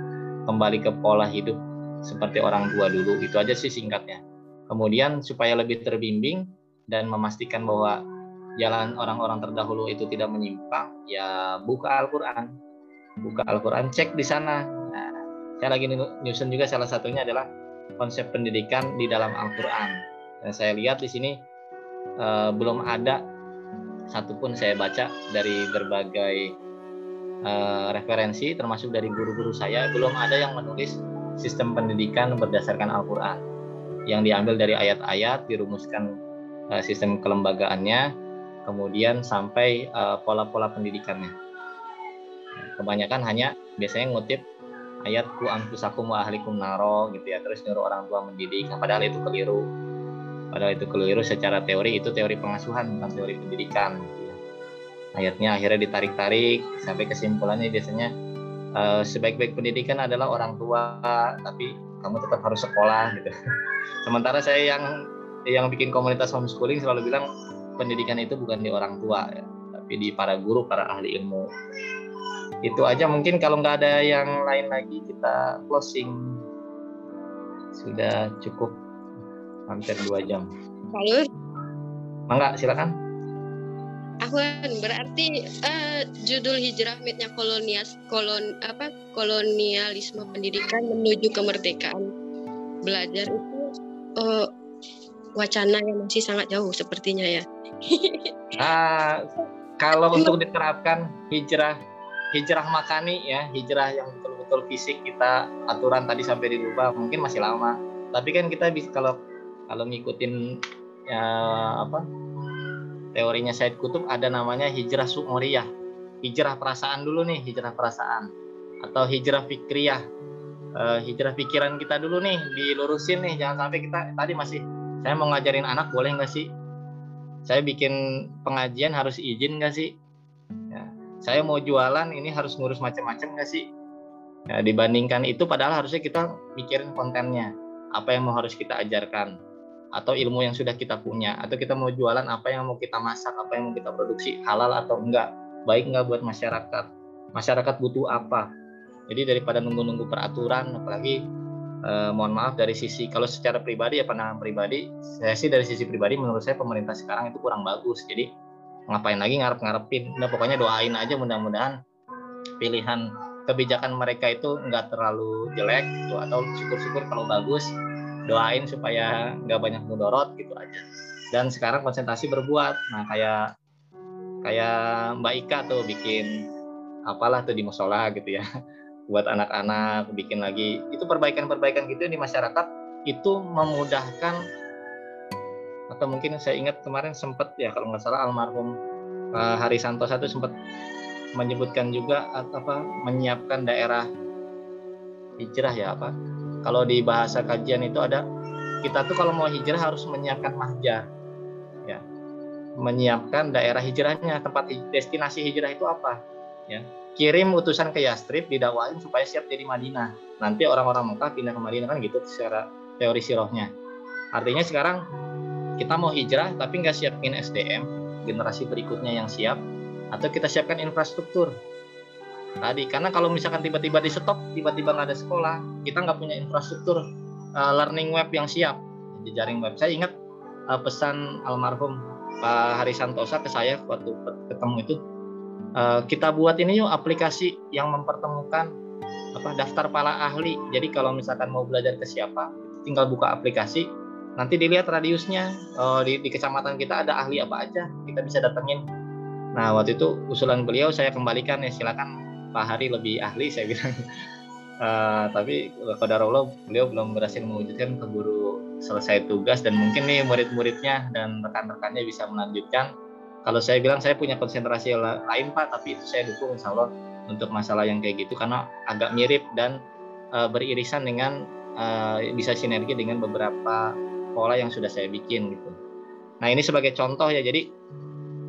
Speaker 1: kembali ke pola hidup seperti orang tua dulu. Itu aja sih singkatnya. Kemudian supaya lebih terbimbing dan memastikan bahwa jalan orang-orang terdahulu itu tidak menyimpang, ya buka Al-Quran. Buka Al-Quran, cek di sana. Nah, saya lagi nyusun juga salah satunya adalah konsep pendidikan di dalam Al-Quran. Dan saya lihat di sini uh, belum ada satupun saya baca dari berbagai uh, referensi termasuk dari guru-guru saya belum ada yang menulis sistem pendidikan berdasarkan Al-Qur'an yang diambil dari ayat-ayat dirumuskan uh, sistem kelembagaannya kemudian sampai uh, pola-pola pendidikannya. Kebanyakan hanya biasanya ngutip ayat ku anfusakum wa ahlikum naro gitu ya terus nyuruh orang tua mendidik. Nah, padahal itu keliru. Padahal itu keliru secara teori itu teori pengasuhan bukan teori pendidikan. Ayatnya akhirnya ditarik-tarik sampai kesimpulannya biasanya uh, sebaik-baik pendidikan adalah orang tua tapi kamu tetap harus sekolah gitu. Sementara saya yang yang bikin komunitas homeschooling selalu bilang pendidikan itu bukan di orang tua ya, tapi di para guru para ahli ilmu itu aja mungkin kalau nggak ada yang lain lagi kita closing sudah cukup hampir dua jam.
Speaker 5: Halo.
Speaker 1: Mangga silakan.
Speaker 5: Afwan berarti uh, judul hijrah mitnya kolonial kolon apa kolonialisme pendidikan menuju kemerdekaan belajar itu uh, wacana yang masih sangat jauh sepertinya ya.
Speaker 1: ah, kalau untuk diterapkan hijrah hijrah makani ya hijrah yang betul-betul fisik kita aturan tadi sampai dirubah mungkin masih lama. Tapi kan kita bisa kalau kalau ngikutin ya apa teorinya Said Kutub ada namanya hijrah sumuriyah. Hijrah perasaan dulu nih, hijrah perasaan. Atau hijrah fikriyah. Uh, hijrah pikiran kita dulu nih, dilurusin nih. Jangan sampai kita tadi masih saya mau ngajarin anak boleh nggak sih? Saya bikin pengajian harus izin nggak sih? Ya. Saya mau jualan ini harus ngurus macam-macam nggak sih? Ya, dibandingkan itu padahal harusnya kita mikirin kontennya. Apa yang mau harus kita ajarkan atau ilmu yang sudah kita punya atau kita mau jualan apa yang mau kita masak apa yang mau kita produksi halal atau enggak baik enggak buat masyarakat masyarakat butuh apa jadi daripada nunggu-nunggu peraturan apalagi eh, mohon maaf dari sisi kalau secara pribadi ya pandangan pribadi saya sih dari sisi pribadi menurut saya pemerintah sekarang itu kurang bagus. Jadi ngapain lagi ngarep-ngarepin? Nah pokoknya doain aja mudah-mudahan pilihan kebijakan mereka itu enggak terlalu jelek gitu atau syukur-syukur kalau bagus. Doain supaya nggak banyak mudorot gitu aja. Dan sekarang konsentrasi berbuat. Nah kayak kayak Mbak Ika tuh bikin apalah tuh di musola gitu ya buat anak-anak bikin lagi. Itu perbaikan-perbaikan gitu di masyarakat itu memudahkan atau mungkin saya ingat kemarin sempat ya kalau nggak salah almarhum uh, Hari Santosa itu sempat menyebutkan juga apa menyiapkan daerah hijrah ya apa. Kalau di bahasa kajian itu ada kita tuh kalau mau hijrah harus menyiapkan mahjar ya. Menyiapkan daerah hijrahnya tempat destinasi hijrah itu apa ya kirim utusan ke Yastrib didakwain supaya siap jadi Madinah. Nanti orang-orang Mekah pindah ke Madinah kan gitu secara teori sirohnya. Artinya sekarang kita mau hijrah tapi nggak siapin SDM generasi berikutnya yang siap atau kita siapkan infrastruktur. Tadi karena kalau misalkan tiba-tiba di stop tiba-tiba nggak ada sekolah kita nggak punya infrastruktur uh, learning web yang siap. Jejaring web. Saya ingat uh, pesan almarhum Pak Hari Santosa ke saya waktu ketemu itu uh, kita buat ini yuk aplikasi yang mempertemukan apa daftar para ahli. Jadi kalau misalkan mau belajar ke siapa tinggal buka aplikasi. Nanti dilihat radiusnya. Uh, di, di kecamatan kita ada ahli apa aja kita bisa datengin. Nah waktu itu usulan beliau saya kembalikan ya silakan Pak Hari lebih ahli saya bilang. Uh, tapi pada Allah beliau belum berhasil mewujudkan keburu selesai tugas dan mungkin nih murid-muridnya dan rekan-rekannya bisa melanjutkan kalau saya bilang saya punya konsentrasi lain Pak tapi itu saya dukung Insya Allah untuk masalah yang kayak gitu karena agak mirip dan uh, beririsan dengan uh, bisa sinergi dengan beberapa pola yang sudah saya bikin gitu. Nah ini sebagai contoh ya jadi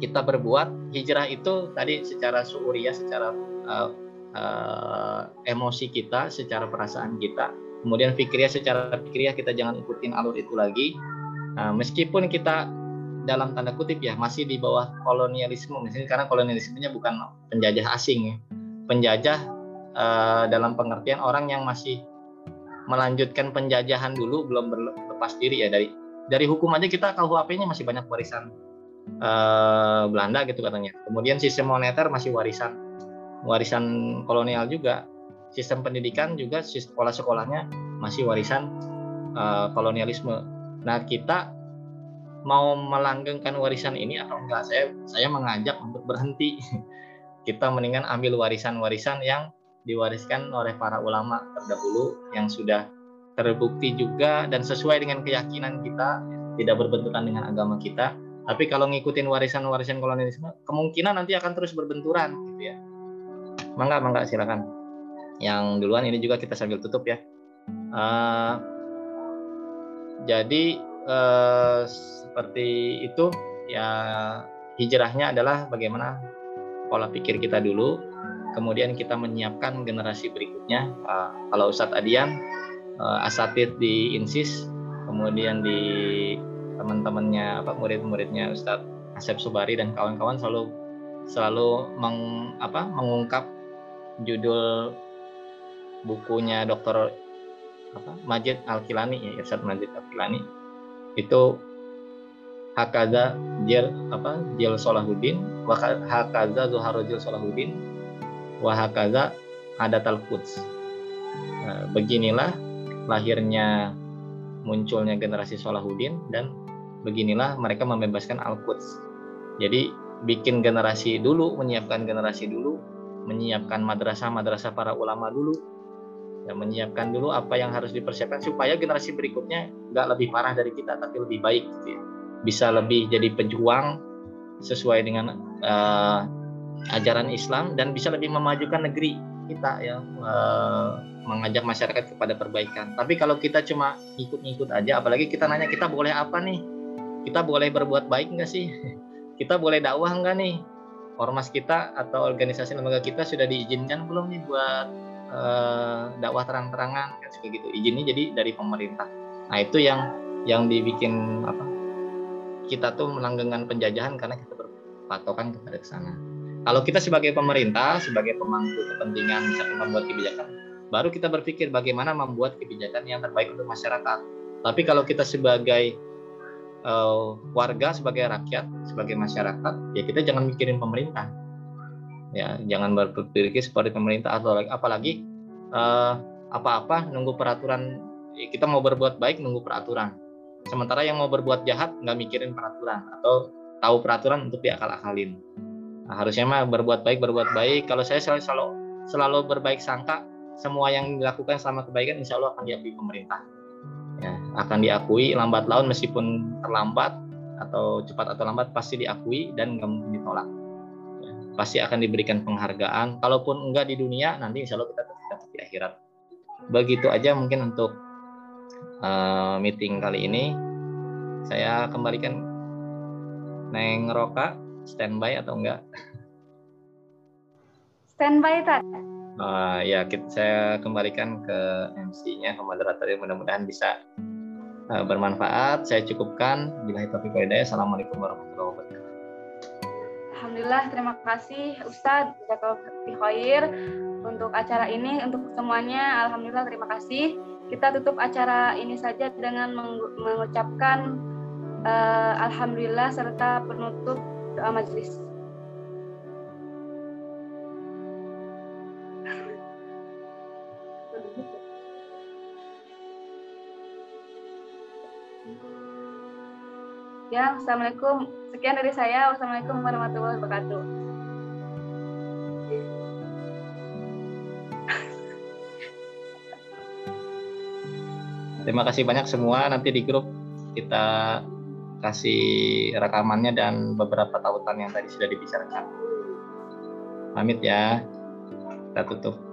Speaker 1: kita berbuat hijrah itu tadi secara suuriah secara uh, uh, emosi kita, secara perasaan kita. Kemudian fikriah secara fikriah kita jangan ikutin alur itu lagi. Uh, meskipun kita dalam tanda kutip ya masih di bawah kolonialisme, misalnya karena kolonialismenya bukan penjajah asing ya. Penjajah uh, dalam pengertian orang yang masih melanjutkan penjajahan dulu belum berlepas diri ya dari dari hukum aja kita KUHP-nya masih banyak warisan uh, Belanda gitu katanya. Kemudian sistem moneter masih warisan warisan kolonial juga. Sistem pendidikan juga sekolah-sekolahnya masih warisan uh, kolonialisme. Nah, kita mau melanggengkan warisan ini atau enggak? Saya saya mengajak untuk berhenti. Kita mendingan ambil warisan-warisan yang diwariskan oleh para ulama terdahulu yang sudah terbukti juga dan sesuai dengan keyakinan kita, tidak berbenturan dengan agama kita tapi kalau ngikutin warisan-warisan kolonialisme, kemungkinan nanti akan terus berbenturan, gitu ya. Mangga, mangga silakan. Yang duluan ini juga kita sambil tutup ya. Uh, jadi uh, seperti itu ya hijrahnya adalah bagaimana pola pikir kita dulu, kemudian kita menyiapkan generasi berikutnya. Uh, kalau Ustadz Adian, uh, asatid di Insis, kemudian di teman-temannya apa murid-muridnya Ustadz Asep Subari dan kawan-kawan selalu selalu meng, apa, mengungkap judul bukunya Dr. apa, Majid Al-Kilani ya Ustadz Majid Al-Kilani itu hakaza jil apa jil Solahuddin wa hakaza Zuharo jil Solahuddin wa hakaza adat al-Quds nah, beginilah lahirnya munculnya generasi Solahuddin dan beginilah mereka membebaskan Al-Quds. Jadi bikin generasi dulu, menyiapkan generasi dulu, menyiapkan madrasah-madrasah para ulama dulu, dan menyiapkan dulu apa yang harus dipersiapkan supaya generasi berikutnya nggak lebih parah dari kita tapi lebih baik gitu ya. bisa lebih jadi pejuang sesuai dengan uh, ajaran Islam dan bisa lebih memajukan negeri kita ya uh, mengajak masyarakat kepada perbaikan tapi kalau kita cuma ikut-ikut aja apalagi kita nanya kita boleh apa nih kita boleh berbuat baik nggak sih? Kita boleh dakwah nggak nih? Ormas kita atau organisasi lembaga kita sudah diizinkan belum nih buat uh, dakwah terang-terangan kan seperti gitu. Izinnya jadi dari pemerintah. Nah itu yang yang dibikin apa? Kita tuh melanggengkan penjajahan karena kita berpatokan kepada sana. Kalau kita sebagai pemerintah, sebagai pemangku kepentingan misalnya membuat kebijakan, baru kita berpikir bagaimana membuat kebijakan yang terbaik untuk masyarakat. Tapi kalau kita sebagai uh, warga sebagai rakyat sebagai masyarakat ya kita jangan mikirin pemerintah ya jangan berpikir seperti pemerintah atau apalagi uh, apa-apa nunggu peraturan ya, kita mau berbuat baik nunggu peraturan. Sementara yang mau berbuat jahat nggak mikirin peraturan atau tahu peraturan untuk diakal-akalin. Nah, harusnya mah berbuat baik berbuat baik. Kalau saya selalu selalu, selalu berbaik sangka semua yang dilakukan selama kebaikan insya Allah akan diakui pemerintah. Ya, akan diakui lambat laun meskipun terlambat atau cepat atau lambat pasti diakui dan nggak mungkin ditolak pasti akan diberikan penghargaan. Kalaupun enggak di dunia nanti insya Allah kita dapat di akhirat. Begitu aja mungkin untuk uh, meeting kali ini. Saya kembalikan Neng Roka standby atau enggak?
Speaker 2: Standby tak
Speaker 1: uh, ya kita, saya kembalikan ke MC-nya ke moderator mudah-mudahan bisa uh, bermanfaat. Saya cukupkan. Bila hidayah assalamualaikum warahmatullahi wabarakatuh
Speaker 2: Alhamdulillah terima kasih Ustadz khair untuk acara ini untuk semuanya. Alhamdulillah terima kasih. Kita tutup acara ini saja dengan mengucapkan uh, Alhamdulillah serta penutup doa majelis Ya, Assalamualaikum. Sekian dari saya. Wassalamualaikum warahmatullahi wabarakatuh.
Speaker 1: Terima kasih banyak semua. Nanti di grup kita kasih rekamannya dan beberapa tautan yang tadi sudah dibicarakan. Pamit ya. Kita tutup.